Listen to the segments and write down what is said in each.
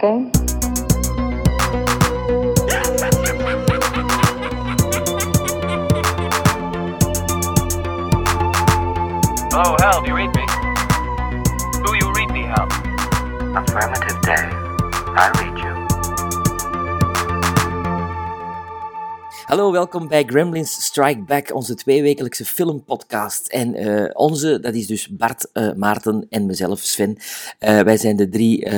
Do you read such a cane? Oh, Hal, do you read me? Hallo, welkom bij Gremlins Strike Back, onze tweewekelijkse filmpodcast. En eh, onze, dat is dus Bart, eh, Maarten en mezelf, Sven. Eh, wij zijn de drie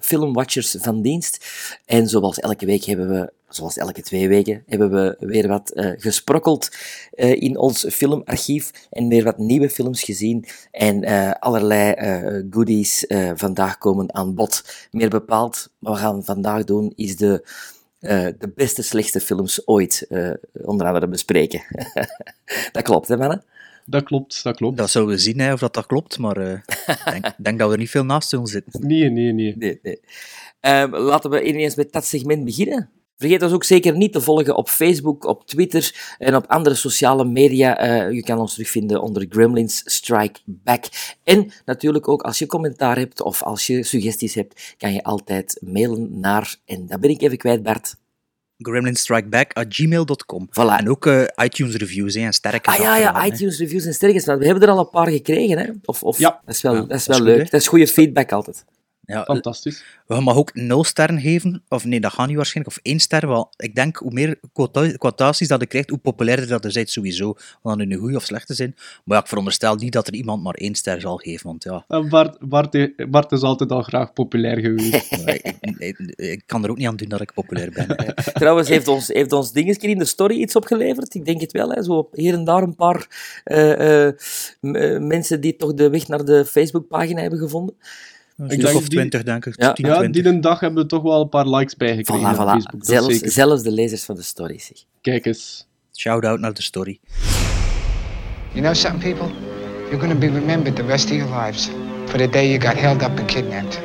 filmwatchers van dienst. En zoals elke week hebben we, zoals elke twee weken, hebben we weer wat gesprokkeld in ons filmarchief. En weer wat nieuwe films gezien. En allerlei goodies vandaag komen aan bod. Meer bepaald, wat we gaan vandaag doen, is de eh, de beste slechte films ooit eh, onder andere bespreken. dat klopt, hè, mannen? Dat klopt, dat klopt. Dat zullen we zien hè, of dat, dat klopt, maar eh, ik denk, denk dat we er niet veel naast zullen zitten. Nee, nee, nee. Nee, nee. Ehm, laten we ineens met dat segment beginnen. Vergeet ons ook zeker niet te volgen op Facebook, op Twitter en op andere sociale media. Eh, je kan ons terugvinden onder Gremlins Strike Back. En natuurlijk ook als je commentaar hebt of als je suggesties hebt, kan je altijd mailen naar, en dat ben ik even kwijt, Bart. gremlinstrikeback.gmail.com Voilà. En ook eh, iTunes reviews hè, en sterke Ah ja, ja, iTunes reviews en sterkens. We hebben er al een paar gekregen, hè? Of, of, Ja. Dat is wel, Ja, dat is dat wel is leuk. dat is goede feedback altijd. Ja, Fantastisch. we mag ook nul sterren geven, of nee, dat gaat niet waarschijnlijk, of één ster. Wel, ik denk, hoe meer quota- quotaties dat je krijgt, hoe populairder dat je bent sowieso. Want dan nu goede of slechte zijn. Maar ja, ik veronderstel niet dat er iemand maar één ster zal geven, want ja, En Bart, Bart, Bart is altijd al graag populair geweest. ik, ik, ik- ik kan er ook niet aan doen dat ik populair ben. Trouwens, heeft ons, heeft ons dingetje in de story iets opgeleverd? Ik denk het wel, hè? Zo hier en daar een paar eh, eh, eh, mensen die toch de weg naar de Facebookpagina hebben gevonden. Een Ik stuk denk of die- twintig, denk ik. Ja. 10, Ja, 20. die een dag hebben we toch wel een paar likes bijgekregen Voilà, op voilà. Facebook. Zelfs, zelfs de lezers van de story, zeg. Kijk eens. Shout-out naar de story. You know something, people? You're going to be remembered the rest of your lives for the day you got held up and kidnapped.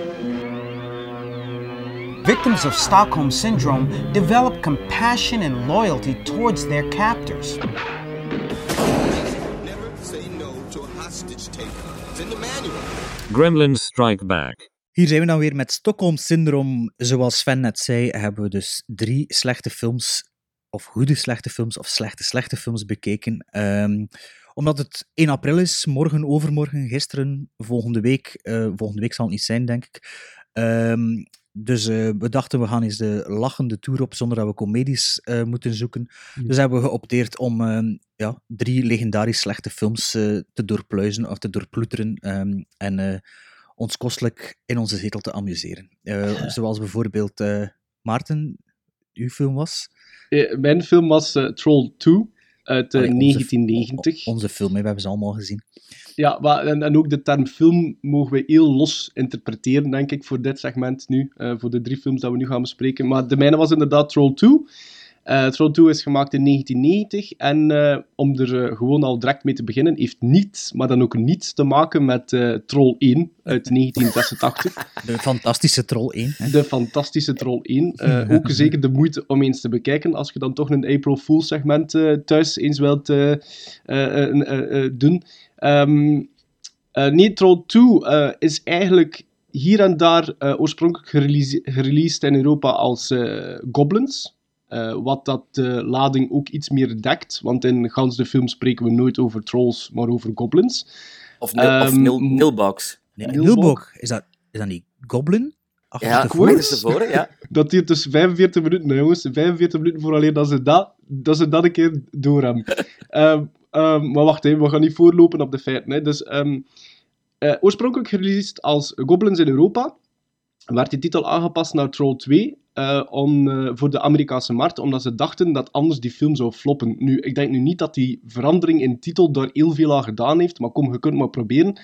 Victims of Stockholm Syndrome develop compassion and loyalty towards their captors. Never say no to a hostage taker. It's in the manual. Gremlins Strike Back. Hier zijn we dan weer met Stockholm Syndrome. Zoals Sven net zei, hebben we dus drie slechte films, of goede slechte films, of slechte slechte films bekeken. Ehm, omdat het 1 april is, morgen, overmorgen, gisteren, volgende week. eh, volgende week zal het niet zijn, denk ik. Ehm, dus eh, we dachten, we gaan eens de lachende tour op, zonder dat we comedies eh, moeten zoeken. Dus hebben we geopteerd om ehm, ja, drie legendarisch slechte films eh, te doorpluizen, of te doorploeteren. ehm, en... ons kostelijk in onze zetel te amuseren. Zoals bijvoorbeeld Maarten, uw film was. Mijn film was Troll 2 uit eh, Allee, onze- 1990. Onze film, we hebben ze allemaal gezien. Ja, maar, en, en ook de term film mogen we heel los interpreteren, denk ik, voor dit segment nu. eh, voor de drie films dat we nu gaan bespreken. Maar de mijne was inderdaad Troll 2. Eh, Troll 2 is gemaakt in 1990. En eh, om er eh, gewoon al direct mee te beginnen, heeft niets, maar dan ook niets te maken met eh, Troll 1 uit 1986. De fantastische Troll 1. Hè. De fantastische Troll 1. Eh, ook zeker de moeite om eens te bekijken. Als je dan toch een April Fool's segment eh, thuis eens wilt eh, eh, eh, eh, eh, doen. Ehm eh, nee, Troll 2 eh, is eigenlijk hier en daar eh, oorspronkelijk gerelease- gereleased in Europa als eh, Goblins. Eh, wat dat de lading ook iets meer dekt. Want in gans de film spreken we nooit over trolls, maar over goblins. Of, nil, of Ehm, nil, nilbox. Nee, Nilbog. Nilbog, is dat, is dat niet Goblin? Achter Ja, is tevoren, ja. Dat duurt dus 45 minuten, hè, jongens. 45 minuten vooraleer dat ze dat, dat, ze dat een keer door hebben. Ehm, ehm, maar wacht, hè, we gaan niet voorlopen op de feiten. Hè. Dus, ehm, eh, oorspronkelijk gereleased als Goblins in Europa, werd die titel aangepast naar Troll 2 eh, om, eh, voor de Amerikaanse markt, omdat ze dachten dat anders die film zou floppen. Nu, ik denk nu niet dat die verandering in titel daar heel veel aan gedaan heeft, maar kom, je kunt maar proberen.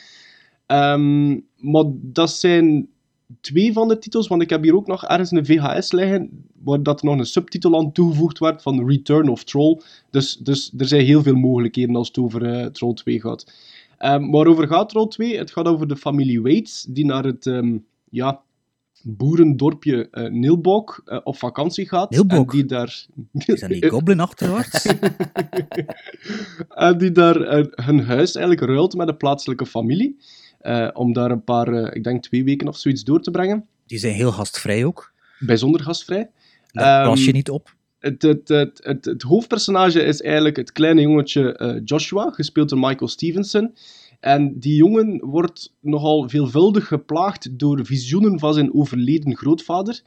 Ehm, maar dat zijn twee van de titels, want ik heb hier ook nog ergens een VHS liggen, waar dat nog een subtitel aan toegevoegd werd van Return of Troll. Dus, dus er zijn heel veel mogelijkheden als het over eh, Troll 2 gaat. Ehm waarover gaat Troll 2? Het gaat over de familie Waits, die naar het ehm, ja, boerendorpje eh Nilbog eh, op vakantie gaat. En die daar... Is dat niet Goblin achterwaarts? en die daar eh, hun huis eigenlijk ruilt met de plaatselijke familie. om daar een paar, ik denk twee weken of zoiets door te brengen. Die zijn heel gastvrij ook. Bijzonder gastvrij. Daar Ehm, pas je niet op. Het, het, het, het, het hoofdpersonage is eigenlijk het kleine jongetje Joshua, gespeeld door Michael Stevenson. En die jongen wordt nogal veelvuldig geplaagd door visioenen van zijn overleden grootvader,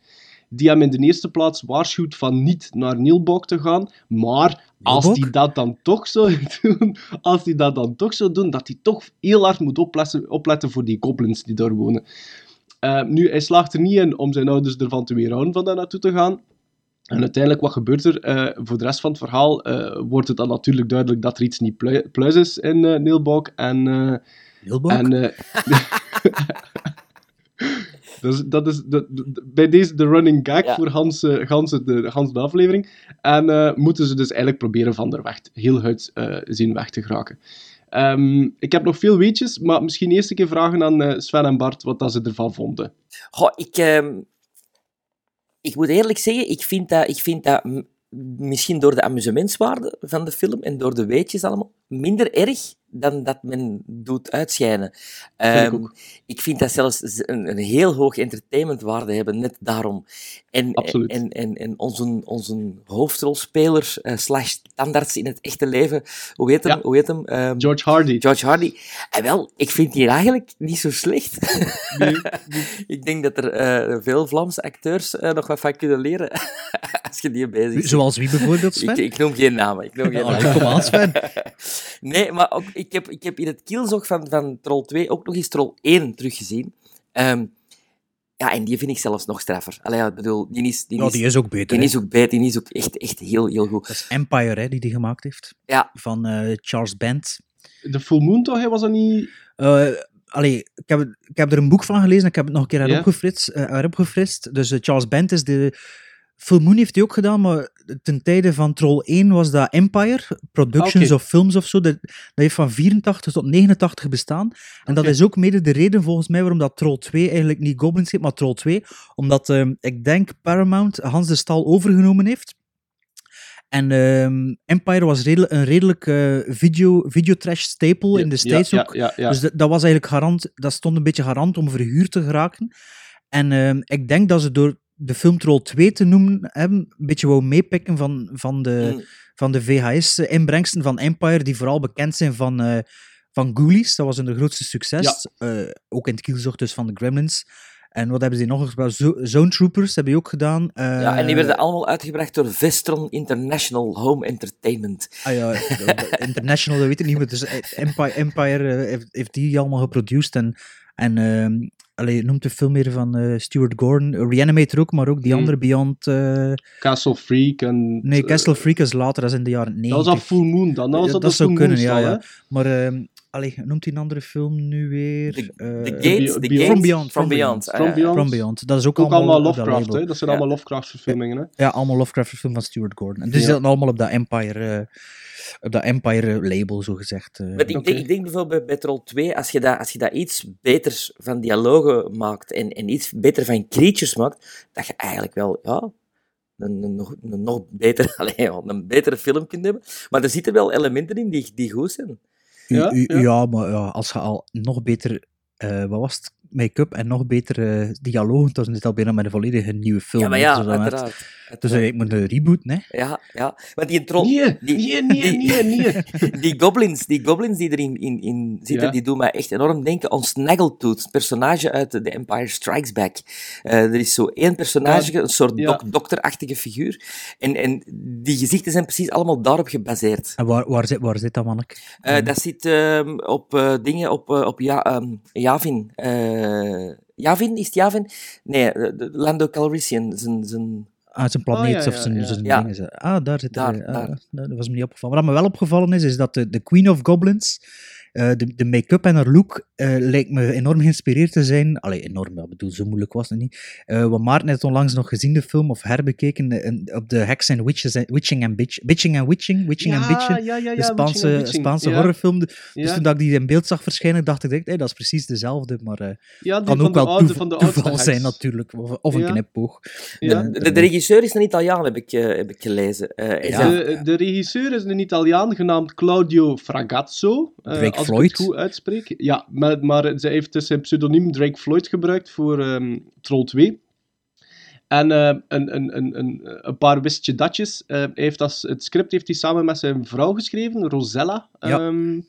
die hem in de eerste plaats waarschuwt van niet naar Nielbok te gaan, maar als hij dat dan toch zou doen, als hij dat dan toch zou doen, dat hij toch heel hard moet opletten, opletten voor die goblins die daar wonen. Eh, nu, hij slaagt er niet in om zijn ouders ervan te weerhouden van daar naartoe te gaan. En uiteindelijk, wat gebeurt er? Eh, voor de rest van het verhaal eh, wordt het dan natuurlijk duidelijk dat er iets niet plui- pluis is in eh. En, eh, Nielbok? en eh, dus dat is de, de- bij deze de running gag Ja. voor Hans, Hans de, Hans de aflevering. En eh, moeten ze dus eigenlijk proberen van der weg, heel uit eh, zien weg te geraken. Ehm, ik heb nog veel weetjes, maar misschien eerst een keer vragen aan eh, Sven en Bart wat dat ze ervan vonden. Goh, ik, ehm, ik moet eerlijk zeggen, ik vind dat, ik vind dat misschien door de amusementswaarde van de film en door de weetjes allemaal minder erg dan dat men doet uitschijnen. ik Ehm, ik vind dat zelfs een, een heel hoog entertainmentwaarde hebben, net daarom. En, Absoluut. en, en, en onze, onze hoofdrolspeler, eh, slash standaards in het echte leven, hoe heet hem? Ja. Hoe heet hem? Ehm, George Hardy. George Hardy. En wel, ik vind die eigenlijk niet zo slecht. Nee, ik denk dat er eh, veel Vlaamse acteurs eh, nog wat van kunnen leren als je die bezig bent. Zoals wie bijvoorbeeld, Sven? Ik, ik noem geen namen. Ik noem geen Allee, namen. kom aan, Sven. Nee, maar ook, ik, heb, ik heb in het kielzog van, van Troll 2 ook nog eens Troll 1 teruggezien. Ehm, ja, en die vind ik zelfs nog straffer. Allee, ik bedoel, die is, die is, die is ook beter. die hè. is ook beter, die is ook echt, echt heel, heel goed. Dat is Empire hè, die die gemaakt heeft. Ja, Van eh, Charles Band. De Full Moon toch? Hij was dat niet... Eh, allee, ik heb, ik heb er een boek van gelezen en ik heb het nog een keer Ja. heropgefrist. eh, heropgefrist. Dus Charles Band is de... Full Moon heeft hij ook gedaan, maar ten tijde van Troll 1 was dat Empire, Productions Oké. of Films of zo. Dat, dat heeft van 84 tot 89 bestaan. En dat is ook mede de reden volgens mij waarom dat Troll 2 eigenlijk niet Goblins heet, maar Troll 2. Omdat ehm, ik denk Paramount Hans de Stal overgenomen heeft. En ehm, Empire was redelijk, een redelijk eh, video, videotrash staple in de States ja, ook. Ja. Dus dat, dat was eigenlijk garant, dat stond een beetje garant om verhuurd te geraken. En ehm, ik denk dat ze door de film Troll 2 te noemen hebben, een beetje wou meepikken van, van de, Mm. van de VHS-inbrengsten van Empire, die vooral bekend zijn van, eh van Ghoulies. Dat was hun grootste succes. Eh, ook in het kielzocht dus van de Gremlins. En wat hebben ze nog gespeeld? Zo- Zone Troopers hebben die ook gedaan. ja, en die Eh, werden allemaal uitgebracht door Vestron International Home Entertainment. Ah ja, International, dat weet ik niet meer. Dus eh, Empire, Empire eh, heeft, heeft die allemaal geproduceerd. En, en ehm, allee, noemt de film weer van eh, Stuart Gordon. Reanimator ook, maar ook die Hmm. andere Beyond... eh, Castle Freak en... nee, eh, Castle Freak is later, dat is in de jaren 90. Dat was al Full Moon dan. Dat, was dat zou Full kunnen, Moon ja. ja. Maar ehm allee, noemt hij een andere film nu weer? The, Eh, the Gates, the Beyond- From Beyond, From From Beyond. Beyond. Ah, From. Beyond. From Beyond. Dat is ook, Ook allemaal Lovecraft, hè? Dat zijn Ja. allemaal Lovecraft-verfilmingen, hè? Ja, allemaal Lovecraft-film van Stuart Gordon. En die Ja. zitten allemaal op dat Empire, eh, op dat Empire-label, zo gezegd. eh. Maar ik, denk, ik denk bijvoorbeeld bij Troll 2, als je dat, als je dat iets beter van dialogen maakt en, en iets beter van creatures maakt, dat je eigenlijk wel ja, een, een, nog- een nog beter, allee, ja, een betere film kunt hebben. Maar er zitten wel elementen in die, die goed zijn. Ja. ja, maar ja, als je al nog beter, eh, wat was het, make-up en nog beter eh, dialogen, dan is het al bijna met een volledige nieuwe film. Ja, maar ja, Dus echt- uiteraard. Dus uiteraard. ik moet een reboot, hè? Ja, ja. Want die troll... Nee, die, nee, nee, die- nee, nee. die goblins, die goblins die erin in, in zitten, Ja. die doen mij echt enorm denken aan Snaggletooth, een personage uit The Empire Strikes Back. Eh, er is zo één personage, Ja, een soort ja. dok- dokterachtige figuur. En, en die gezichten zijn precies allemaal daarop gebaseerd. En waar, waar, zit, waar zit dat, manneke? Eh, Dat zit ehm, op eh, dingen, op, eh, op ja, ehm, Yavin. Eh, Yavin, is het Yavin? Nee, de Lando Calrissian, zijn... zijn Ah, zijn planeet Oh, ja, of zijn, ja. zijn Ja. dingen. Ah, daar zit Daar, er, ah, daar. dat was me niet opgevallen. Wat me wel opgevallen is, is dat de, de Queen of Goblins, eh, de, de make-up en haar look, eh, lijkt me enorm geïnspireerd te zijn. Allee, enorm, ja, ik bedoel, zo moeilijk was het niet. Eh wat Maarten heeft onlangs nog gezien, de film, of herbekeken, en- op de Heks en Witches, en- Witching and Bitch, Bitching and Witching, Witching and Bitching. ja, ja, ja. de Spaanse, Witching and. Spaanse ja. horrorfilm. Dus Ja. toen dat ik die in beeld zag verschijnen, dacht ik, hey, dat is precies dezelfde, maar eh Ja, die kan van ook de wel oude- toev- toeval zijn natuurlijk, of, of een Ja. knipoog. Ja. De, de regisseur is een Italiaan, heb ik, heb ik gelezen. Eh, Ja. De, de regisseur is een Italiaan genaamd Claudio Fragazzo. Als Floyd. ik het goed uitspreek. Ja, maar, maar zij heeft dus zijn pseudoniem Drake Floyd gebruikt voor ehm, Troll 2. En eh, een, een, een, een, een paar wistje datjes. Eh, hij heeft het script heeft hij samen met zijn vrouw geschreven, Rosella. Ja. Ehm,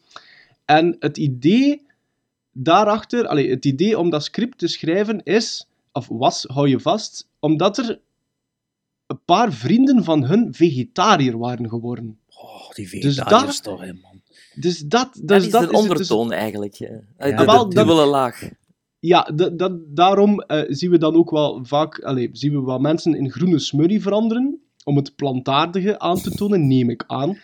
en het idee daarachter, allee, het idee om dat script te schrijven is, of was, hou je vast, omdat er een paar vrienden van hun vegetariër waren geworden. Oh, die Dus vegetariërs daar- toch, hè, man. Dus dat, dus Dat is dat de het dus- ondertoon eigenlijk. ja. Ja. De, de Wel, dat- dubbele laag. Ja, dat, dat, daarom eh, zien we dan ook wel vaak, allee, zien we wel mensen in groene smurrie veranderen, om het plantaardige aan te tonen, neem ik aan.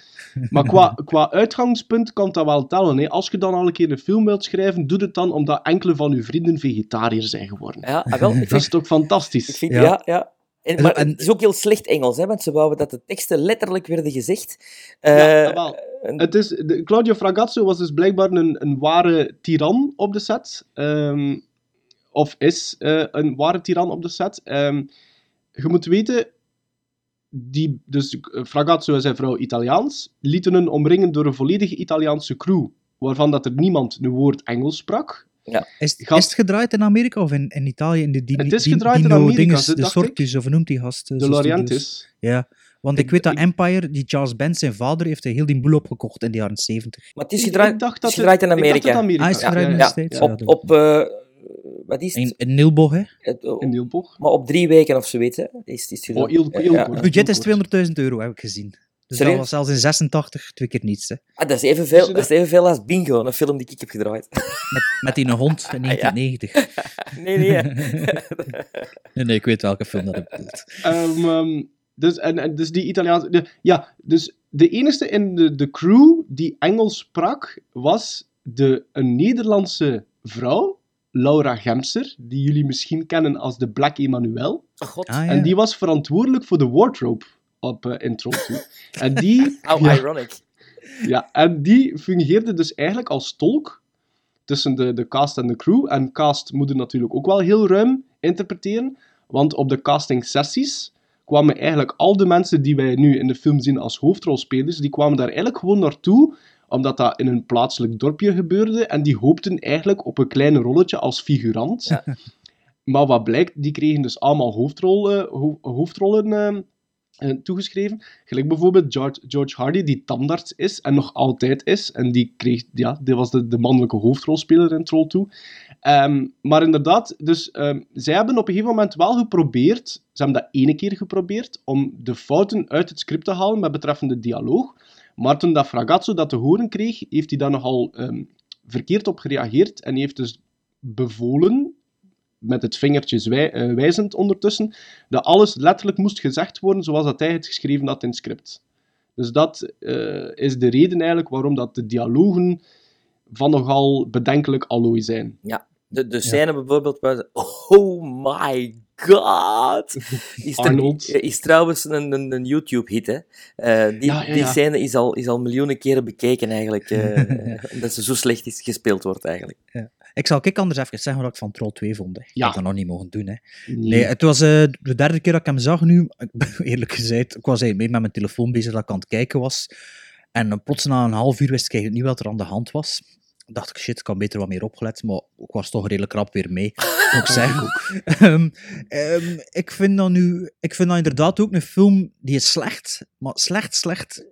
Maar qua, qua uitgangspunt kan dat wel tellen. Hè. Als je dan al een keer een film wilt schrijven, doe het dan omdat enkele van uw vrienden vegetariër zijn geworden. Ja, ah, wel, ik Dat is toch ik fantastisch? vind Ja. ja, ja. En, maar En- het is ook heel slecht Engels, hè, want ze wouden dat de teksten letterlijk werden gezegd. Ja, Eh, wel. en- Het is, de, Claudio Fragazzo was dus blijkbaar een, een ware tiran op de set. Ehm, of is eh, een ware tiran op de set. Ehm, je moet weten, die, dus Fragazzo en zijn vrouw Italiaans, lieten hun omringen door een volledige Italiaanse crew, waarvan dat er niemand een woord Engels sprak. Is, Gast- is het gedraaid in Amerika of in, in Italië? In de Di- Het is gedraaid in Dino Amerika, dinges, ze- de. Sortus, of noemt die gast? eh, De zo Lorientis. Ja, want ik, Ik- weet dat ik- Empire, die Charles Band, zijn vader, heeft heel die boel opgekocht in de jaren 70. maar het is Ik- gedraaid, ik dacht dat is gedraaid in dat Amerika. Ah, is gedraaid in de ja, States? op, Ja, op eh, wat is het? In, in Nilbo, hè? Het, oh, In Nielborg. maar op drie weken of zoiets, hè? Is, is het Oh, heel, heel budget is heel 200.000 euro, heb ik gezien. Dus dat Serieus? was zelfs in 86 twee keer niets. Hè. Ah, dat, is evenveel, Dus dat is evenveel als Bingo, een film die ik heb gedraaid. Met, met die hond in 1990. nee, nee. Nee, nee, ik weet welke film dat ik bedoelt. Ehm, ehm, dus, en, en dus die Italiaanse... de- ja, dus de enige in de, de crew die Engels sprak, was de, een Nederlandse vrouw, Laura Gemser, die jullie misschien kennen als de Black Emmanuel. Oh, god. Ah, ja. En die was verantwoordelijk voor de wardrobe op uh, intro 2. En die... How ja, ironic. ja, en die fungeerde dus eigenlijk als tolk tussen de, de cast en de crew. En cast moet natuurlijk ook wel heel ruim interpreteren, want op de casting sessies kwamen eigenlijk al de mensen die wij nu in de film zien als hoofdrolspelers, die kwamen daar eigenlijk gewoon naartoe, omdat dat in een plaatselijk dorpje gebeurde, en die hoopten eigenlijk op een klein rolletje als figurant. Ja. Maar wat blijkt, die kregen dus allemaal hoofdrol, ho- hoofdrollen eh, eh, toegeschreven. Gelijk bijvoorbeeld George, George Hardy, die tandarts is en nog altijd is. En die, kreeg, ja, die was de, de mannelijke hoofdrolspeler in Troll 2. Ehm, maar inderdaad, dus, ehm, zij hebben op een gegeven moment wel geprobeerd, ze hebben dat ene keer geprobeerd, om de fouten uit het script te halen met betreffende dialoog. Maar toen dat Fragazzo dat te horen kreeg, heeft hij daar nogal ehm, verkeerd op gereageerd en heeft dus bevolen, met het vingertje zwij- eh, wijzend ondertussen, dat alles letterlijk moest gezegd worden zoals dat hij het geschreven had in het script. Dus dat eh, is de reden eigenlijk waarom dat de dialogen van nogal bedenkelijk allooi zijn. De, de scène bijvoorbeeld waar ze- Oh my god! Is, er- is trouwens een, een, een YouTube-hit, hè. Eh, die, Ja, ja, die ja. scène is al, is al miljoenen keren bekeken, eigenlijk. eh, omdat ze zo slecht is gespeeld wordt, eigenlijk. Ik zal ik anders even zeggen wat ik van Troll 2 vond. Hè. Ik Ja. had dat nog niet mogen doen. Hè. Nee. Nee, het was eh, de derde keer dat ik hem zag nu. Eerlijk gezegd, ik was eigenlijk mee met mijn telefoon bezig dat ik aan het kijken was. En eh, plots na een half uur wist ik eigenlijk niet wat er aan de hand was. Dacht ik, shit, ik had beter wat meer opgelet, maar ik was toch redelijk rap weer mee, moet ik zeggen. Ehm, ehm, ik, vind dat nu, ik vind dat inderdaad ook een film die is slecht, maar slecht, slecht,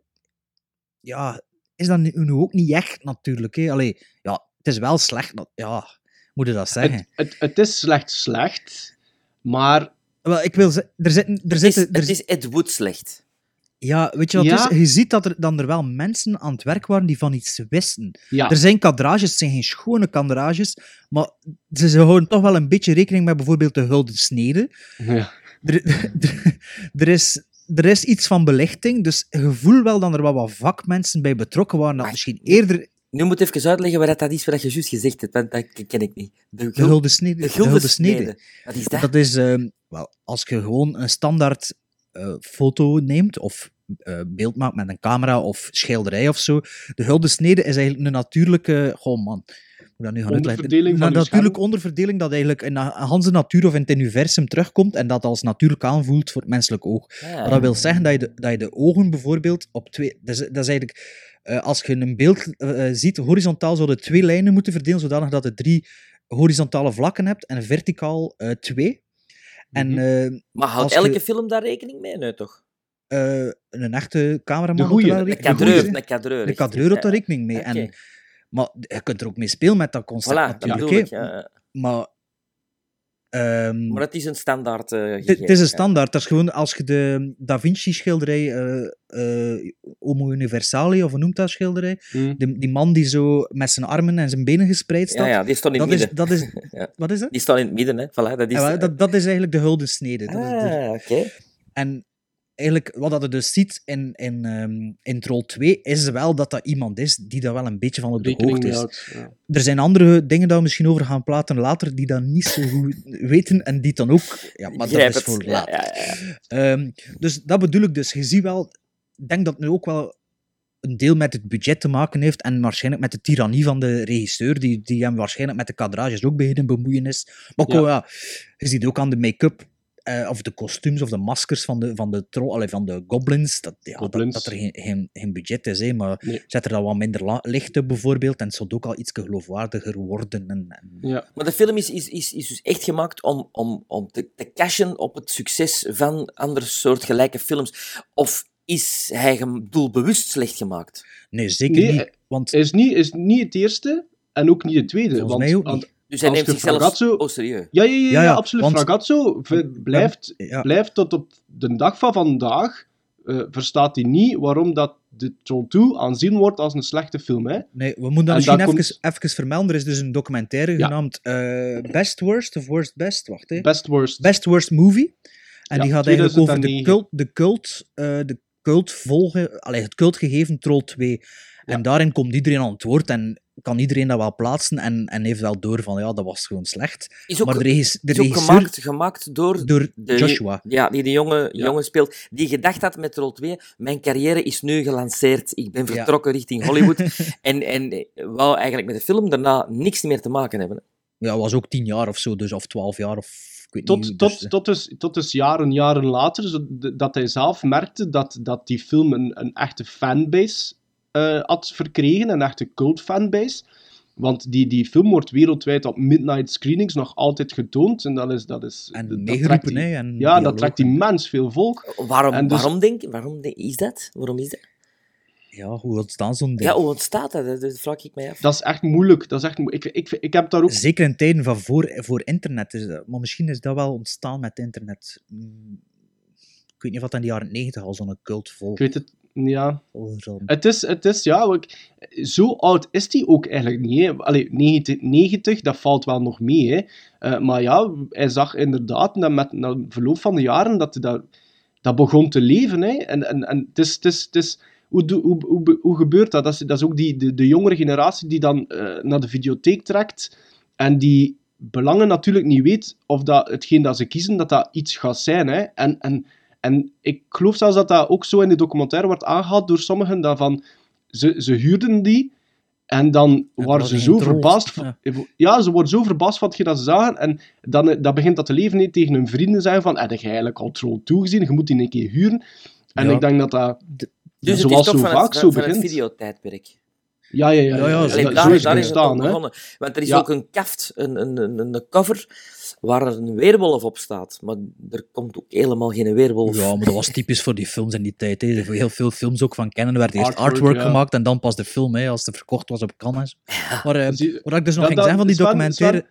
ja, is dat nu, nu ook niet echt natuurlijk. Hè. Allee, ja, het is wel slecht, ja, moet je dat zeggen? het, het, het is slecht slecht, maar Wel, ik wil er zitten, er Het is, zitten, er het is Ed Wood slecht. Ja, weet je wat Ja. is? Je ziet dat er dan er wel mensen aan het werk waren die van iets wisten. ja, Er zijn kadrages, het zijn geen schone kadrages, maar ze, ze houden toch wel een beetje rekening met bijvoorbeeld de gulden snede. ja. Er, er, er is, er is iets van belichting, dus je voelt wel dat er wel wat vakmensen bij betrokken waren, dat misschien eerder Nu moet ik even uitleggen wat dat is, wat je juist gezegd hebt, want dat ken ik niet. De, de gul- gulden snede. de de gulden snede. Wat is dat? Dat is, ehm, wel, als je gewoon een standaard eh, foto neemt, of eh, beeld maakt met een camera of schilderij of zo. De gulden snede is eigenlijk een natuurlijke. Goh, man. Hoe dat nu gaan uitleggen? Onderverdeling van Na- uw Natuurlijk onderverdeling dat eigenlijk in de Hanse natuur of in het universum terugkomt en dat als natuurlijk aanvoelt voor het menselijk oog. Ja. Maar dat wil zeggen dat je de, dat je de ogen bijvoorbeeld op twee... Dat is, dat is eigenlijk... eh, als je een beeld eh, eh, ziet, horizontaal zouden twee lijnen moeten verdelen, zodanig dat je drie horizontale vlakken hebt en verticaal eh, twee. En Mhm. eh, Maar houdt elke film daar rekening mee? Nee, toch? eh, een echte cameraman... De goeie, wel de Een rekening kadreur. mee. Een kadreur. De echt. kadreur houdt daar rekening mee. En, maar je kunt er ook mee spelen met dat concept Voilà, natuurlijk. ik. ja. Maar... ehm, Maar het is een standaard eh, Het-. Het is een standaard. Dat is gewoon als je de Da Vinci-schilderij, eh, eh, Homo Universale, of hoe noemt dat schilderij? Hm. Die, die man die zo met zijn armen en zijn benen gespreid staat. Ja, ja, die stond in het dat, is, midden. dat is. Ja. Wat is dat? Die staat in het midden, hè. Voilà, dat is... Ja, dat, dat is eigenlijk de gulden snede. De- ah, oké. en eigenlijk, wat dat je dus ziet in, in, ehm, in Troll 2, is wel dat dat iemand is die daar wel een beetje van op de Rekening hoogte is. Ja. Er zijn andere dingen dat we misschien over gaan praten later, die dat niet zo goed weten en die dan ook... Ja, maar dat is voor later. ja. Ehm, dus dat bedoel ik dus. Je ziet wel, ik denk dat het nu ook wel een deel met het budget te maken heeft en waarschijnlijk met de tirannie van de regisseur, die, die hem waarschijnlijk met de kadrages ook beginnen bemoeien is. Maar ja, je ziet ook aan de make-up, eh, of de kostuums of de maskers van de, van de, tro- allee, van de goblins, dat, ja, dat- Goblins. Dat, er geen, geen, geen budget is. Hè, maar Nee. zet er dan wat minder la- licht op bijvoorbeeld en het zou ook al iets geloofwaardiger worden. En, en, Ja. Maar de film is, is, is, is dus echt gemaakt om, om, om te, te cashen op het succes van andere soortgelijke films. Of is hij doelbewust slecht gemaakt? nee, zeker Nee, niet. eh, Want Is niet, is niet het eerste en ook niet het tweede. Volgens want, mij ook want- niet. Dus hij Als neemt zichzelf Fragazzo- oh, serieus. Ja, ja, ja, Ja, ja, ja, absoluut. want- Fragazzo blijft, ja. blijft tot op de dag van vandaag, eh, verstaat hij niet waarom dat de Troll 2 aanzien wordt als een slechte film. Hè? Nee, we moeten dat En misschien even, komt- even vermelden. Er is dus een documentaire Ja. genaamd eh, Best Worst of Worst Best. Wacht, hè. Best worst. Best Worst Movie. En Ja, die gaat eigenlijk over de 2009. cult, de cult, eh, de cult volgen, allee, het cultgegeven Troll 2. En daarin komt iedereen aan het woord en kan iedereen dat wel plaatsen en, en heeft wel door van ja, dat was gewoon slecht. Is ook, maar de, regis, de is ook regisseur gemaakt, gemaakt door door de, Joshua. Ja, die de jonge, Ja. jongen speelt. Die gedacht had met Rol 2, mijn carrière is nu gelanceerd. Ik ben vertrokken richting Hollywood. en, en wou eigenlijk met de film daarna niks meer te maken hebben. Ja, was ook tien jaar of zo, dus of twaalf jaar of ik weet Tot, niet. tot, dus, eh, tot, dus, tot dus jaren, jaren later, dat hij zelf merkte dat, dat die film een, een echte fanbase eh, had verkregen, een echte cult fanbase. Want die, die film wordt wereldwijd op midnight screenings nog altijd getoond. En dat is... Dat is en dat meegeroepen, trekt die-. En Ja, dialoog dat trekt en- immens veel volk. Waarom, dus- waarom denk waarom denk- is dat? Waarom is dat? Ja, hoe ontstaan zo'n ding? Ja, hoe ontstaat dat? Dat, vraag ik mij af. Dat is echt moeilijk. Dat is echt ik, ik, ik heb daar ook... Zeker in tijden van voor, voor internet. Is dat, maar misschien is dat wel ontstaan met internet. Mm, Ik weet niet of dat in de jaren 90 al zo'n cult vol, Ik weet het... Ja, Het is, het is ja, ik- zo oud is die ook eigenlijk niet. Hè. Allee, 90, 90, dat valt wel nog mee. Hè. Eh, maar ja, hij zag inderdaad dat met na verloop van de jaren dat hij dat, dat begon te leven. Hè. En, en, en het is, het is, het is, hoe, hoe, hoe, hoe gebeurt dat? Dat is, dat is ook die, de, de jongere generatie die dan eh, naar de videotheek trekt en die belangen natuurlijk niet weet of dat hetgeen dat ze kiezen, dat dat iets gaat zijn. Hè. En, en, en ik geloof zelfs dat dat ook zo in de documentaire wordt aangehaald door sommigen, dat van, ze, ze huurden die en dan het waren ze zo verbaasd. van- Ja, ze worden zo verbaasd van hetgeen dat ze zagen. En dan, eh, dan begint dat te leven niet tegen hun vrienden zeggen van, heb je eigenlijk al Troll toegezien? Je moet die een keer huren. En Ja. ik denk dat dat, dus het zoals is toch zo vaak het, zo van, van het begint. videotijdperk. Ja, ja, ja. Ja, daar, is daar het is hè. begonnen. Want er is Ja. ook een kaft, een, een, een, een cover, waar er een weerwolf op staat. Maar er komt ook helemaal geen weerwolf. Ja, maar dat was typisch voor die films in die tijd. Hè. Voor heel veel films ook van kennen werd eerst Artwork, artwork, ja. gemaakt en dan pas de film, hè, als het verkocht was op Cannes. Maar eh, Zie- wat ik dus nog ging zeggen van die Sven- documentaire...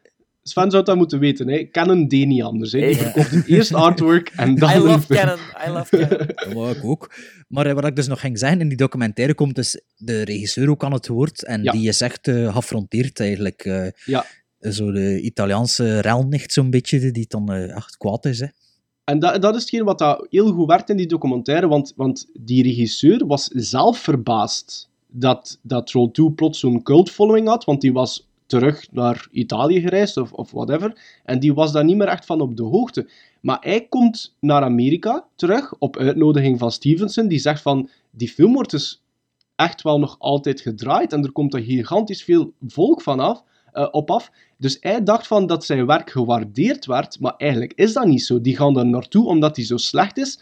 Sven, zou dat moeten weten. Hè. Canon deed niet anders. Hè. Die Ja. verkochten eerst artwork en dan I love. Canon, I love Canon. Ja, maar ik ook. Maar eh, wat ik dus nog ging zeggen, in die documentaire komt dus de regisseur ook aan het woord. En Ja. die is echt eh geaffronteerd eigenlijk. eh, Ja. Zo de Italiaanse relnicht zo'n beetje, die dan echt kwaad is. Hè. En dat, dat is hetgeen wat dat heel goed werkt in die documentaire, want, want die regisseur was zelf verbaasd dat, dat Troll 2 plots zo'n cult following had, want die was terug naar Italië gereisd of, of whatever, en die was daar niet meer echt van op de hoogte. Maar hij komt naar Amerika terug, op uitnodiging van Stevenson, die zegt van, die film wordt dus echt wel nog altijd gedraaid, en er komt er gigantisch veel volk van af, eh, op af. Dus hij dacht van dat zijn werk gewaardeerd werd, maar eigenlijk is dat niet zo. Die gaan daar naartoe omdat hij zo slecht is.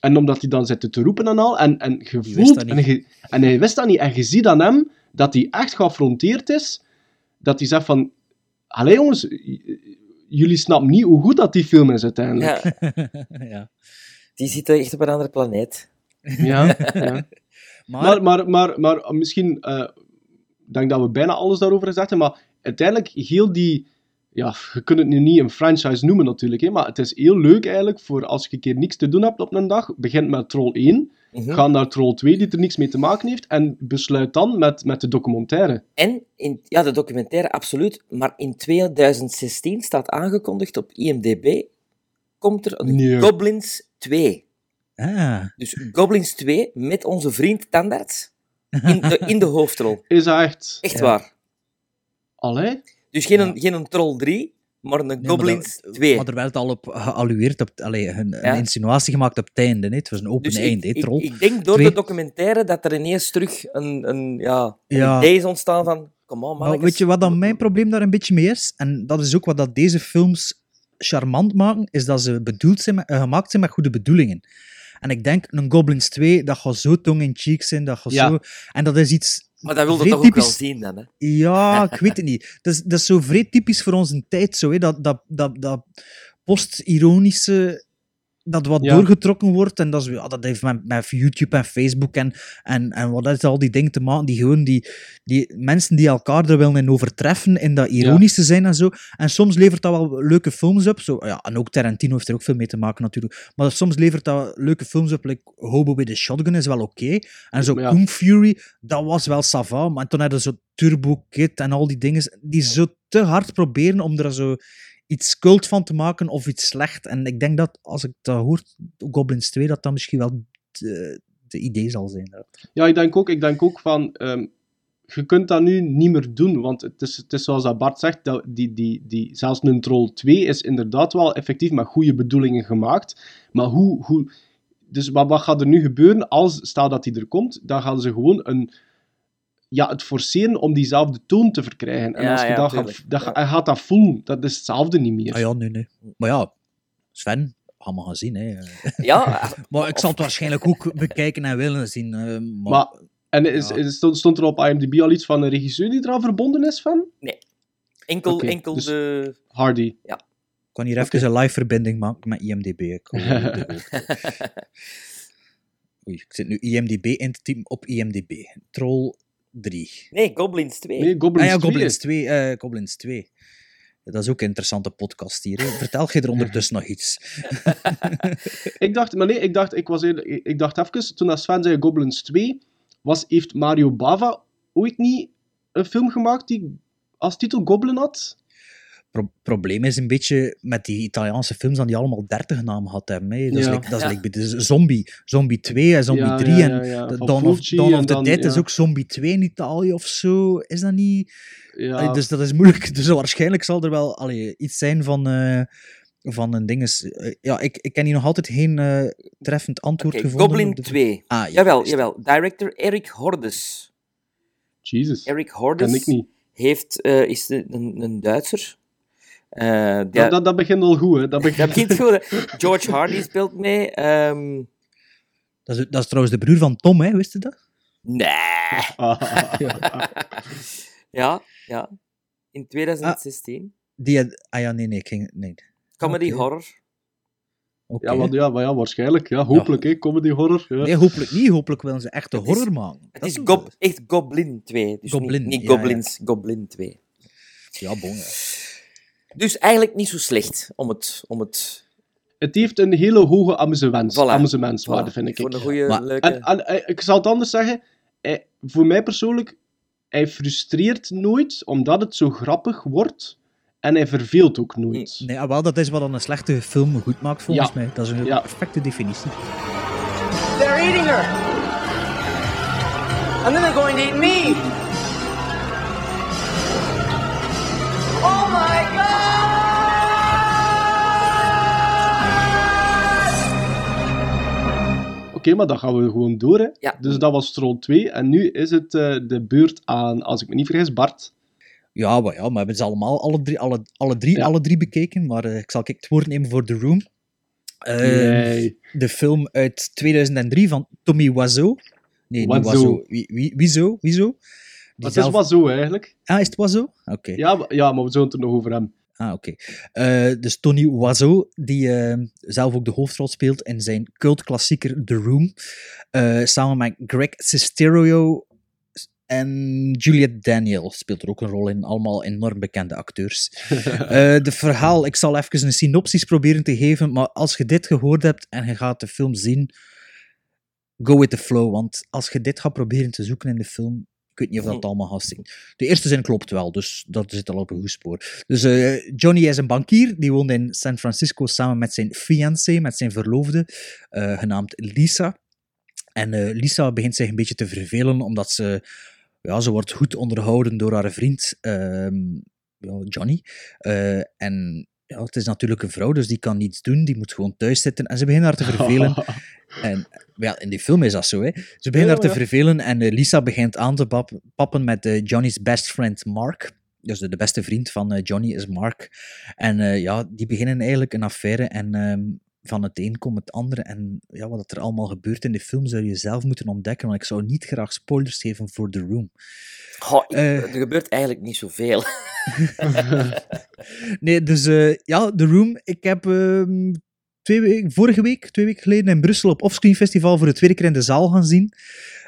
En omdat hij dan zit te roepen en al. En, en dat En, en hij wist dat niet. En je ziet aan hem dat hij echt geaffronteerd is. Dat hij zegt van... Allee jongens, jullie snappen niet hoe goed dat die film is uiteindelijk. Ja, ja. die zitten echt op een andere planeet. Ja, ja. Maar, Maar, maar, maar, maar misschien, eh, ik denk dat we bijna alles daarover gezegd hebben, maar uiteindelijk heel die, ja, je kunt het nu niet een franchise noemen natuurlijk, hè, maar het is heel leuk eigenlijk voor als je een keer niks te doen hebt op een dag, begint met Troll 1, Mhm. ga naar Troll 2 die er niks mee te maken heeft en besluit dan met, met de documentaire. En, in, ja, de documentaire, absoluut. Maar in 2016 staat aangekondigd op IMDb, komt er een Nee. Goblins 2. ah, Dus Goblins 2 met onze vriend Tandarts in de, in de hoofdrol. Is dat echt... Echt Ja. waar. Allee? Dus geen, Ja. geen een Troll 3, maar een nee, maar Goblins dat- 2. Maar er werd al op geallueerd, op, allee, een, insinuatie gemaakt op het einde. Het was een open Dus einde, ik, ik, troll. ik denk door Twee. de documentaire dat er ineens terug een, een, ja, een Ja. idee is ontstaan van... Kom on, Maar weet je wat dan mijn probleem daar een beetje mee is? En dat is ook wat dat deze films charmant maken, is dat ze bedoeld zijn met, eh, gemaakt zijn met goede bedoelingen. En ik denk, een Goblins 2, dat gaat zo tong-in-cheek zijn, dat gaat Ja. zo... En dat is iets... Maar dat wilde toch ook wel zien dan, hè? Ja, ik weet het niet. Dat is, dat is zo vrij typisch voor onze tijd, zo, hè? Dat, dat, dat, dat post-ironische... Dat wat Ja. doorgetrokken wordt, en dat, is, ja, dat heeft met, met YouTube en Facebook en, en, en wat is al die dingen te maken, die gewoon die, die mensen die elkaar er willen in overtreffen, in dat ironisch te zijn en zo. En soms levert dat wel leuke films op, zo, ja, en ook Tarantino heeft er ook veel mee te maken natuurlijk, maar soms levert dat leuke films op, like Hobo with a Shotgun is wel oké, en zo. Kung Fury, dat was wel sava, maar toen hadden ze zo Turbo Kid en al die dingen, die zo te hard proberen om er zo iets cult van te maken of iets slecht. En ik denk dat, als ik dat hoor, Goblins 2, dat dat misschien wel de, de idee zal zijn. Ja, ik denk ook, ik denk ook van, ehm, je kunt dat nu niet meer doen, want het is, het is zoals dat Bart zegt, dat die, die, die, zelfs een Troll 2 is inderdaad wel effectief met goede bedoelingen gemaakt, maar hoe, hoe dus wat, wat gaat er nu gebeuren als, stel dat die er komt, dan gaan ze gewoon een, ja, het forceren om diezelfde toon te verkrijgen. En Ja, als je ja, dat, tuurlijk. gaat, dat, hij gaat dat voelen, dat is hetzelfde niet meer. Ah ja, nee, nee. Maar ja, Sven, gaan we gaan zien. Hè. Ja, Maar ik zal het waarschijnlijk ook bekijken en willen zien. eh, maar, Maar, en is, Ja. is- stond, stond er op IMDb al iets van een regisseur die eraan verbonden is van? enkel, Oké, enkel dus- de... Hardy. ik kan hier even een live verbinding maken met IMDb. Ik. Oei, ik zit nu IMDb in te typen op IMDb. Troll 3. Nee, Goblins 2. Nee, Goblins ah ja, 2. Goblins 2. eh, Goblins 2. Ja, dat is ook een interessante podcast hier. Hè. Vertel je er ondertussen nog iets? Ik dacht, maar nee, ik dacht, ik was eerlijk- ik ik dacht even, toen dat Sven zei Goblins 2, was, heeft Mario Bava ooit niet een film gemaakt die als titel Goblin had? Pro probleem is een beetje met die Italiaanse films dat die allemaal 30 namen gehad hebben. Hè. Dat is, Ja. like, dat is Ja. like bij de Zombie. Zombie 2 en Zombie Ja, 3. ja, en Dawn of, Dawn of the dan, Dead is ook Zombie 2 in Italië of zo. Is dat niet... Ja, Allee, dus dat is moeilijk. Dus waarschijnlijk zal er wel allee, iets zijn van... eh, van een dinges. Eh, ja, ik, ik heb hier nog altijd geen eh, treffend antwoord gevonden. Goblin de- 2. Ah, ja, jawel, jawel. Director Eric Hordes. Jesus, Eric Hordes ken ik niet. heeft, eh, is de- een, een Duitser. Eh, die- Dat, dat, dat begint al goed, hè. Dat dat begint... goed. hè. George Hardy speelt mee. ehm, Dat, is, dat is trouwens de broer van Tom, hè? wist je dat? nee. Ah, Ja, ja. In 2016. Die, had- ah ja, nee, nee, ik ging... Nee. Comedy horror. Oké. ja, maar, ja, maar ja, waarschijnlijk. Ja, hopelijk, hè. Comedy horror. Ja. Nee, hopelijk niet. Hopelijk willen ze echt de Het is- horror maken. Het Dat is echt Goblin 2. Dus Goblin, niet, niet ja, ja. Goblins, Goblin 2. Ja, bon. Ja. Dus eigenlijk niet zo slecht om het... Om het Het heeft een hele hoge amusement, Voilà. amusementswaarde, voilà, vind ik. Voor een goede, Maar- leuke... En, en eh, ik zal het anders zeggen. hij- voor mij persoonlijk, hij frustreert nooit, omdat het zo grappig wordt. En hij verveelt ook nooit. Nee, ah, wel, dat is wat dan een slechte film goed maakt, volgens Ja. mij. Dat is een Ja. perfecte definitie. They're eating her. And then they're going to eat me. Oké, maar dan gaan we gewoon door. Hè. Ja. Dus dat was Troll 2. En nu is het eh, de beurt aan, als ik me niet vergis, Bart. Ja, maar, ja, maar we hebben ze allemaal, alle drie, alle, alle drie, Ja. alle drie bekeken. Maar eh, ik zal kijk, het woord nemen voor The Room. Eh, Nee. De film uit 2003 van Tommy Wiseau. Nee, niet Wiseau. Wiseau. Wiseau? Wiseau? Zelf- is zo, eigenlijk. Ah, is het Wiseau? Oké. Ja, maar- ja, maar we zullen het er nog over hebben. Ah, oké. Eh, dus Tony Wiseau, die eh, zelf ook de hoofdrol speelt in zijn cultklassieker The Room, eh, samen met Greg Sestero en Juliette Daniel speelt er ook een rol in. Allemaal enorm bekende acteurs. De verhaal, ik zal even een synopsis proberen te geven, maar als je dit gehoord hebt en je gaat de film zien, go with the flow, want als je dit gaat proberen te zoeken in de film, ik weet niet of dat allemaal gaat zien. De eerste zin klopt wel, dus dat zit al op een goed spoor. Dus eh, Johnny is een bankier, die woont in San Francisco samen met zijn fiancé, met zijn verloofde, eh, genaamd Lisa. En eh, Lisa begint zich een beetje te vervelen, omdat ze, ja, ze wordt goed onderhouden door haar vriend ehm, Johnny. En ja, het is natuurlijk een vrouw, dus die kan niets doen, die moet gewoon thuis zitten. En ze beginnen haar te vervelen. En ja, in die film is dat zo. Hè. Ze beginnen haar te vervelen en eh, Lisa begint aan te pap- pappen met eh, Johnny's best friend Mark. Dus de, de beste vriend van eh, Johnny is Mark. En ja, die beginnen eigenlijk een affaire en ehm, van het een komt het andere. En ja, wat er allemaal gebeurt in de film zou je zelf moeten ontdekken, want ik zou niet graag spoilers geven voor The Room. Goh, Eh. er gebeurt eigenlijk niet zoveel. Nee, dus eh, ja, The Room. Ik heb ehm, twee vorige week, twee weken geleden in Brussel op Offscreen Festival voor de tweede keer in de zaal gaan zien.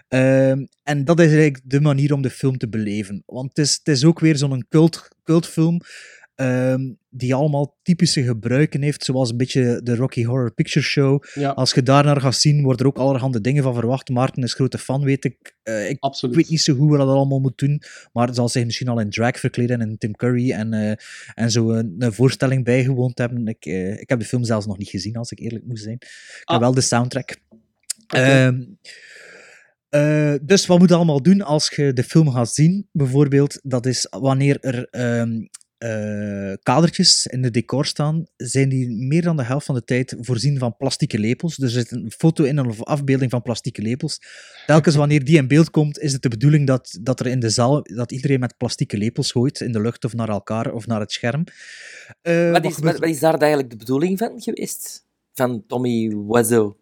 Ehm, en dat is eigenlijk de manier om de film te beleven. Want het is, het is ook weer zo'n cult, cultfilm ehm, die allemaal typische gebruiken heeft, zoals een beetje de Rocky Horror Picture Show. Ja, Als je daarnaar gaat zien, worden er ook allerhande dingen van verwacht. Maarten is grote fan, weet ik. Eh, ik absoluut. weet niet zo goed wat dat allemaal moet doen, maar zal zich misschien al in drag verkleden en Tim Curry en, eh, en zo een, een voorstelling bijgewoond hebben. Ik, eh, ik heb de film zelfs nog niet gezien, als ik eerlijk moet zijn. Ik Ah. heb wel de soundtrack. Ehm, eh, dus wat moet je allemaal doen als je de film gaat zien? Bijvoorbeeld, dat is wanneer er ehm, eh, kadertjes in het decor staan, zijn die meer dan de helft van de tijd voorzien van plastieke lepels. Dus er zit een foto in of afbeelding van plastieke lepels. Telkens wanneer die in beeld komt, is het de bedoeling dat, dat er in de zaal dat iedereen met plastieke lepels gooit in de lucht of naar elkaar of naar het scherm. Eh, wat, wat is, gebeurt wat, is daar eigenlijk de bedoeling van geweest? Van Tommy Wiseau?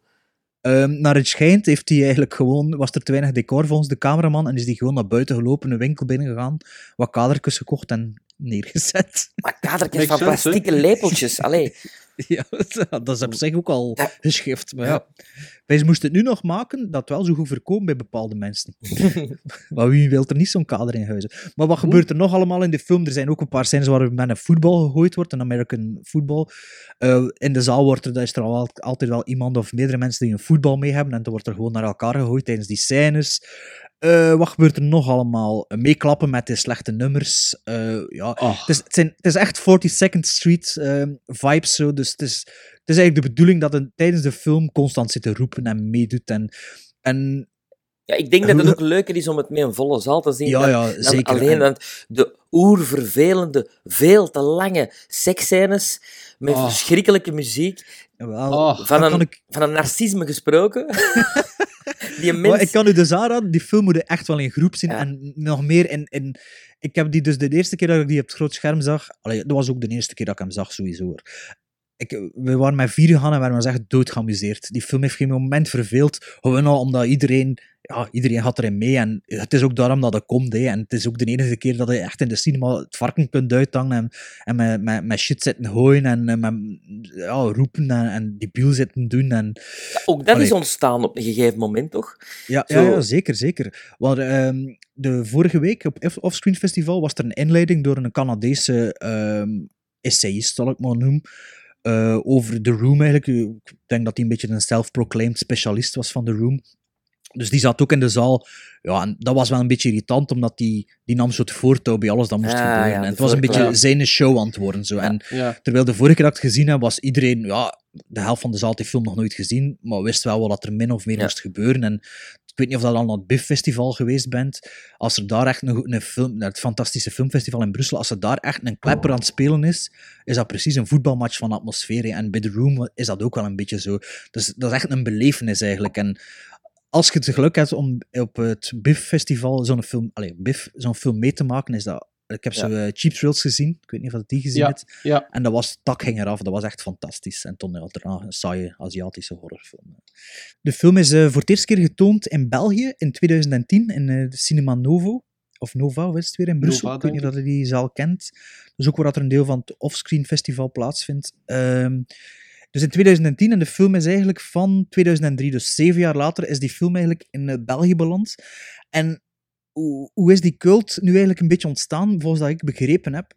Ehm, naar het schijnt heeft hij eigenlijk gewoon, was er te weinig decor volgens de cameraman en is hij gewoon naar buiten gelopen, een winkel binnengegaan, wat kadertjes gekocht en neergezet. Maar kadertjes Makes van sense, plastieke lepeltjes. Allee, ja, dat is op zich ook al Ja. geschift. Maar Ja. ja. Wij moesten het nu nog maken dat wel zo goed verkopen bij bepaalde mensen. maar wie wil er niet zo'n kader in huizen? Maar wat gebeurt er nog allemaal in de film? Er zijn ook een paar scènes waar met een voetbal gegooid wordt, een American voetbal. Eh, in de zaal wordt er, is er al, altijd wel iemand of meerdere mensen die een voetbal mee hebben en dan wordt er gewoon naar elkaar gegooid tijdens die scènes. Eh, wat gebeurt er nog allemaal? Eh, Meeklappen met de slechte nummers. Eh, ja, Oh, het is, het, zijn, het is echt 42nd Street ehm, vibes zo. Dus het is, het is eigenlijk de bedoeling dat het tijdens de film constant zit te roepen en meedoet. En, en ja, ik denk dat het ook leuker is om het met een volle zaal te zien ja, dan, ja, dan zeker. alleen En- want de oervervelende, veel te lange seksscènes met Oh. verschrikkelijke muziek. wel, Oh, Van een, ik, van een narcisme gesproken. Die mens... ik kan u dus aanraden, die film moet je echt wel in groep zien. Ja. En nog meer in, in... Ik heb die dus de eerste keer dat ik die op het groot scherm zag... Allee, dat was ook de eerste keer dat ik hem zag, sowieso. hoor. Ik, we waren met vier gegaan en we waren ons echt dood geamuseerd. Die film heeft geen moment verveeld. Gewoon al omdat iedereen... Ja, iedereen had erin mee. En het is ook daarom dat het komt. Hè. En het is ook de enige keer dat je echt in de cinema het varken kunt uithangen en, en met, met, met shit zitten gooien en eh, met ja, roepen en, en debiel zitten doen. En, Ook dat is ontstaan op een gegeven moment, toch? ja, Zo. ja, zeker, zeker. Want ehm, de vorige week op Off- Offscreen Festival was er een inleiding door een Canadese ehm essayist, zal ik maar noemen, eh, over The Room eigenlijk. Ik denk dat hij een beetje een self-proclaimed specialist was van The Room. Dus die zat ook in de zaal. Ja, en dat was wel een beetje irritant, omdat die, die nam soort voortouw bij alles dat moest Ah, gebeuren. ja, en de het was een beetje zijn show aan het worden. Zo. En. Terwijl de vorige keer dat ik het gezien heb, was iedereen, ja, de helft van de zaal had die film nog nooit gezien, maar wist wel wat er min of meer moest gebeuren. En ik weet niet of dat al naar het BIF Festival geweest bent. Als er daar echt een, een film, naar het fantastische filmfestival in Brussel, als er daar echt een klepper aan het spelen is, is dat precies een voetbalmatch van atmosfeer. hè. En bij The Room is dat ook wel een beetje zo. Dus dat is echt een belevenis eigenlijk. En als je het geluk hebt om op het BIF-festival zo'n film, allez, BIF, zo'n film mee te maken, is dat Ik heb Ja. zo eh, Cheap Thrills gezien. Ik weet niet of je die gezien Ja, hebt. ja. En dat was, het dak ging eraf. Dat was echt fantastisch. En toen daarna een saaie Aziatische horrorfilm. De film is eh, voor het eerst keer getoond in België in 2010 in eh, de Cinema Novo. Of Nova, is het weer in Brussel? Nova, ik weet niet of je die zaal kent. Dus ook waar dat er een deel van het Offscreen Festival plaatsvindt. Ehm, dus in 2010, en de film is eigenlijk van 2003, dus zeven jaar later, is die film eigenlijk in eh, België beland. En hoe, hoe is die cult nu eigenlijk een beetje ontstaan, volgens dat ik begrepen heb?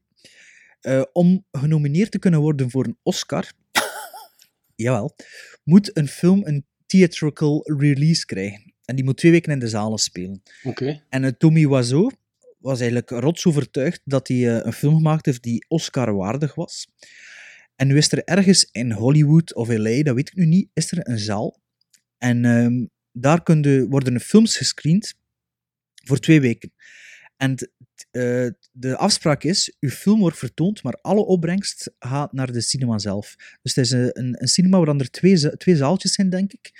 Eh, om genomineerd te kunnen worden voor een Oscar, jawel, moet een film een theatrical release krijgen. En die moet twee weken in de zalen spelen. Oké. En uh, Tommy Wiseau was eigenlijk rots overtuigd dat hij uh, een film gemaakt heeft die Oscar-waardig was. En nu is er ergens in Hollywood of LA, dat weet ik nu niet, is er een zaal. En um, daar kunnen, worden films gescreend voor twee weken. En uh, de afspraak is, uw film wordt vertoond, maar alle opbrengst gaat naar de cinema zelf. Dus het is een, een, cinema waar er twee, twee zaaltjes zijn, denk ik.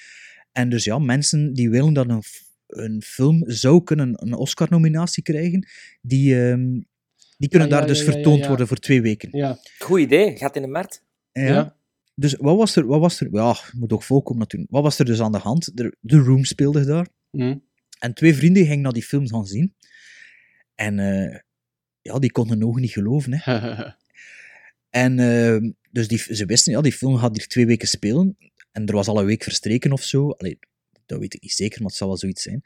En dus ja, mensen die willen dat een, een film zou kunnen een Oscar-nominatie krijgen, die, um, die kunnen Ah, ja, daar dus vertoond ja. worden voor twee weken. Ja. Goed idee, gaat in de markt. Ja. Ja. Dus wat was er? Wat was er? Ja, moet ook volkomen natuurlijk. Wat was er dus aan de hand? De, de Room speelde daar. Hm. En twee vrienden gingen naar die film gaan zien. En uh, ja, die konden hun ogen niet geloven. Hè. en uh, dus die, ze wisten, ja, die film gaat hier twee weken spelen. En er was al een week verstreken of zo. Allee, dat weet ik niet zeker, maar het zal wel zoiets zijn.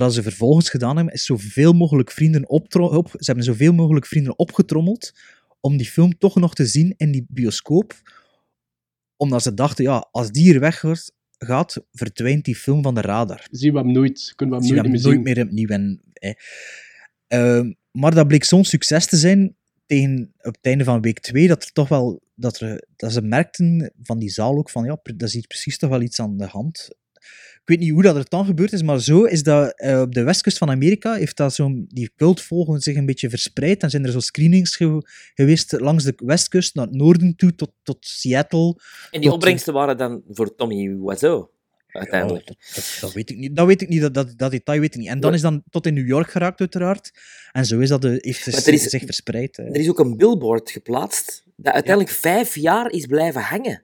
Wat ze vervolgens gedaan hebben, is zoveel mogelijk vrienden op, op ze hebben zoveel mogelijk vrienden opgetrommeld om die film toch nog te zien in die bioscoop. Omdat ze dachten, ja, als die hier weg gaat, verdwijnt die film van de radar. Zien we hem nooit, kunnen we hem Zien nooit, we hem meer nooit meer opnieuw. En, eh. uh, maar dat bleek zo'n succes te zijn tegen, op het einde van week 2, dat er toch wel, dat, er, dat ze merkten van die zaal ook van, ja, dat is hier precies toch wel iets aan de hand. Ik weet niet hoe dat er dan gebeurd is, maar zo is dat uh, op de westkust van Amerika, heeft dat zo, die cultvolgen zich een beetje verspreid en zijn er zo screenings ge geweest langs de westkust, naar het noorden toe, tot, tot Seattle. En die opbrengsten waren dan voor Tommy Wiseau? Uiteindelijk. Ja, dat, weet ik niet. Dat weet ik niet, dat, dat, dat detail weet ik niet. En dan is dan tot in New York geraakt, uiteraard. En zo is dat de, heeft er is, zich verspreid. Er is ook een billboard geplaatst dat uiteindelijk ja. vijf jaar is blijven hangen.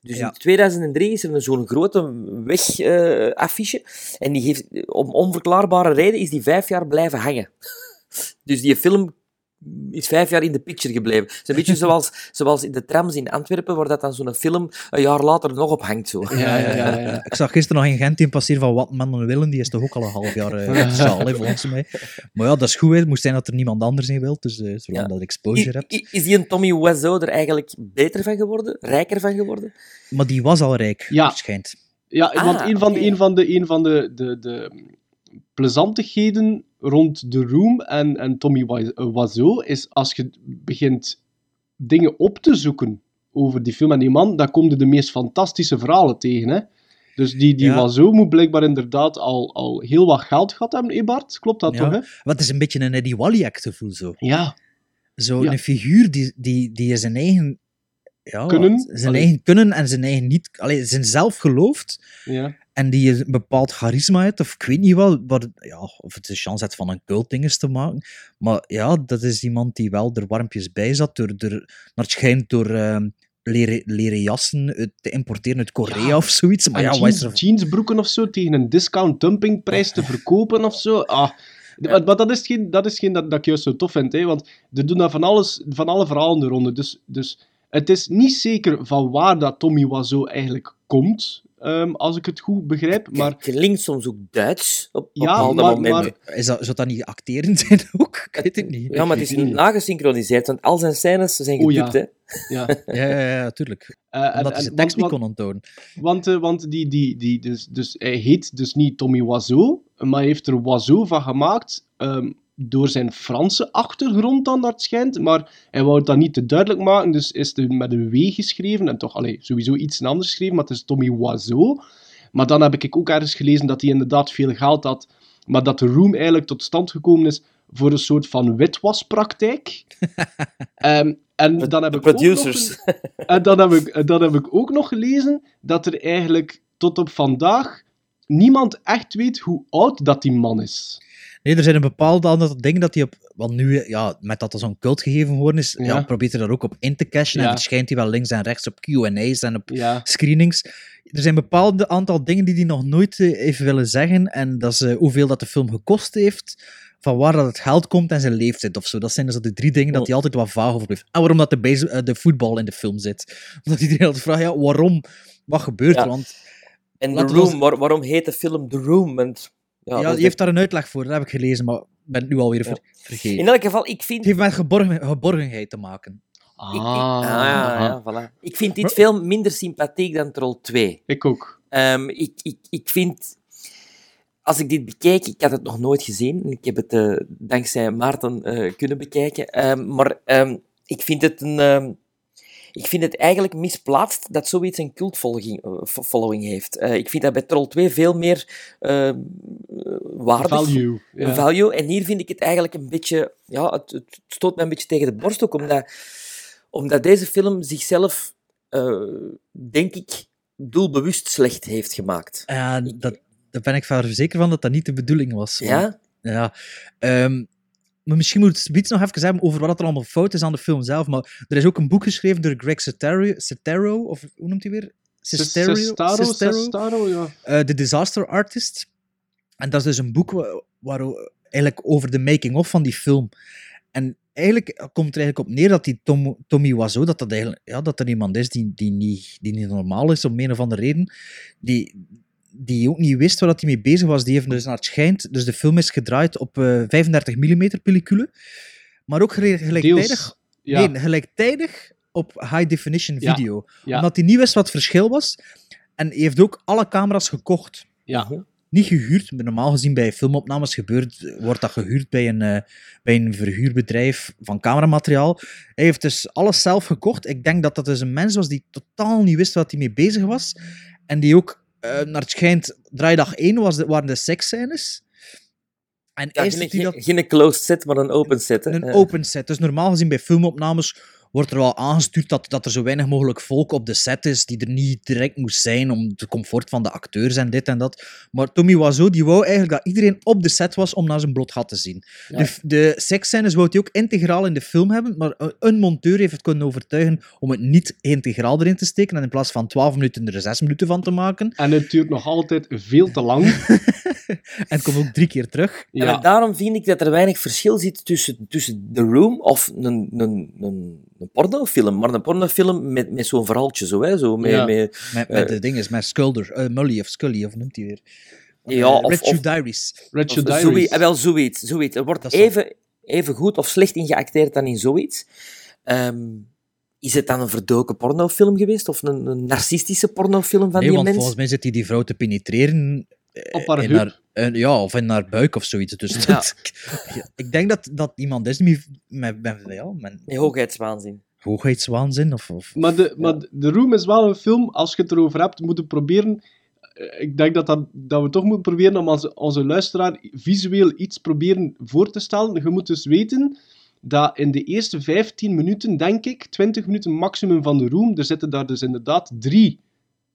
Dus ja. in 2003 is er zo'n grote wegaffiche. En die heeft, om onverklaarbare reden is die vijf jaar blijven hangen. dus die film is vijf jaar in de picture gebleven. Het is een beetje zoals, zoals in de trams in Antwerpen, waar dat dan zo'n film een jaar later nog op hangt. Zo. Ja, ja, ja, ja. Ik zag gisteren nog een Gent in passeren van Wat Mannen Willen, die is toch ook al een half jaar uh, zaal, hè, volgens mij. Maar ja, dat is goed, hè. het moest zijn dat er niemand anders in wil, dus uh, zolang ja. dat exposure hebt. Is, is die een Tommy Wiseau er eigenlijk beter van geworden? Rijker van geworden? Maar die was al rijk, ja. schijnt. Ja, ah, want een van, okay. een van de, een van de, de, de plezantigheden rond The Room en, en Tommy Wiseau is als je begint dingen op te zoeken over die film en die man, dan kom je de meest fantastische verhalen tegen. Hè? Dus die, die ja. Wiseau moet blijkbaar inderdaad al, al heel wat geld gehad hebben, Ebert? Klopt dat ja. toch? Hè? Wat is een beetje een Eddie Waliak gevoel zo. Ja. Zo ja. een figuur die, die, die zijn eigen ja, kunnen, zijn allee. eigen kunnen en zijn eigen niet, allee, zijn zelf gelooft. Ja. En die een bepaald charisma heeft, of ik weet niet wel, wat, ja, of het de kans heeft van een cultdinges te maken. Maar ja, dat is iemand die wel er warmpjes bij zat, door, door, naar het schijnt door uh, leren, leren jassen te importeren uit Korea ja. of zoiets. Maar en ja, jeans, er... jeansbroeken of zo tegen een discount dumpingprijs te verkopen of zo. Ah. Ja. Maar, maar, dat is geen dat, is geen dat, dat ik juist zo tof vind, hè, want er doen daar van, alles, van alle verhalen eronder. Dus, dus het is niet zeker van waar dat Tommy Wiseau eigenlijk komt, um, als ik het goed begrijp. Maar... Het klinkt soms ook Duits op ja, bepaalde maar, momenten. Maar, is dat, zou dat niet acteren zijn ook? Ik weet het niet. Ja, maar het is niet nagesynchroniseerd, want al zijn scènes zijn gedubt, oh, ja. hè. Ja, ja, ja, ja tuurlijk. Uh, Omdat hij de tekst niet kon onthouden. Want, uh, want die, die, die, dus, dus hij heet dus niet Tommy Wiseau, maar hij heeft er Wiseau van gemaakt um, door zijn Franse achtergrond dan, dat schijnt. Maar hij wou het dan niet te duidelijk maken, dus is het met een W geschreven. En toch, allee, sowieso iets anders geschreven, maar het is Tommy Wiseau. Maar dan heb ik ook ergens gelezen dat hij inderdaad veel geld had, maar dat de Room eigenlijk tot stand gekomen is voor een soort van witwaspraktijk. um, en dan heb ik. Ook nog, en dan heb, ik, dan heb ik ook nog gelezen dat er eigenlijk tot op vandaag niemand echt weet hoe oud dat die man is. Nee, er zijn een bepaalde aantal dingen dat hij op... Want nu, ja, met dat er zo'n cult gegeven geworden is, ja. Ja. probeert hij daar ook op in te cashen. En Ja. verschijnt hij wel links en rechts op Q&A's en op Ja. screenings. Er zijn bepaalde aantal dingen die hij nog nooit eh, heeft willen zeggen. En dat is eh, hoeveel dat de film gekost heeft, van waar dat het geld komt en zijn leeftijd of zo. Dat zijn dus de drie dingen dat hij altijd wat vaag over blijft. En waarom dat de, base, eh, de voetbal in de film zit. Omdat iedereen altijd vraagt, ja, waarom? Wat gebeurt Ja. er? Want En The Room, waar- waarom heet de film The Room? Want, ja, ja, heeft daar een uitleg voor, dat heb ik gelezen, maar ik ben het nu alweer ver- vergeten. In elk geval, ik vind... Het heeft met geborgen, geborgenheid te maken. Ik, ik- ah, ja, ja, voilà. ik vind dit veel minder sympathiek dan Troll 2. Ik ook. Ehm, ik, ik, ik vind... Als ik dit bekijk, ik had het nog nooit gezien. Ik heb het eh, dankzij Maarten eh, kunnen bekijken. Ehm, maar ehm, ik vind het een... ik vind het eigenlijk misplaatst dat zoiets een cultfollowing eh, heeft. Eh, ik vind dat bij Troll 2 veel meer ehm, eh, waardig. Value. Value. En hier vind ik het eigenlijk een beetje... Ja, het, het stoot me een beetje tegen de borst ook, omdat, omdat deze film zichzelf, eh, denk ik, doelbewust slecht heeft gemaakt. Ja, dat, daar ben ik zeker van dat dat niet de bedoeling was. Ja? Ja. Ehm, misschien moet ik iets nog even hebben over wat er allemaal fout is aan de film zelf. Maar er is ook een boek geschreven door Greg Sestero, of hoe noemt hij weer? Sestero? Sestero? Ja. Eh, The Disaster Artist. En dat is dus een boek wa- waar, eigenlijk over de making-of van die film. En eigenlijk komt er eigenlijk op neer dat die Tom, Tommy Wiseau, dat, dat, eigenlijk, ja, dat er iemand is die, die, niet, die niet normaal is, om een of andere reden, die, die ook niet wist waar hij mee bezig was. Die heeft dus naar het schijnt, dus de film is gedraaid op eh 35 mm pellicule, maar ook gelijktijdig. Ja. nee, gelijktijdig op high definition video. Ja. Omdat hij niet wist wat het verschil was. En hij heeft ook alle camera's gekocht. Ja. Niet gehuurd. Normaal gezien bij filmopnames gebeurt, wordt dat gehuurd bij een, eh, bij een verhuurbedrijf van cameramateriaal. Hij heeft dus alles zelf gekocht. Ik denk dat dat dus een mens was die totaal niet wist wat hij mee bezig was. En die ook, eh, naar het schijnt, draaidag 1 was de, waren de seksscènes. En Ja, eerst geen, dat geen, closed set, maar een open set. hè. een open set. Dus normaal gezien bij filmopnames wordt er wel aangestuurd dat, dat er zo weinig mogelijk volk op de set is die er niet direct moest zijn om de comfort van de acteurs en dit en dat. Maar Tommy Wiseau die wou eigenlijk dat iedereen op de set was om naar zijn bloot gat te zien. Ja. De, de seksscènes wou hij ook integraal in de film hebben, maar een- een monteur heeft het kunnen overtuigen om het niet integraal erin te steken en in plaats van 12 minuten er 6 minuten van te maken. En het duurt nog altijd veel te lang. En komt ook drie keer terug. En Ja. daarom vind ik dat er weinig verschil zit tussen, tussen The Room of een, een, een, een pornofilm. Maar een pornofilm met, met zo'n verhaaltje, zo, hè, zo met, Ja. met, Met, met Eh. de dinges, met Skulder, eh, Mully of Scully, of noemt hij weer? ja, Eh, of, Red Shoe Diaries. Red Shoe Diaries. zoiets. eh, wel, zoiets, zoiets. Er wordt even, even goed of slecht in geacteerd dan in zoiets. Ehm, is het dan een verdoken pornofilm geweest? Of een, een narcistische pornofilm van nee, die want mens? volgens mij zit hij die vrouw te penetreren. Eh, Op haar in eh, ja, of in haar buik of zoiets. Dus Ja. dat- ik denk dat dat iemand is die met, met, ja, met Met hoogheidswaanzin. hoogheidswaanzin. Of, of, Maar, de, maar de Room is wel een film, als je het erover hebt, moeten proberen. eh, Ik denk dat, dat, dat we toch moeten proberen om onze, onze luisteraar visueel iets proberen voor te stellen. Je moet dus weten dat in de eerste 15 minuten, denk ik, 20 minuten maximum van de Room, er zitten daar dus inderdaad drie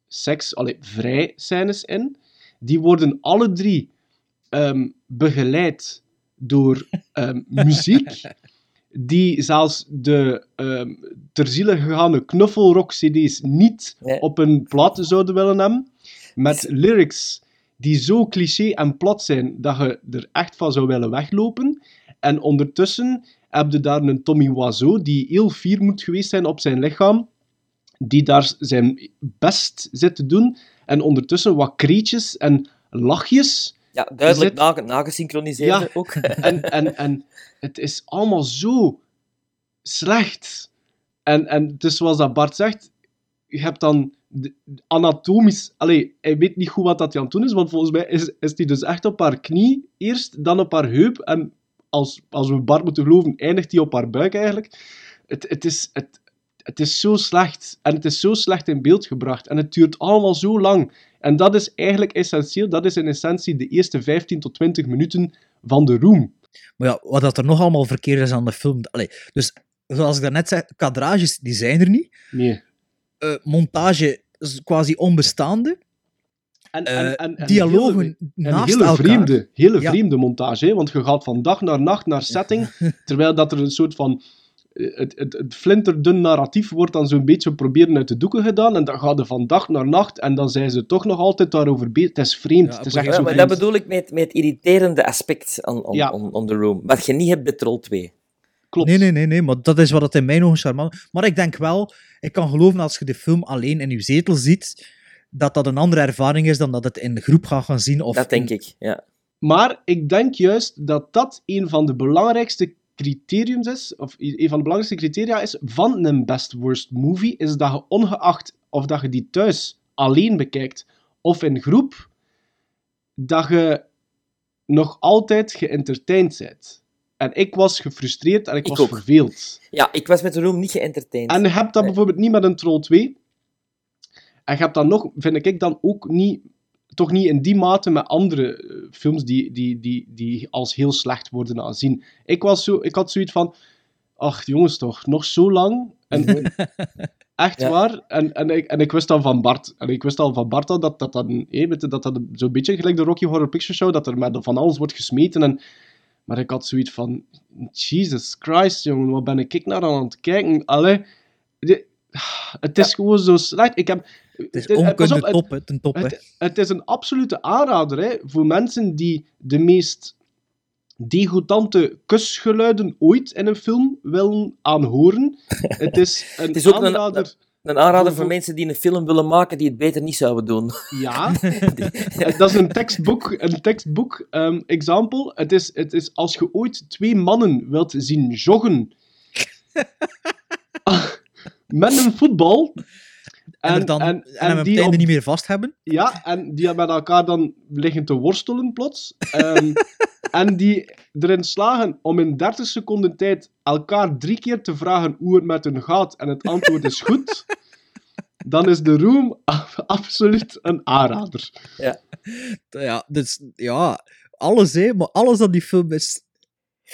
seks, allee, vrij scènes in. Die worden alle drie ehm, begeleid door ehm, muziek die zelfs de ehm ter ziele gegaane knuffelrock-cd's niet Nee. op een plaat zouden willen hebben. Met lyrics die zo cliché en plat zijn dat je er echt van zou willen weglopen. En ondertussen heb je daar een Tommy Wiseau die heel fier moet geweest zijn op zijn lichaam, die daar zijn best zit te doen. En ondertussen wat kreetjes en lachjes Ja, duidelijk Zit- nagesynchroniseerd Ja. ook. en, en, en het is allemaal zo slecht. En, en dus zoals dat Bart zegt, je hebt dan anatomisch... Allee, hij weet niet goed wat dat hij aan het doen is, want volgens mij is, is hij dus echt op haar knie eerst, dan op haar heup, en als, als we Bart moeten geloven, eindigt hij op haar buik eigenlijk. Het, het, is, het, het is zo slecht. En het is zo slecht in beeld gebracht. En het duurt allemaal zo lang. En dat is eigenlijk essentieel. Dat is in essentie de eerste 15 tot 20 minuten van de room. Maar ja, wat dat er nog allemaal verkeerd is aan de film. Allee, dus zoals ik daarnet zei, kadrages die zijn er niet. Nee. Eh, montage is quasi onbestaande. En, Eh, en, en, en dialogen hele, naast hele elkaar. vreemde, hele Ja. vreemde montage, hè, want je gaat van dag naar nacht naar setting, terwijl dat er een soort van het, het, het flinterdun narratief wordt dan zo'n beetje proberen uit de doeken gedaan, en dan gaat er van dag naar nacht, en dan zijn ze toch nog altijd daarover bezig. Het is vreemd. Ja, het is echt Ja, zo maar vreemd. dat bedoel ik met, met het irriterende aspect on, on, Ja. on, on the room. Wat je niet hebt bij Troll 2. Klopt. Nee, nee, nee, nee, maar dat is wat het in mijn ogen charmant Maar ik denk wel, ik kan geloven als je de film alleen in je zetel ziet, dat dat een andere ervaring is dan dat het in de groep gaat gaan zien. Of Dat denk in- ik, ja. Maar ik denk juist dat dat een van de belangrijkste criteriums is, of een van de belangrijkste criteria is van een best worst movie, is dat je ongeacht of dat je die thuis alleen bekijkt of in groep, dat je nog altijd geëntertained bent. En ik was gefrustreerd en ik, Ik was ook. verveeld. Ja, ik was met de room niet geëntertained. En je hebt dat Nee. bijvoorbeeld niet met een Troll 2. En je hebt dat nog, vind ik dan ook niet, toch niet in die mate met andere eh, films die, die, die, die als heel slecht worden aanzien. Ik, was zo, ik had zoiets van, ach jongens toch, nog zo lang. En, echt Ja. waar. En, en, ik, en ik wist al van Bart, en ik wist al van Bart al dat dat, dan, je, dat, dat zo'n beetje gelijk de Rocky Horror Picture Show, dat er met van alles wordt gesmeten. En, maar ik had zoiets van, Jesus Christ, jongen, wat ben ik naar aan het kijken? Allee, het is gewoon zo slecht. Ik heb, Het is eh, pas onkunde op, het- top, hè, ten top. hè. het, het is een absolute aanrader hè, voor mensen die de meest degoutante kusgeluiden ooit in een film willen aanhoren. Het is een Het is ook een- aanrader. Een aanrader Voor- mensen die een film willen maken die het beter niet zouden doen. Ja, Eh, dat is een tekstboek. Een tekstboek. ehm example. Het is, het is als je ooit twee mannen wilt zien joggen met een voetbal. En, dan, en, hem op het die einde op- niet meer vast hebben. Ja, en die met elkaar dan liggen te worstelen plots. Ehm, en die erin slagen om in 30 seconden tijd elkaar drie keer te vragen hoe het met hun gaat en het antwoord is goed. Dan is de room absoluut een aanrader. Ja, dus, ja alles, hè, maar alles aan die film is...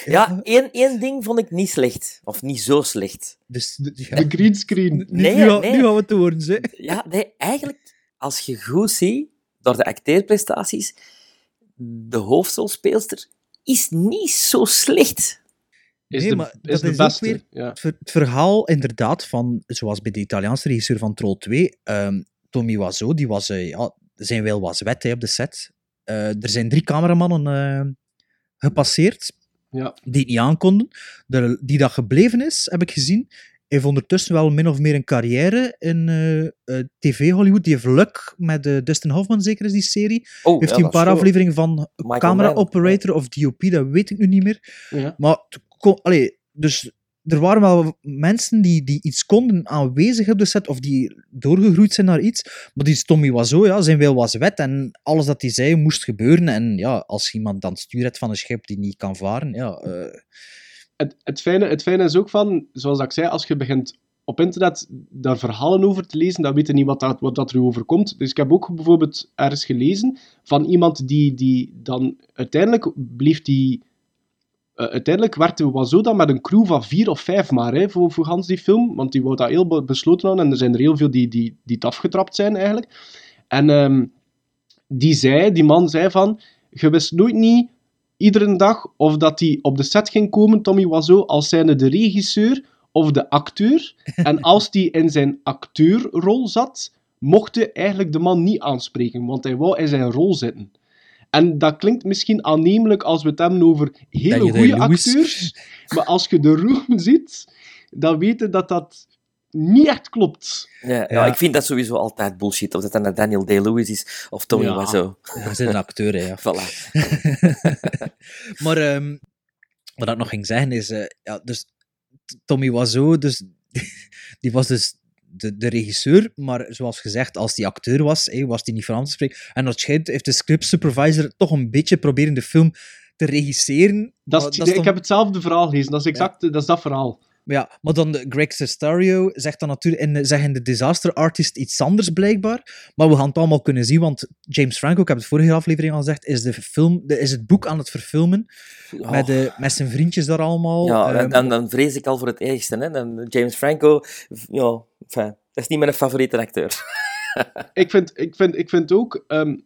Ja, één, één ding vond ik niet slecht. Of niet zo slecht. Dus, De, ja, de greenscreen. nu, Nee, nu, gaan- nee. nu gaan we het horen, hè. Ja, nee, eigenlijk, als je goed ziet, door de acteerprestaties, de hoofdrolspeelster is niet zo slecht. Is Nee, de, maar is dat de is ook beste. weer- Ja. Het, ver- het verhaal inderdaad van, zoals bij de Italiaanse regisseur van Troll 2, ehm, Tommy Wiseau, die was, eh, ja, zijn wel was wet hè, op de set. Eh, er zijn drie cameramannen eh, gepasseerd Ja. die het niet aankonden. De, die dat gebleven is, heb ik gezien, heeft ondertussen wel min of meer een carrière in eh, eh, TV Hollywood. Die heeft Luck met eh, Dustin Hoffman, zeker is die serie. Oh, heeft ja, hij een paar afleveringen van Michael camera Mann, operator of DOP, dat weet ik nu niet meer. Ja. Maar allee, dus er waren wel mensen die, die iets konden aanwezig op de set, of die doorgegroeid zijn naar iets. Maar die Tommy was zo, ja, zijn wil was wet. En alles dat hij zei moest gebeuren. En ja, als iemand dan stuur hebt van een schip die niet kan varen, ja... eh, Het, het, fijne, het fijne is ook van, zoals ik zei, als je begint op internet daar verhalen over te lezen, dan weet je niet wat dat, wat dat er overkomt. Dus ik heb ook bijvoorbeeld ergens gelezen van iemand die, die dan uiteindelijk bleef die... eh, uiteindelijk werkte Wazo dan met een crew van vier of vijf maar hè, voor, voor gans die film, want die wou dat heel be- besloten houden en er zijn er heel veel die, die, die het afgetrapt zijn eigenlijk. En ehm, die zei, die man zei van, je wist nooit niet iedere dag of dat hij op de set ging komen, Tommy Wiseau, als zijnde de regisseur of de acteur. En als hij in zijn acteurrol zat, mocht hij eigenlijk de man niet aanspreken, want hij wou in zijn rol zitten. En dat klinkt misschien aannemelijk als we het hebben over hele goede acteurs, maar als je de room ziet, dan weet je dat dat niet echt klopt. Ja, ja. Ja. ik vind dat sowieso altijd bullshit. Of dat dan Daniel Day-Lewis is of Tommy Ja. Wiseau. hij is een acteur, hè, ja. Voilà. maar ehm, wat ik nog ging zeggen is, eh, ja, dus Tommy Wiseau, dus, die was dus de, de regisseur, maar zoals gezegd, als die acteur was, hé, was die niet van aan te spreken. En dat schijnt, heeft de script supervisor toch een beetje proberen de film te regisseren. Dat is, ik heb hetzelfde verhaal gelezen, dat is exact dat, is dat verhaal. Ja, maar dan de Greg Sestario zegt dan natuurlijk in, de- zeggen de Disaster Artist iets anders blijkbaar. Maar we gaan het allemaal kunnen zien, want James Franco, ik heb het vorige aflevering al gezegd, is, de film, de, is het boek aan het verfilmen. Oh. Met, de, met zijn vriendjes daar allemaal. Ja, Ehm, dan, dan vrees ik al voor het ergste. Hè. Dan James Franco, ja, enfin, dat is niet mijn favoriete acteur. ik vind, ik vind, ik vind ook, ehm,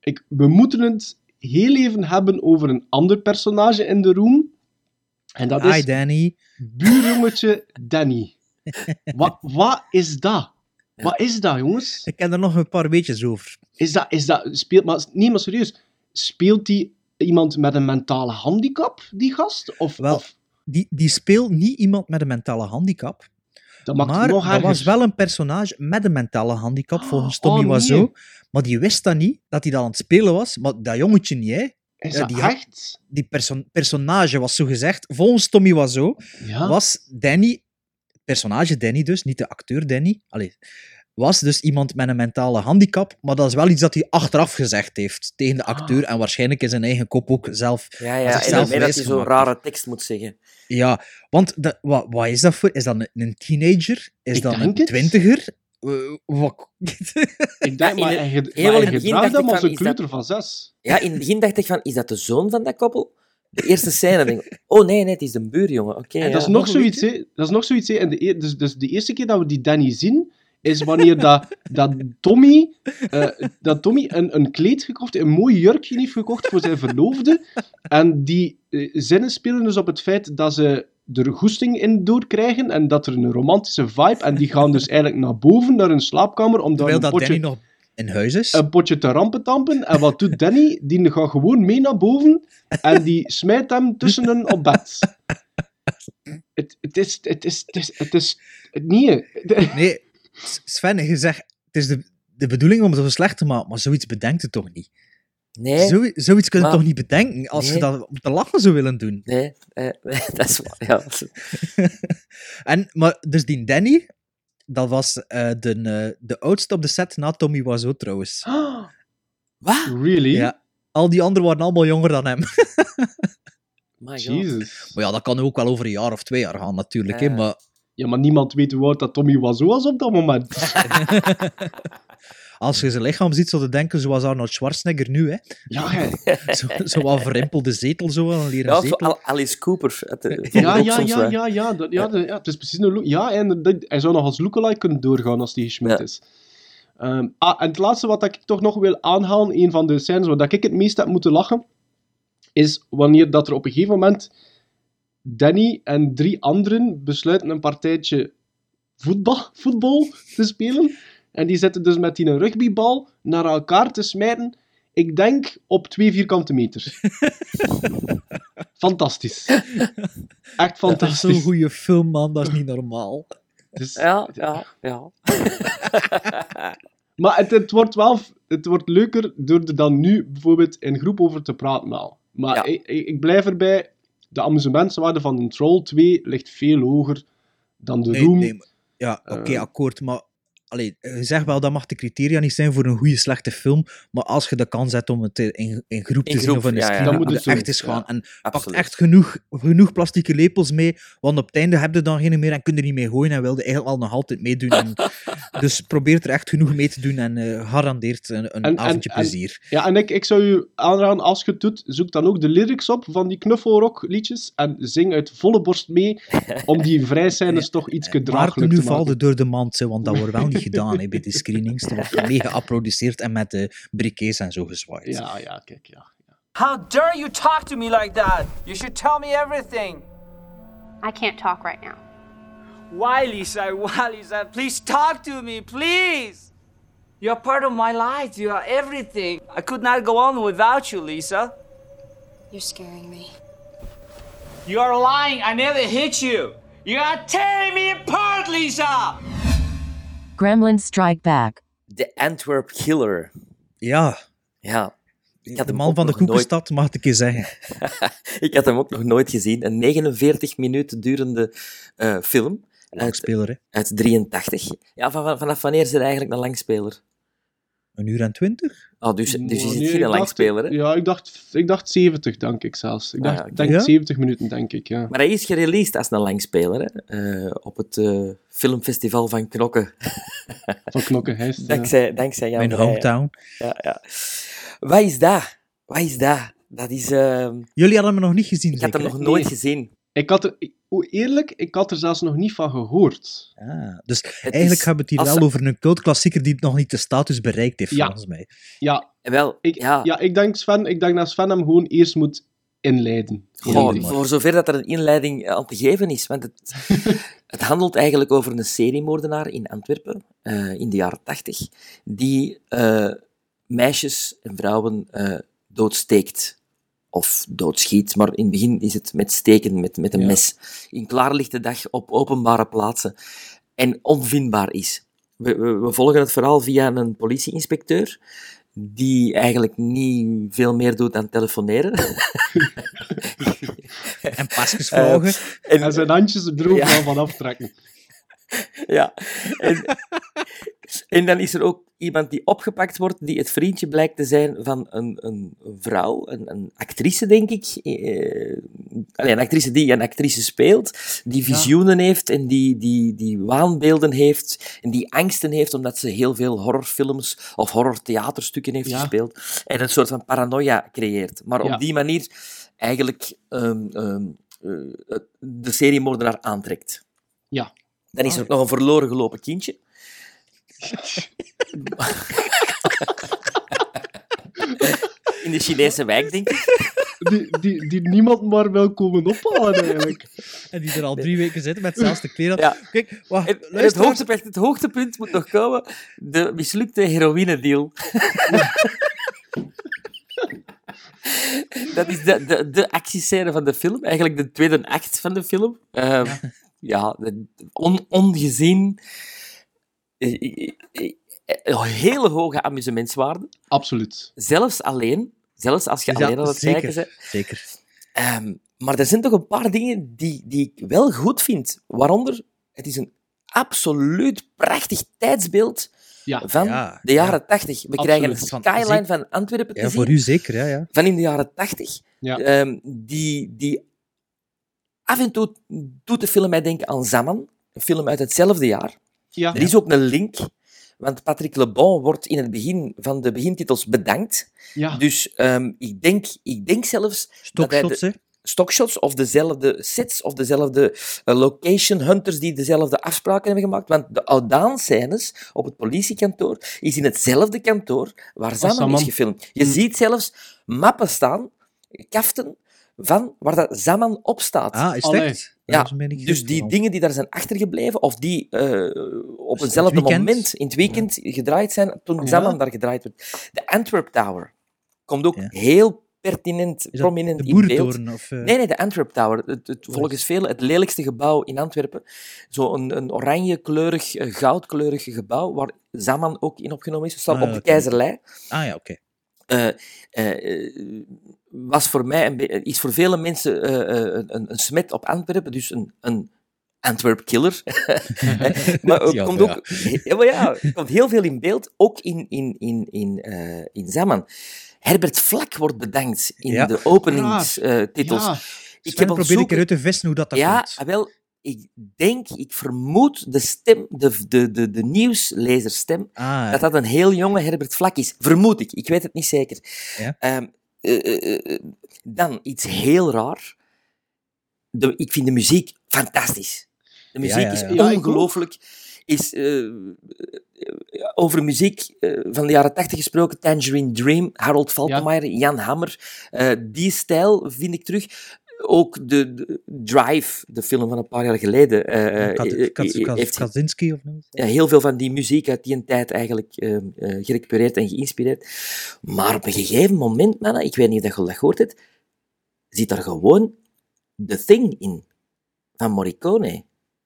ik, we moeten het heel even hebben over een ander personage in de room. En dat Hi is Danny. buurjongetje Danny. Wat, wat is dat? Wat is dat, jongens? Ik ken er nog een paar weetjes over. Is dat, is dat, speelt, maar, nee, maar serieus, speelt die iemand met een mentale handicap, die gast? Of, Wel, of Die, die speelt niet iemand met een mentale handicap. Dat maakt maar dat was wel een personage met een mentale handicap, volgens Oh, Tommy nee. Wiseau. Maar die wist dat niet, dat hij dat aan het spelen was. Maar dat jongetje niet, hè. Is Ja, die echt? Die perso- personage was zo gezegd, volgens Tommy Wiseau, Ja. was Danny, personage Danny dus, niet de acteur Danny, allee, was dus iemand met een mentale handicap, maar dat is wel iets dat hij achteraf gezegd heeft tegen de acteur en waarschijnlijk in zijn eigen kop ook zelf. Ja, ja. En zichzelf daarmee dat hij zo'n rare tekst moet zeggen. Ja, want dat, wat, wat is dat voor? Is dat een, een teenager? Is Ik dat een het. twintiger? Eh, wat? Ik denk, Ja, maar hij, gedraagt hem als van, een kleuter van zes. Ja, in het begin dacht ik van, is dat de zoon van dat koppel? De eerste scène, denk ik, oh nee, nee, het is de buurjongen. Oké, En ja. dat is nog nog een zoiets, hè. Dat is nog zoiets, hè. En de, eer- dus, dus de eerste keer dat we die Danny zien, is wanneer dat, dat Tommy, eh, dat Tommy een, een kleed gekocht, een mooi jurkje heeft gekocht voor zijn verloofde. En die eh, zinnen spelen dus op het feit dat ze er goesting in doorkrijgen en dat er een romantische vibe, en die gaan dus eigenlijk naar boven, naar hun slaapkamer, om daar Terwijl een potje, nog in huis is. een potje te rampentampen. En wat doet Danny? Die gaat gewoon mee naar boven en die smijt hem tussen hen op bed. Het, het is... Het is... Het is... Het is nee. Nee, Sven, je zegt, het is de, de bedoeling om het zo slecht te maken, maar zoiets bedenkt het toch niet? Nee, Zo, zoiets kun je Maar- toch niet bedenken als je Nee. dat om te lachen zou willen doen? nee, eh, dat is waar. Ja. En, maar, dus die Danny, dat was eh, de, eh, de oudste op de set na Tommy Wiseau trouwens. Wat? Really? Ja. Al die anderen waren allemaal jonger dan hem. My God. Jesus. Maar ja, dat kan ook wel over een jaar of twee jaar gaan natuurlijk. hè, maar Ja, maar niemand weet hoe oud dat Tommy was was op dat moment. als je zijn lichaam ziet, zou je denken zoals Arnold Schwarzenegger nu. Hè. Ja, hè. Zo, zo wat verrimpelde zetel, zo wel, een leren Ja, zetel. Alice Cooper. Ja, ja, ja, ja, ja, dat, ja, dat- ja, het is precies een look. Ja, en dat, hij zou nog als lookalike kunnen doorgaan als die gesmet Ja. is. Ehm, ah, en het laatste wat ik toch nog wil aanhalen, een van de scènes waar dat ik het meest heb moeten lachen, is wanneer dat er op een gegeven moment Danny en drie anderen besluiten een partijtje voetbal, voetbal te spelen. En die zitten dus met die een rugbybal naar elkaar te smijten. Ik denk op twee vierkante meter. Fantastisch. Echt Dat is fantastisch. zo'n goede film, man. Dat is niet normaal. Dus- Ja, ja, ja. Maar het, het wordt wel het wordt leuker door er dan nu bijvoorbeeld in groep over te praten al. Maar Ja. ik, ik, ik blijf erbij, de amusementswaarde van een Troll 2 ligt veel hoger dan de Nee, Room. nee, maar- ja, oké, Eh. akkoord. Maar allee, je zegt wel, dat mag de criteria niet zijn voor een goede, slechte film. Maar als je de kans hebt om het in, in groep te In zien groep, of in een ja, ja. screen, Dan dan moet het echt eens gaan. ja. En pak Absoluut. echt genoeg, genoeg plastieke lepels mee, want op het einde heb je dan geen meer en kun je er niet mee gooien en wilde eigenlijk al nog altijd meedoen. En, dus probeer er echt genoeg mee te doen en eh garandeert een, een En- en- avondje en- plezier. Ja, en ik, ik zou je aanraden, als je het doet, zoek dan ook de lyrics op van die knuffelrock liedjes en zing uit volle borst mee om die vrijscènes toch iets Maar nu te valt maken. het door de mand, hè, want dat wordt wel niet gedaan hè, bij de screenings. Er wordt mee geapplaudisseerd en met de briquets en zo gezwaaid. Ja, ja, kijk, ja. How dare you talk to me like that? You should tell me everything. I can't talk right now. Why, Lisa? Why, Lisa? Please talk to me, please. You're part of my life. You are everything. I could not go on without you, Lisa. You're scaring me. You are lying. I never hit you. You are tearing me apart, Lisa. Gremlins Strike Back. De Antwerp Killer. Ja, Ja. Ik had de hem man van de nog nooit- koekenstad, mag ik je zeggen. ik had hem ook nog nooit gezien. Een 49 minuten durende eh, film. Uit, Langspeler, hè. uit 83. Ja, van, van- vanaf wanneer is er eigenlijk een langspeler? Een uur en twintig? Oh, dus, dus is Nee, het ik geen dacht- langspeler, hè? Ja, ik dacht, ik dacht 70, denk ik zelfs. Ik Ah, dacht, ja, oké. denk Ja? 70 minuten, denk ik, ja. Maar hij is gereleased als een langspeler, hè? eh, op het eh, filmfestival van Knokken. Van Knokkenheist. ja. dankzij, dankzij Jan Mijn hometown. Ja, ja. Wat is dat? Wat is dat? Dat is... ehm, Jullie hadden me nog niet gezien, ik had zeker, hem hè? nog nooit Nee. gezien. Ik had er, eerlijk, ik had er zelfs nog niet van gehoord. Ah, dus Het eigenlijk is- hebben we het hier wel ze- over een cultklassieker die nog niet de status bereikt heeft, Ja. volgens mij. Ja, Wel, ik, ja, ja. ik, denk Sven, ik denk dat Sven hem gewoon eerst moet inleiden. Goh, Ja. voor zover dat er een inleiding aan te geven is. Want het, het handelt eigenlijk over een seriemoordenaar in Antwerpen eh, in de jaren tachtig, die eh, meisjes en vrouwen eh, doodsteekt. Of doodschiet, maar in het begin is het met steken, met, met een Ja. mes. In klaarlichte dag op openbare plaatsen. En onvindbaar is. We, we, we volgen het verhaal via een politieinspecteur, die eigenlijk niet veel meer doet dan telefoneren. En pasjes vragen. en, En zijn handjes er Ja. van aftrekken. Ja. En, en dan is er ook iemand die opgepakt wordt, die het vriendje blijkt te zijn van een, een vrouw, een, een actrice, denk ik. Eh, allee, een actrice die een actrice speelt, die visioenen heeft en die, die, die waanbeelden heeft en die angsten heeft omdat ze heel veel horrorfilms of horrortheaterstukken heeft Ja. gespeeld en een soort van paranoia creëert. Maar Ja. op die manier eigenlijk ehm, ehm, eh, de seriemoordenaar aantrekt. Ja. Dan is er ook nog een verloren gelopen kindje. In de Chinese wijk, denk ik. Die, die, die niemand maar wil komen ophalen, eigenlijk. En die er al drie weken zitten met hetzelfde kleren. Ja. Kijk, wacht, En, het, hoogtepunt, het hoogtepunt moet nog komen. De mislukte heroïnedeal. Dat is de, de, de actiescène van de film. Eigenlijk de tweede act van de film. Ehm, ja, de- on, ongezien. eh, eh, eh, hele hoge amusementswaarde. Absoluut. Zelfs alleen. Zelfs als je Ja, alleen aan het zeker, kijken bent. Zeker. Ehm, maar er zijn toch een paar dingen die, die ik wel goed vind. Waaronder, het is een absoluut prachtig tijdsbeeld Ja. van Ja, de jaren tachtig. We krijgen een Van- skyline zeker- van Antwerpen te Ja, zien, voor u zeker, ja. ja. van in de jaren tachtig, Ja. ehm, die, die af en toe doet de film mij denken aan Zaman, een film uit hetzelfde jaar. Ja. Er is ook een link, want Patrick Lebon wordt in het begin van de begintitels bedankt. Ja. Dus ehm, ik, denk, ik denk zelfs dat hij de- Stockshots, hè. stockshots of dezelfde sets of dezelfde eh, location hunters die dezelfde afspraken hebben gemaakt. Want de Audaan-scènes op het politiekantoor is in hetzelfde kantoor waar Zaman Zaman. is gefilmd. Je Mm. ziet zelfs mappen staan, kaften, van waar dat Zaman op staat. Ah, is? Ja, Dat niet dus die dingen die daar zijn achtergebleven, of die eh, op het hetzelfde moment in het weekend gedraaid zijn, toen Ja. Zaman daar gedraaid werd. De Antwerp Tower komt ook Ja. heel pertinent, Is dat prominent de in beeld. boerentoren? Of, eh, Nee, nee, de Antwerp Tower. Het, het, volgens velen het lelijkste gebouw in Antwerpen. Zo'n een, een oranje-kleurig, eh, goudkleurig gebouw, waar Zaman ook in opgenomen is. Het staat Ah, op de oké. Keizerlei. Ah ja, oké. Eh, was voor mij, een is voor vele mensen eh, eh, een, een smet op Antwerpen, dus een, een Antwerp killer. maar er Ja, komt ook ja, maar ja, komt heel veel in beeld, ook in, in, in, in, eh, in Zaman. Herbert Vlak wordt bedankt in Ja. de openingstitels. Ja. ik heb probeer ik ontzoeken- eruit te vissen hoe dat, dat ja, komt. ah, wel, ik denk, ik vermoed de stem, de, de, de, de nieuwslezerstem, Ah, dat dat een heel jonge Herbert Vlak is. Vermoed ik, ik weet het niet zeker. Ja. Ehm, eh, eh, eh, dan iets heel raar. De, ik vind de muziek fantastisch. De muziek ja, is ja. Ja, ongelooflijk. Is, eh, eh, over muziek eh, van de jaren tachtig gesproken, Tangerine Dream, Harold Faltermeyer, Jan Hammer. eh, die stijl vind ik terug. Ook de, de Drive, de film van een paar jaar geleden, eh, Kat- eh, Kat- eh, Kat- heeft Kaczynski of niet? ja, heel veel van die muziek uit die tijd eigenlijk eh, eh, gerecupereerd en geïnspireerd. Maar op een gegeven moment, mannen, ik weet niet of je dat gehoord hebt, zit daar gewoon The Thing in, van Morricone.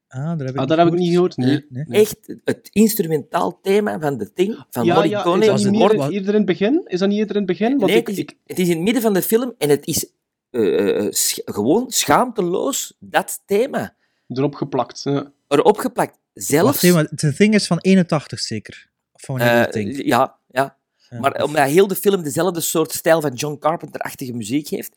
Ah, daar heb ik, Ah, dat heb ik niet gehoord. Nee. Nee. Echt het instrumentaal thema van The Thing, van Ja, ja, Morricone. is dat was niet eerder in het begin? Is dat niet eerder in het begin? Want nee, ik, het, is, ik, het is in het midden van de film en het is eh, eh, sch- gewoon schaamteloos dat thema erop geplakt. Ja. erop geplakt. Zelfs... Wacht even, maar The Thing is van 81 zeker. Of van eh, Thing? ja, ja. Ja, Maar of- omdat heel de film dezelfde soort stijl van John Carpenter-achtige muziek heeft,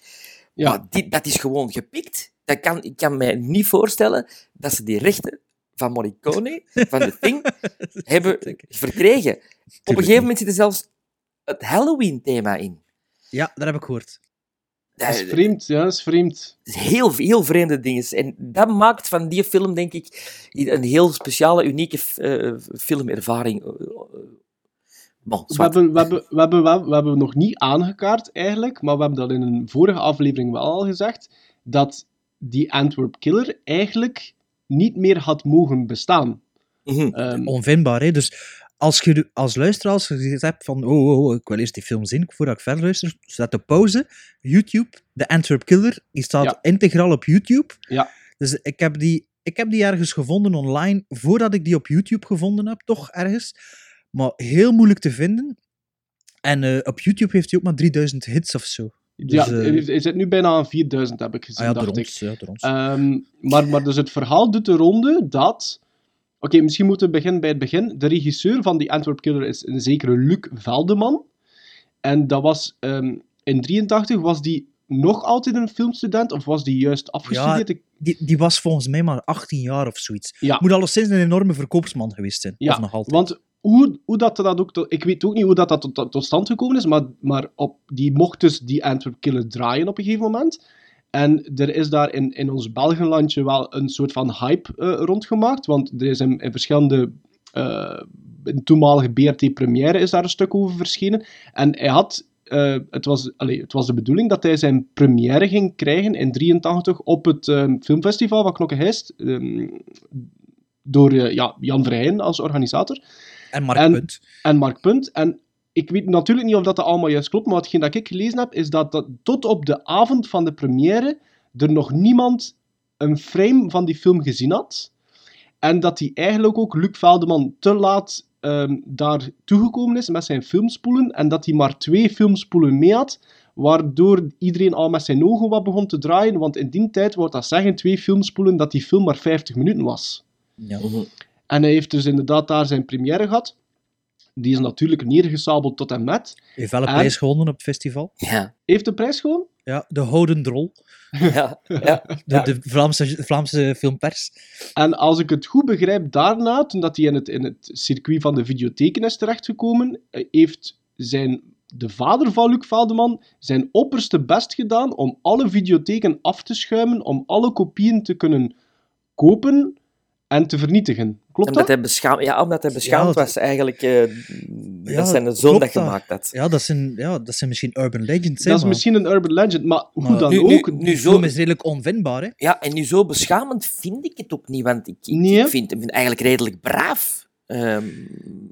Ja. maar dit, dat is gewoon gepikt. Dat kan, ik kan mij niet voorstellen dat ze die rechten van Morricone, van The Thing, hebben verkregen. Op een gegeven moment zit er zelfs het Halloween-thema in. Ja, dat heb ik gehoord. Dat is vreemd, ja, dat is vreemd. Heel, heel vreemde dingen. En dat maakt van die film, denk ik, een heel speciale, unieke uh, filmervaring. Bon, we, hebben, we, hebben, we, hebben, we hebben nog niet aangekaart eigenlijk, maar we hebben dat in een vorige aflevering wel al gezegd, dat die Antwerp Killer eigenlijk niet meer had mogen bestaan. Mm um, Onvindbaar, hè? Dus als je als luisteraar als je hebt van oh, oh, oh, ik wil eerst die film zien voordat ik verder luister, zet de pauze, YouTube, de Antwerp Killer, die staat integraal op YouTube. Ja. Dus ik heb, die, ik heb die ergens gevonden online, voordat ik die op YouTube gevonden heb, toch ergens. Maar heel moeilijk te vinden. En uh, op YouTube heeft hij ook maar 3000 hits of zo. Dus, ja, uh, hij zit nu bijna aan 4000, heb ik gezien, ah, ja, dacht ons, ik. Ja, um, maar, maar dus het verhaal doet de ronde dat Oké, misschien moeten we beginnen bij het begin. De regisseur van die Antwerp Killer is een zekere Luc Veldeman. En dat was um, in 83 was die nog altijd een filmstudent of was die juist afgestudeerd? Ja, die, die was volgens mij maar 18 jaar of zoiets. Ja. Moet alleszins een enorme verkoopsman geweest zijn. Ja, of nog altijd. want hoe, hoe dat, dat ook... Ik weet ook niet hoe dat, dat tot, tot stand gekomen is, maar, maar op, die mocht dus die Antwerp Killer draaien op een gegeven moment. En er is daar in, in ons Belgenlandje wel een soort van hype uh, rondgemaakt, want er is in, in verschillende... In toenmalige BRT-première is daar een stuk over verschenen. En hij had... Uh, het, was, allez, het was de bedoeling dat hij zijn première ging krijgen in 83 op het um, filmfestival van Knokkeheist. Um, door ja, Jan Vrijen als organisator. En Mark en, Punt. En Mark Punt. En ik weet natuurlijk niet of dat allemaal juist klopt, maar hetgeen dat ik gelezen heb, is dat, dat tot op de avond van de première er nog niemand een frame van die film gezien had. En dat hij eigenlijk ook Luc Veldeman te laat um, daar toegekomen is met zijn filmspoelen. En dat hij maar twee filmspoelen mee had. Waardoor iedereen al met zijn ogen wat begon te draaien. Want in die tijd wordt dat zeggen, twee filmspoelen, dat die film maar 50 minuten was. Ja. En hij heeft dus inderdaad daar zijn première gehad. Die is natuurlijk neergesabeld tot en met. Heeft wel een prijs gewonnen op het festival. Ja. Heeft de prijs gewonnen? Ja, de Houden Drol. Ja, ja, de, de Vlaamse, Vlaamse filmpers. En als ik het goed begrijp, daarna, toen dat hij in het, in het circuit van de videotheken is terechtgekomen, eh, heeft zijn, de vader van Luc Veldeman zijn opperste best gedaan om alle videotheken af te schuimen, om alle kopieën te kunnen kopen en te vernietigen. Klopt omdat dat? Hij beschaamd, ja, omdat hij beschaamd ja, was eigenlijk. Uh, ja, dat zijn de zoon dat gemaakt had. Ja dat, zijn, ja, dat zijn misschien urban legends. Dat is misschien een urban legend, maar hoe maar dan nu, ook... Nu, nu zo is redelijk onvindbaar, hè? Ja, en nu zo beschamend vind ik het ook niet, want ik, ik, nee, ik vind hem eigenlijk redelijk braaf. Um,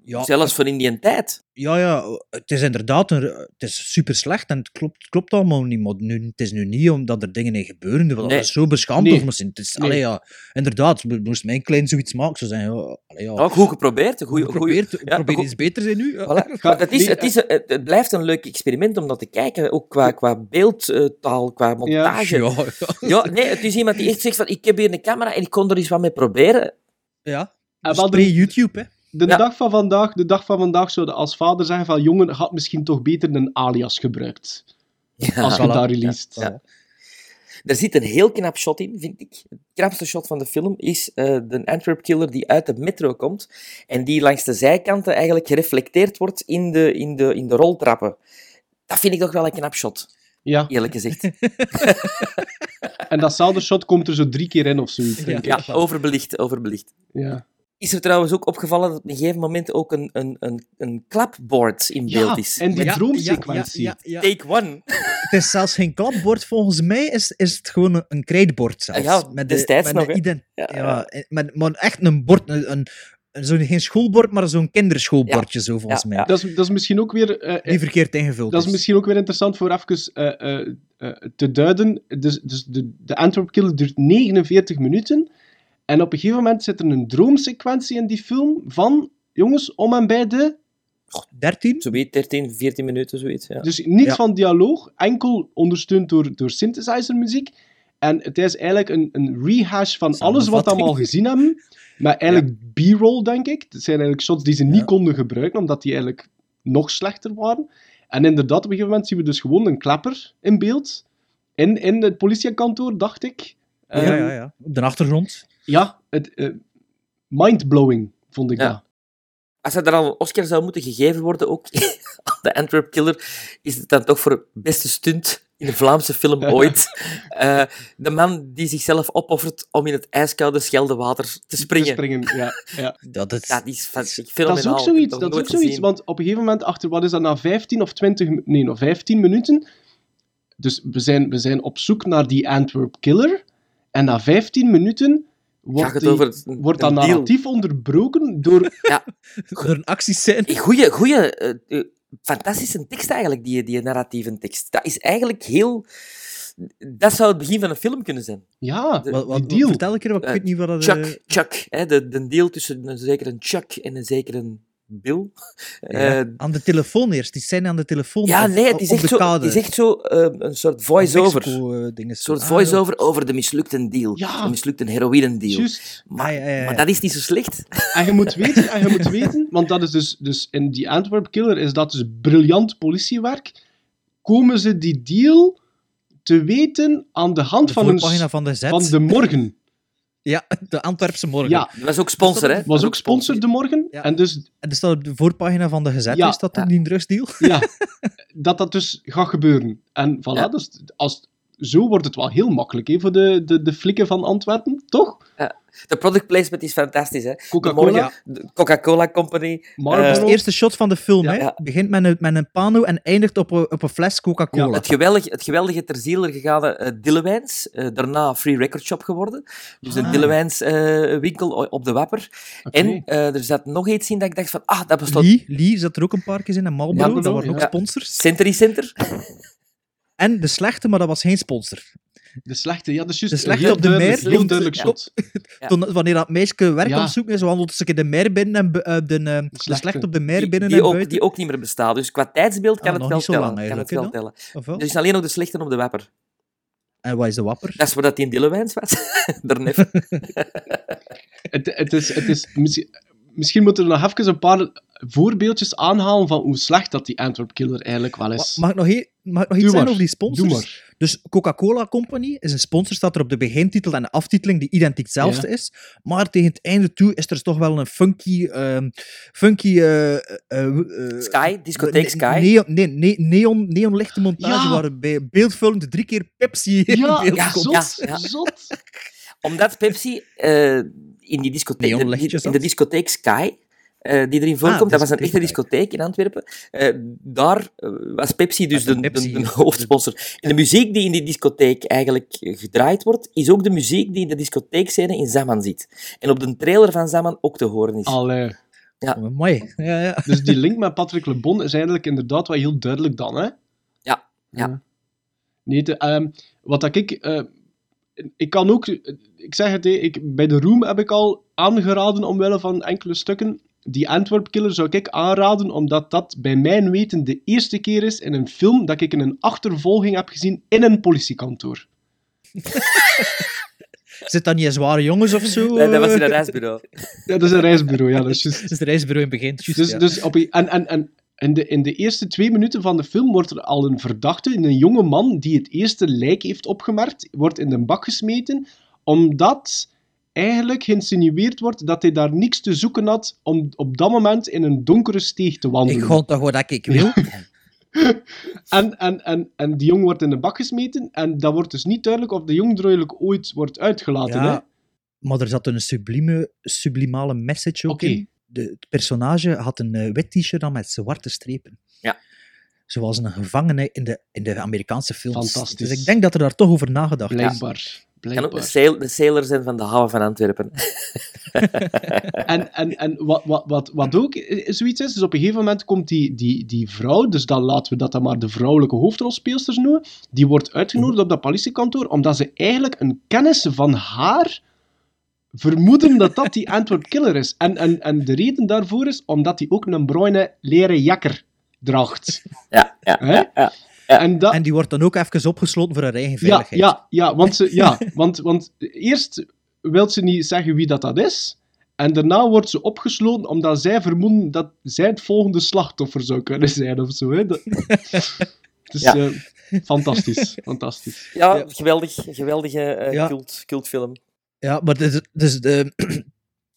ja, zelfs voor in die tijd. Ja, ja, het is inderdaad een, het is super slecht en het klopt, het klopt allemaal niet. Maar nu, het is nu niet omdat er dingen in gebeuren, dat nee. zo beschaamd nee. over zijn. Het is, nee. allee, ja, inderdaad, moest mijn klein zoiets maken, zou zijn. Ja, allee, ja. Oh, goed geprobeerd. Goed, geprobeerd, goeie, ja, probeer iets beter in nu. Voilà. het, is, het, is, het, het, blijft een leuk experiment om dat te kijken, ook qua, qua beeldtaal, qua montage. Ja. Ja, nee, het is iemand die echt zegt van, ik heb hier een camera en ik kon er eens wat mee proberen. Ja, dus pre-YouTube, hè de ja. dag van vandaag, de dag van vandaag zouden als vader zeggen van jongen, had misschien toch beter een alias gebruikt. Ja, als je voilà. daar released. Ja, Er zit een heel knap shot in, vind ik. Het knapste shot van de film is uh, de Antwerp Killer die uit de metro komt en die langs de zijkanten eigenlijk gereflecteerd wordt in de, in de, in de roltrappen. Dat vind ik toch wel een knap shot. Ja. Eerlijk gezegd. en datzelfde shot komt er zo drie keer in of zoiets. Ja, ja overbelicht, overbelicht. Ja. Is er trouwens ook opgevallen dat op een gegeven moment ook een, een, een, een klapbord in beeld is? en die ja, droomsequentie. Ja, ja, Take one. Het is zelfs geen klapbord, volgens mij is, is het gewoon een, een krijtbord zelfs. Ja, met de, destijds met nog. Ident- ja, Met, maar echt een bord, een, een, zo, geen schoolbord, maar zo'n kinderschoolbordje, zo volgens mij. Dat, is, dat is misschien ook weer... Uh, Die verkeerd ingevuld Dat is, misschien ook weer interessant voor even uh, uh, te duiden. Dus, dus de, de Antwerp Killer duurt 49 minuten... En op een gegeven moment zit er een droomsequentie in die film van, jongens, om en bij de... 13? Zoiets, 13, 14 minuten, zoiets. Ja. Dus niets ja. van dialoog, enkel ondersteund door, door synthesizermuziek. En het is eigenlijk een, een rehash van alles wat we allemaal gezien hebben. Maar eigenlijk ja. b-roll, denk ik. Het zijn eigenlijk shots die ze niet konden gebruiken, omdat die eigenlijk nog slechter waren. En inderdaad, op een gegeven moment zien we dus gewoon een klapper in beeld. In, in het politiekantoor, dacht ik. Ja, um, ja, ja. Op de achtergrond ja, het, uh, mindblowing vond ik ja. dat. Als er dan een Oscar zou moeten gegeven worden, ook aan de Antwerp Killer, is het dan toch voor beste stunt in de Vlaamse film ooit. Eh, de man die zichzelf opoffert om in het ijskoude Scheldewater te springen. Te springen, ja. ja. Dat is, Ja, die is van- Dat is ook zoiets, dat is ook zoiets want op een gegeven moment, achter wat is dat, na 15 of 20, mi- nee, nog 15 minuten, dus we zijn, we zijn op zoek naar die Antwerp Killer, en na 15 minuten wordt, het die- over een- wordt dat deal? narratief onderbroken door... Door een actiescène. Goeie, goeie, eh, eh, fantastische tekst eigenlijk, die, die narratieve tekst. Dat is eigenlijk heel... Dat zou het begin van een film kunnen zijn. Ja, De- Wat, wat, deal. Vertel een keer, want ik Eh, weet niet wat dat... Chuck, eh, Chuck hè, de, de deal tussen een zekere Chuck en een zekere Bill. ja, Eh, aan de telefoon eerst, die scène aan de telefoon. ja, nee, het op is de echt zo, is echt zo eh, een soort voice-over. Eh, Een soort Ah, voice-over over de mislukte deal. Ja. De mislukte heroïne-deal. Juist. Maar, Ah, ja, ja, ja. maar dat is niet zo slecht. En je moet weten, en je moet weten want dat is dus, dus in die Antwerp Killer is dat dus briljant politiewerk, komen ze die deal te weten aan de hand De van, een, van de morgen. Ja, de Antwerpse morgen. Ja, Dat was ook sponsor, hè? was ook sponsor de morgen. Ja. En dus En er staat op de voorpagina van de gezet, Ja. is dat toen die drugsdeal? ja, dat dat dus gaat gebeuren. En voilà, Ja. dus als, zo wordt het wel heel makkelijk hè, voor de, de, de flikken van Antwerpen, toch? De product placement is fantastisch, hè? Coca-Cola. Coca-Cola Company. Marlboro. eh, Het eerste shot van de film, hè. Begint met een, met een pano en eindigt op een, op een fles Coca-Cola. Het geweldige, het geweldige ter ziele gegaane eh Dillewijns, eh, daarna Free Record Shop geworden. Dus een Ah. Dillewijns eh, winkel op de Wapper. En er zat nog iets in dat ik dacht van, ah, dat bestaat... Lee, Lee zat er ook een paar keer in, en Marlboro, dat waren ook sponsors. Century Center. En de slechte, maar dat was geen sponsor. De slechte, ja, dat is juist De slechte op de meer. heel duidelijk shot. Ja. Toen, wanneer dat meisje werk Ja. aan het zoeken is, wandelt ze de meer binnen en bu- de, de slechte. op de meer binnen die en ook, buiten. die ook niet meer bestaat. Dus qua tijdsbeeld kan Ah, het wel tellen. lang kan het wel tellen. Er is alleen nog de slechte op de Wapper. En wat is de wapper? Dat is waar dat die in Dillewijns was. Daarnet. Het, het is, het is, misschien, misschien moeten we nog even een paar voorbeeldjes aanhalen van hoe slecht dat die Antwerp Killer eigenlijk wel is. Mag ik nog, he- mag ik nog iets zeggen maar. over die sponsors? Dus Coca-Cola Company is een sponsor, staat er op de begintitel en de aftiteling die identiek hetzelfde is. Maar tegen het einde toe is er toch wel een funky... ehm, funky eh, eh, eh, Sky, discotheek Sky. Neon, nee, nee, neon, neonlichte montage Ja. waarbij beeldvullend drie keer Pepsi in Ja, beeld ja, komt. zot, ja. zot. Omdat Pepsi eh, in die discotheek, de, in de discotheek Sky, eh, die erin voorkomt, Ah, dat was een echte discotheek in Antwerpen. Eh, daar eh, was Pepsi dus de, de de, Pepsi. de hoofdsponsor. En de muziek die in die discotheek eigenlijk gedraaid wordt, is ook de muziek die in de discotheekscène in Zaman zit. En op de trailer van Zaman ook te horen is. Allee. Oh, mooi. Ja, ja. Dus die link met Patrick Le Bon is eigenlijk inderdaad wel heel duidelijk dan, hè? Ja, ja. Nee, de, ehm, wat dat ik... eh, ik kan ook... Ik zeg het, hè, ik, bij de Room heb ik al aangeraden omwille van enkele stukken. Die Antwerp Killer zou ik aanraden, omdat dat bij mijn weten de eerste keer is in een film dat ik een achtervolging heb gezien in een politiekantoor. Zit dat niet een zware jongens of zo? Nee, dat was in een reisbureau. Ja, dat is een reisbureau, ja, dat is juist. Dat is het reisbureau in het begin. Dus, ja. dus op een- en, en, en in, de, in de eerste twee minuten van de film wordt er al een verdachte, een jonge man die het eerste lijk heeft opgemerkt, wordt in de bak gesmeten, omdat eigenlijk geïnsinueerd wordt dat hij daar niks te zoeken had om op dat moment in een donkere steeg te wandelen. Ik ga toch wat ik wil. En, en, en, en die jong wordt in de bak gesmeten, en dat wordt dus niet duidelijk of de jong eigenlijk ooit wordt uitgelaten. hè? Ja, maar er zat een sublieme, sublimale message ook in. De, het personage had een eh, wit t-shirt aan met zwarte strepen. Ja. Zoals een gevangene in de, in de Amerikaanse films. Fantastisch. Dus ik denk dat er daar toch over nagedacht is. Blijkbaar. Kan ook de, Blijkbaar. sail, de sailor zijn van de haven van Antwerpen. En, en, en wat, wat, wat, wat ook zoiets is, dus op een gegeven moment komt die, die, die vrouw, dus dan laten we dat dan maar de vrouwelijke hoofdrolspeelster noemen, die wordt uitgenodigd op dat politiekantoor, omdat ze eigenlijk een kennis van haar vermoeden dat dat die Antwerp Killer is. En, en, en de reden daarvoor is omdat hij ook een bruine leren jakker draagt. Ja, ja, Hè? ja. Ja. En, dat, En die wordt dan ook even opgesloten voor haar eigen ja, veiligheid. ja, ja, want, ze, ja want, want eerst wil ze niet zeggen wie dat, dat is. En daarna wordt ze opgesloten omdat zij vermoeden dat zij het volgende slachtoffer zou kunnen zijn of zo. Hè. Dat, dus Ja. eh, fantastisch, fantastisch. Ja, geweldig. Geweldige eh, Ja. cult, cultfilm. Ja, maar dus, dus de,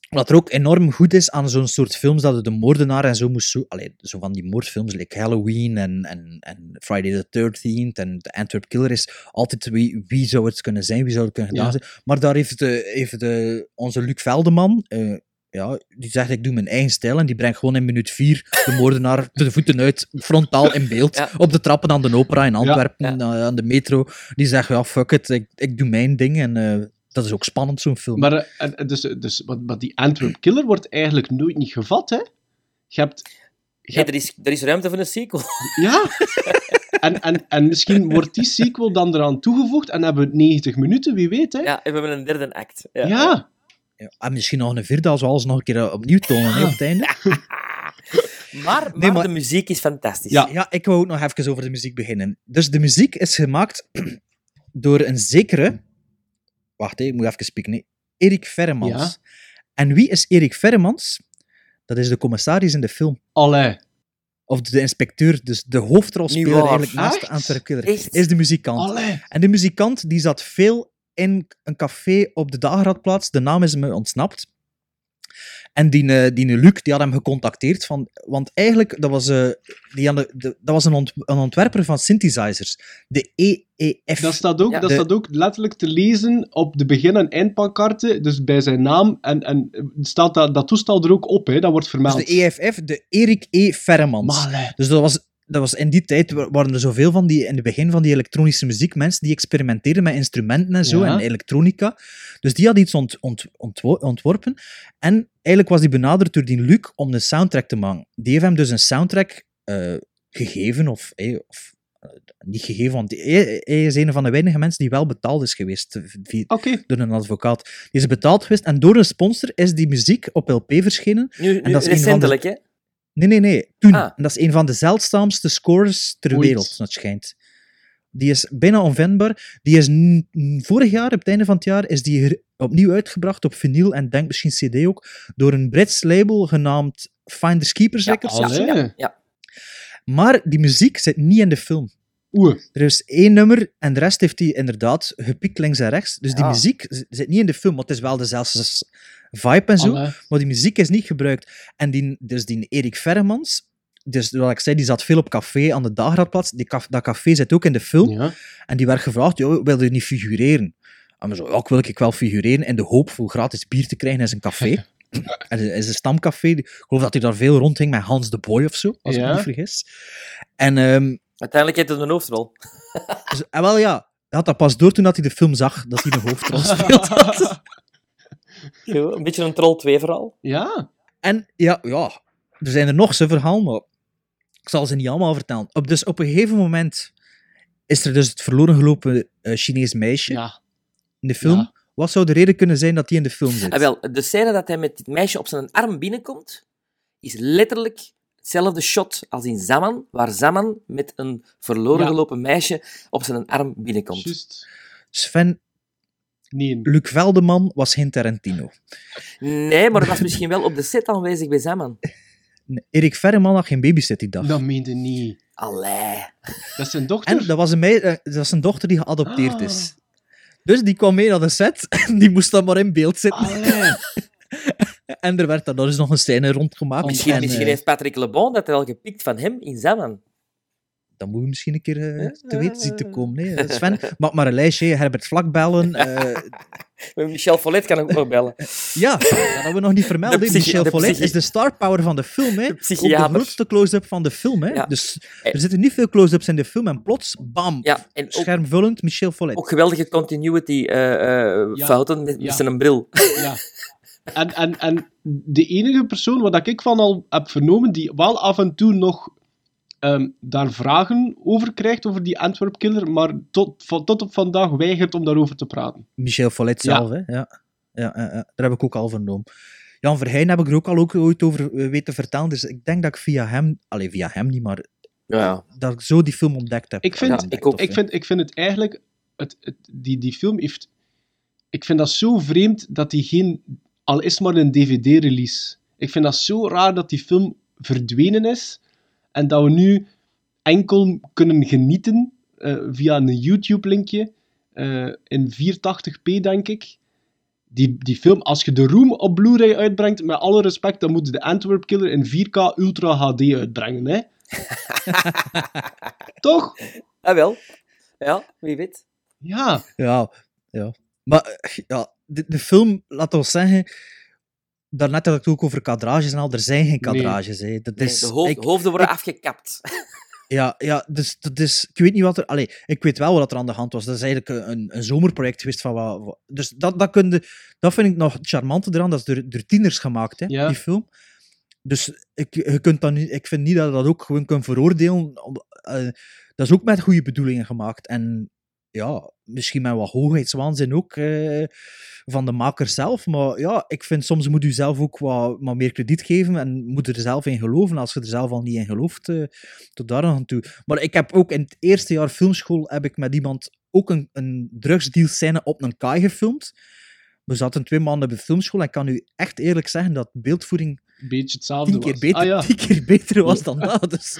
Wat er ook enorm goed is aan zo'n soort films, dat het de moordenaar en zo moest zo... Allee, zo van die moordfilms, like Halloween en, en, en Friday the 13th en The Antwerp Killer is altijd wie, wie zou het kunnen zijn, wie zou het kunnen gedaan Ja. zijn. Maar daar heeft, de, heeft de, onze Luc Veldeman... eh, ja, die zegt, ik doe mijn eigen stijl en die brengt gewoon in minuut vier de moordenaar de voeten uit, frontaal in beeld, op de trappen aan de opera in Antwerpen, eh, aan de metro. Die zegt, ja, fuck it, ik, ik doe mijn ding en eh, dat is ook spannend, zo'n film. Maar, eh, en dus, dus, maar, maar die Antwerp Killer wordt eigenlijk nooit niet gevat, hè? Je hebt... Je Hey, er, is, er is ruimte voor een sequel. Ja. En, en, en misschien wordt die sequel dan eraan toegevoegd en hebben we 90 minuten, wie weet, hè? Ja, en we hebben een derde act. Ja. Ja. Ja, en misschien nog een vierde, als we alles nog een keer eh, opnieuw tonen hè, op het einde. Maar, Nee, maar maar- de muziek is fantastisch. Ja. ik wou ook nog even over de muziek beginnen. Dus de muziek is gemaakt door een zekere... Wacht, ik moet even spieken. Erik Verremans. Ja. En wie is Erik Verremans? Dat is de commissaris in de film. Allee. Of de inspecteur, dus de hoofdrolspeler waar. eigenlijk naast de Echt? Antwerp Killer, Echt? is de muzikant. Allee. En de muzikant die zat veel in een café op de Dageraadplaats. De naam is me ontsnapt. En die, eh, die Luc die had hem gecontacteerd. Van, want eigenlijk, dat was, eh, die had de, de- dat was een, ont- een ontwerper van synthesizers. De EEF. Dat staat, ook, Ja. dat De- staat ook letterlijk te lezen op de begin- en eindpankaarten, dus bij zijn naam. En, en staat dat, dat toestel er ook op, hè? dat wordt dus vermeld. de EFF, de Erik E. Allee. Dus dat was, dat was in die tijd wa- waren er zoveel van die, in het begin van die elektronische muziek, mensen die experimenteerden met instrumenten en zo, Ja. en elektronica. Dus die had iets ont, ont, ontwo- ontworpen. En eigenlijk was die benaderd door die Luc om een soundtrack te maken. Die heeft hem dus een soundtrack eh, gegeven, of, eh, of eh, niet gegeven, want hij, hij is een van de weinige mensen die wel betaald is geweest via- door een advocaat. Die is betaald geweest en door een sponsor is die muziek op LP verschenen. Nu, nu En dat is recentelijk, hè? Nee, nee, nee. Toen. Ah. En dat is een van de zeldzaamste scores ter Ooit. wereld, dat schijnt. Die is bijna onvindbaar. Die is vorig jaar, op het einde van het jaar, is die opnieuw uitgebracht op vinyl en denk misschien cd ook, door een Brits label genaamd Finders Keepers Ja, Records. allee. Allee. Ja. Maar die muziek zit niet in de film. Oeh. Er is één nummer en de rest heeft hij inderdaad gepikt links en rechts. Dus die Ja. muziek zit niet in de film, maar het is wel dezelfde vibe en zo. Maar die muziek is niet gebruikt. En die, dus die Erik Verremans, dus wat ik zei, die zat veel op café aan de Dageraadplaats. Die caf- dat café zit ook in de film. Ja. En die werd gevraagd, joh, wil je niet figureren? En we zo, ik wil ik wel figureren in de hoop voor gratis bier te krijgen in zijn café. en het is een stamcafé. Ik geloof dat hij daar veel rondhing met Hans de Boy of zo, als ik me niet vergis. En, ehm, Uiteindelijk heeft het een hoofdrol. dus, en wel ja, hij had dat pas door toen dat hij de film zag, dat hij een hoofdrol speelt. Een beetje een Troll 2 verhaal. Ja. En ja, ja, er zijn er nog zijn verhaal, maar ik zal ze niet allemaal vertellen. Op, dus op een gegeven moment is er dus het verloren gelopen eh, Chinees meisje Ja. in de film. Ja. Wat zou de reden kunnen zijn dat die in de film zit? Ah, wel, de scène dat hij met dit meisje op zijn arm binnenkomt, is letterlijk hetzelfde shot als in Zaman, waar Zaman met een verloren Ja. gelopen meisje op zijn arm binnenkomt. Juist. Sven, Nee. Luc Veldeman was geen Tarantino. Nee, maar dat was misschien wel op de set aanwezig bij Zaman. Nee, Erik Verreman had geen babysit die dag. Dat meende niet. Allee. Dat is zijn dochter. En dat was, een mei- eh, dat was een dochter die geadopteerd Ah. is. Dus die kwam mee naar de set en die moest dan maar in beeld zitten. Allee. En er werd dan dus nog een scène rondgemaakt. Misschien, en, misschien eh, heeft Patrick Lebon dat wel gepikt van hem in Zaman. Dan moet je misschien een keer eh, te weten zien te komen. Nee. Sven, maak maar een lijstje. Herbert Vlak bellen. eh, Michel Follet kan ook nog bellen. ja, dat hebben we nog niet vermeld. De hè. Michel de Follet is de star power van de film. Hè. Ook de psychiater. grootste close-up van de film. Hè. Ja. Dus Eh. er zitten niet veel close-ups in de film. En plots, bam, Ja, en ook, schermvullend Michel Follet. ook geweldige continuity eh, eh, Ja. fouten met, Ja. met zijn bril. Ja. En, en, en de enige persoon wat ik van al heb vernomen, die wel af en toe nog ehm, daar vragen over krijgt, over die Antwerp Killer, maar tot, van, tot op vandaag weigert om daarover te praten. Michel Follet Ja. zelf, hè. Ja. Ja, ja, ja, daar heb ik ook al vernomen. Jan Verheyen heb ik er ook al ook ooit over eh, weten vertellen. Dus ik denk dat ik via hem... Allee, via hem niet, maar Ja. dat ik zo die film ontdekt heb. Ik vind, Ontdekt, ik ook. vind, ik vind het eigenlijk, het, het, die, die film heeft, ik vind dat zo vreemd dat die geen, al is maar een DVD-release. Ik vind dat zo raar dat die film verdwenen is en dat we nu enkel kunnen genieten eh, via een YouTube-linkje eh, in 480p, denk ik. die, die film, als je de Room op Blu-ray uitbrengt, met alle respect, dan moet je de Antwerp Killer in 4K Ultra HD uitbrengen, hè? Toch? Ah, wel. Ja, wie weet. Ja. Ja, ja. Maar eh, ja, de, de film, laten we zeggen, daarnet had ik het ook over kadrages en al, er zijn geen Nee. kadrages. Hè. Dat Nee, is, de hoofd- ik- hoofden worden ik- afgekapt. Ja, ja dus, dat is, ik weet niet wat er... Allee, ik weet wel wat er aan de hand was. Dat is eigenlijk een, een zomerproject geweest van wat... wat- dus dat, dat, dat vind ik nog het charmante eraan. Dat is door, door tieners gemaakt, hè, Ja. die film. Dus ik, je kunt niet, ik vind niet dat je dat ook gewoon kunt veroordelen. eh, dat is ook met goede bedoelingen gemaakt. En ja, misschien met wat hoogheidswaanzin ook eh, van de maker zelf. Maar ja, ik vind soms moet u zelf ook wat, meer krediet geven en moet er zelf in geloven. Als je er zelf al niet in gelooft, eh, tot daar aan toe. Maar ik heb ook in het eerste jaar filmschool heb ik met iemand ook een, een drugsdeal scène op een kaai gefilmd. We zaten twee maanden bij filmschool en ik kan u echt eerlijk zeggen dat beeldvoering Een beetje hetzelfde tien keer was. beter, Ah, ja. tien keer beter was dan dat. Dus.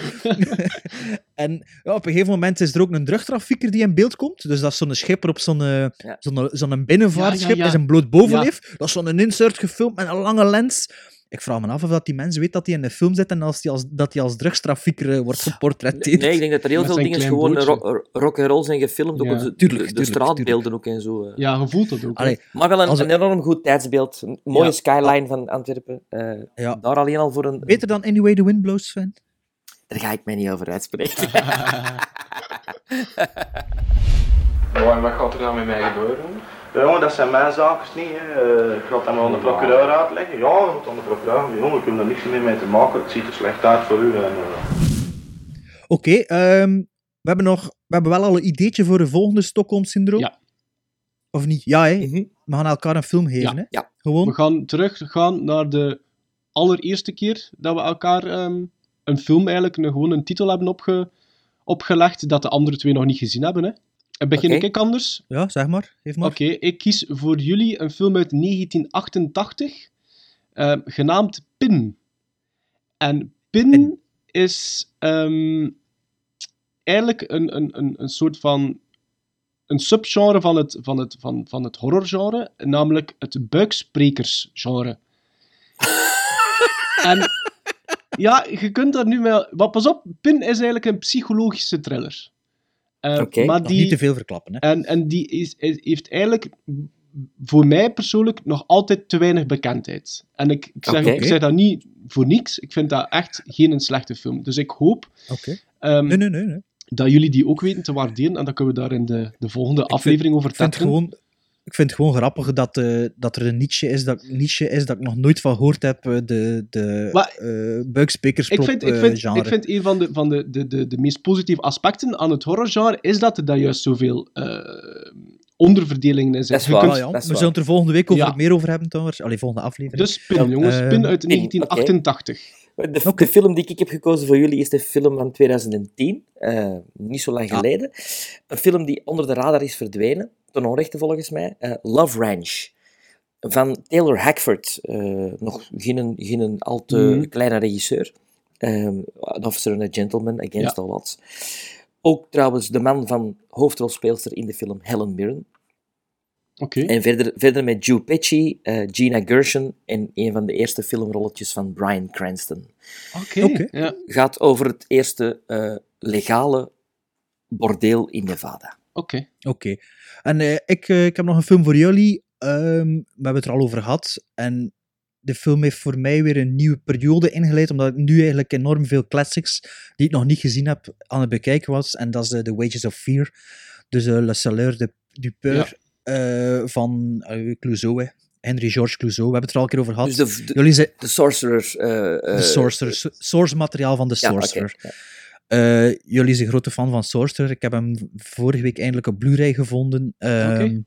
en ja, op een gegeven moment is er ook een drugtrafieker die in beeld komt. Dus dat is zo'n schipper op zo'n eh, zo'n zo'n binnenvaartschip Ja, is een bloot bovenleef. Dat is zo'n insert gefilmd met een lange lens. Ik vraag me af of dat die mens weet dat hij in de film zit en als die als, dat hij als drugstrafieker eh, wordt geportretteerd. Nee, ik denk dat er heel Met veel dingen gewoon bootje. rock, rock and roll zijn gefilmd. Ook Ja. de, Tuurlijk, de, de tuurlijk, straatbeelden ook en zo. eh. Ja, je voelt dat ook. Allee, Maar wel een, Als een enorm goed tijdsbeeld. Een mooie Ja. skyline van Antwerpen. Eh, Ja. Daar alleen al voor een... Beter dan Anyway the Wind Blows, Sven? Daar ga ik mij niet over uitspreken. En wat gaat er dan met mij gebeuren? Ja, jongen, dat zijn mijn zaken niet. Hè. Eh, Ik ga dat maar aan de procureur uitleggen. Ja, je moet aan de procureur. Jongen, ik heb er niks meer mee te maken. Het ziet er slecht uit voor u. En, eh, Oké, ehm, we hebben nog... We hebben wel al een ideetje voor een volgende Stockholm-syndroom. Ja. Of niet? Ja, hè? Mhm. We gaan elkaar een film geven, Ja. hè? Ja. Gewoon. We gaan teruggaan naar de allereerste keer dat we elkaar ehm, een film eigenlijk een, gewoon een titel hebben opge, opgelegd dat de andere twee nog niet gezien hebben. Hè. En begin Oké. ik anders? Ja, zeg maar. Maar. Oké, ik kies voor jullie een film uit 1988, ehm, genaamd Pin. En Pin, Pin. is ehm, eigenlijk een, een, een, een soort van een subgenre van het, van het, van, van het horrorgenre, namelijk het buiksprekersgenre. en ja, je kunt daar nu wel... Maar pas op, Pin is eigenlijk een psychologische thriller. Eh, Oké, maar die, niet te veel verklappen, hè? en, en die is, is- heeft eigenlijk voor mij persoonlijk nog altijd te weinig bekendheid. En ik, ik, zeg, ik zeg dat niet voor niks. Ik vind dat echt geen een slechte film. Dus ik hoop Oké. ehm, Nee, nee, nee. nee. dat jullie die ook weten te waarderen. En dan kunnen we daar in de, de volgende aflevering over Ik vind, het tackelen. gewoon, ik vind het gewoon grappig dat, eh, dat er een niche is, dat, niche is dat ik nog nooit van gehoord heb. eh, De, de Maar- eh buikspijkersplop Ik vind, ik, eh, vind, genre. ik vind een van de, van de, de, de, de meest positieve aspecten aan het horrorgenre is dat er daar juist zoveel onderverdelingen in Dat zijn. is Je waar. kunt- Ah, ja, dat is we zullen het er volgende week over Ja. meer over hebben, trouwens. Allee, volgende aflevering. Dus Pin, jongens. Ehm, Pin uit Pin, 1988. De, de film die ik heb gekozen voor jullie is de film van 2010, eh, niet zo lang Ja. geleden. Een film die onder de radar is verdwenen, ten onrechte volgens mij. eh, Love Ranch. Van Taylor Hackford, eh, nog geen, geen al te Mhm. kleine regisseur. Ehm An Officer and a Gentleman, Against Ja. All Odds. Ook trouwens de man van hoofdrolspeelster in de film Helen Mirren. Oké. En verder, verder met Joe Pesci, eh, Gina Gershon en een van de eerste filmrolletjes van Bryan Cranston. Oké. Ja. Gaat over het eerste eh, legale bordeel in Nevada. Oké. Oké. En eh, ik, ik heb nog een film voor jullie. Ehm, we hebben het er al over gehad. En de film heeft voor mij weer een nieuwe periode ingeleid, omdat ik nu eigenlijk enorm veel classics die ik nog niet gezien heb aan het bekijken was. En dat is The Wages of Fear. Dus eh, Le Salaire de, du Peur eh, van uh, Clouseau. hè. Henry George Clouseau. We hebben het er al een keer over gehad. Dus de, de, Jullie zijn de Sorcerer. eh, de Sorcerer, so- source materiaal van de Sorcerer. ja. Eh, jullie zijn grote fan van Sorcerer. Ik heb hem vorige week eindelijk op Blu-ray gevonden. Ehm.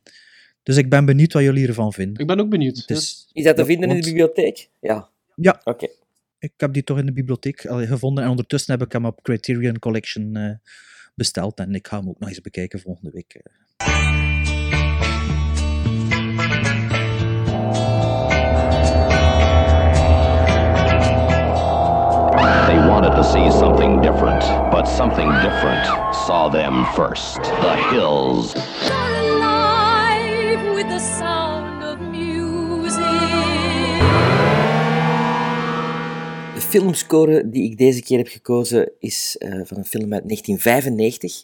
Dus ik ben benieuwd wat jullie ervan vinden. Ik ben ook benieuwd. Dus, Is dat te vinden in de bibliotheek? Ja. Ja. Oké. ik heb die toch in de bibliotheek al gevonden. En ondertussen heb ik hem op Criterion Collection eh, besteld. En ik ga hem ook nog eens bekijken volgende week. to see something different, but something different saw them first. The hills. Alive with the sound of music. De filmscore die ik deze keer heb gekozen is uh, van een film uit 1995.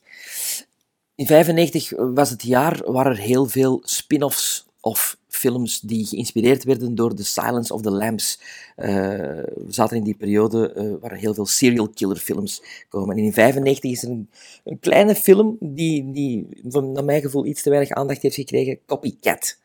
In 1995 was het jaar waar er heel veel spin-offs of films die geïnspireerd werden door The Silence of the Lambs. Uh, we zaten in die periode uh, waar heel veel serial killer films komen. En in 1995 is er een, een, kleine film die, die van, naar mijn gevoel iets te weinig aandacht heeft gekregen, Copycat.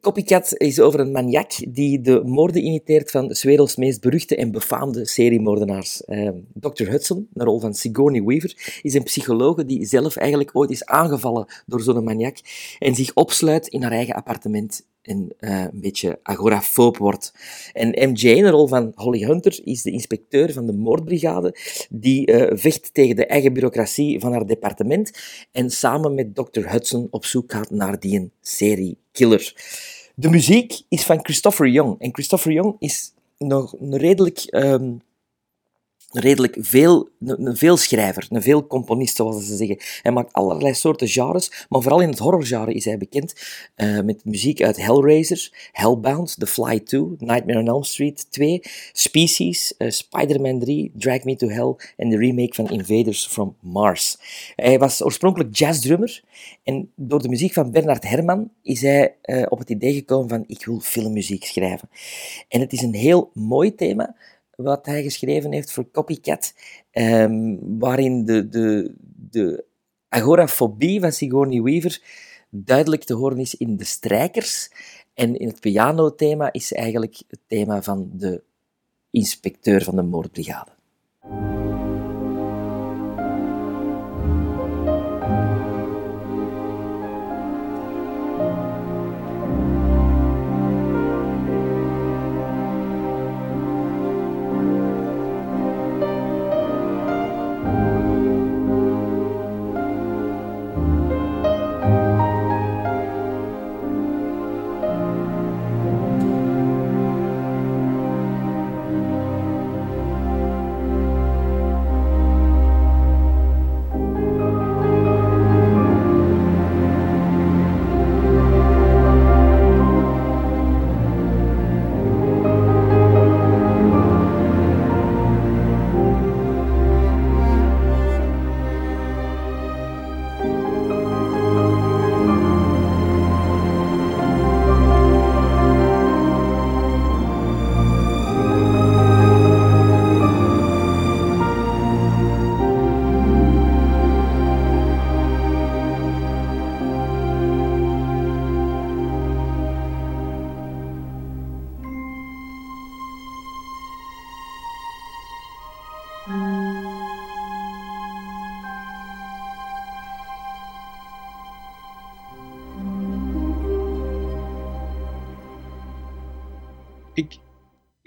Copycat is over een maniak die de moorden imiteert van 's werelds meest beruchte en befaamde seriemoordenaars. Uh, Dr. Hudson, de rol van Sigourney Weaver, is een psychologe die zelf eigenlijk ooit is aangevallen door zo'n maniak en zich opsluit in haar eigen appartement en uh, een beetje agorafoob wordt. En MJ, in de rol van Holly Hunter, is de inspecteur van de moordbrigade die uh, vecht tegen de eigen bureaucratie van haar departement en samen met Dr. Hudson op zoek gaat naar die seriekiller. De muziek is van Christopher Young. En Christopher Young is nog een redelijk um, redelijk veel, een, een veelschrijver, een veel componist, zoals ze zeggen. Hij maakt allerlei soorten genres, maar vooral in het horrorgenre is hij bekend uh, met muziek uit Hellraiser, Hellbound, The Fly 2, Nightmare on Elm Street 2, Species, uh, Spider-Man 3, Drag Me to Hell en de remake van Invaders from Mars. Hij was oorspronkelijk jazzdrummer en door de muziek van Bernard Herrmann is hij uh, op het idee gekomen van ik wil filmmuziek schrijven. En het is een heel mooi thema, wat hij geschreven heeft voor Copycat, um, waarin de, de, de agorafobie van Sigourney Weaver duidelijk te horen is in de strijkers. En in het pianothema is eigenlijk het thema van de inspecteur van de moordbrigade.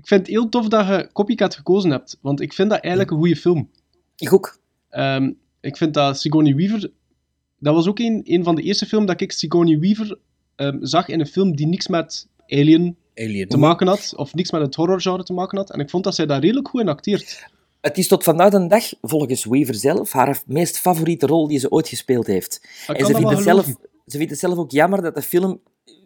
Vind het heel tof dat je Copycat gekozen hebt, want ik vind dat eigenlijk een goede film. Ik ook. Um, ik vind dat Sigourney Weaver... Dat was ook een, een van de eerste films dat ik Sigourney Weaver um, zag in een film die niks met Alien, Alien. te maken had, of niks met het horrorgenre te maken had. En ik vond dat zij daar redelijk goed in acteert. Het is tot vandaag de dag, volgens Weaver zelf, haar meest favoriete rol die ze ooit gespeeld heeft. En ze vindt, het zelf, ze vindt het zelf ook jammer dat de film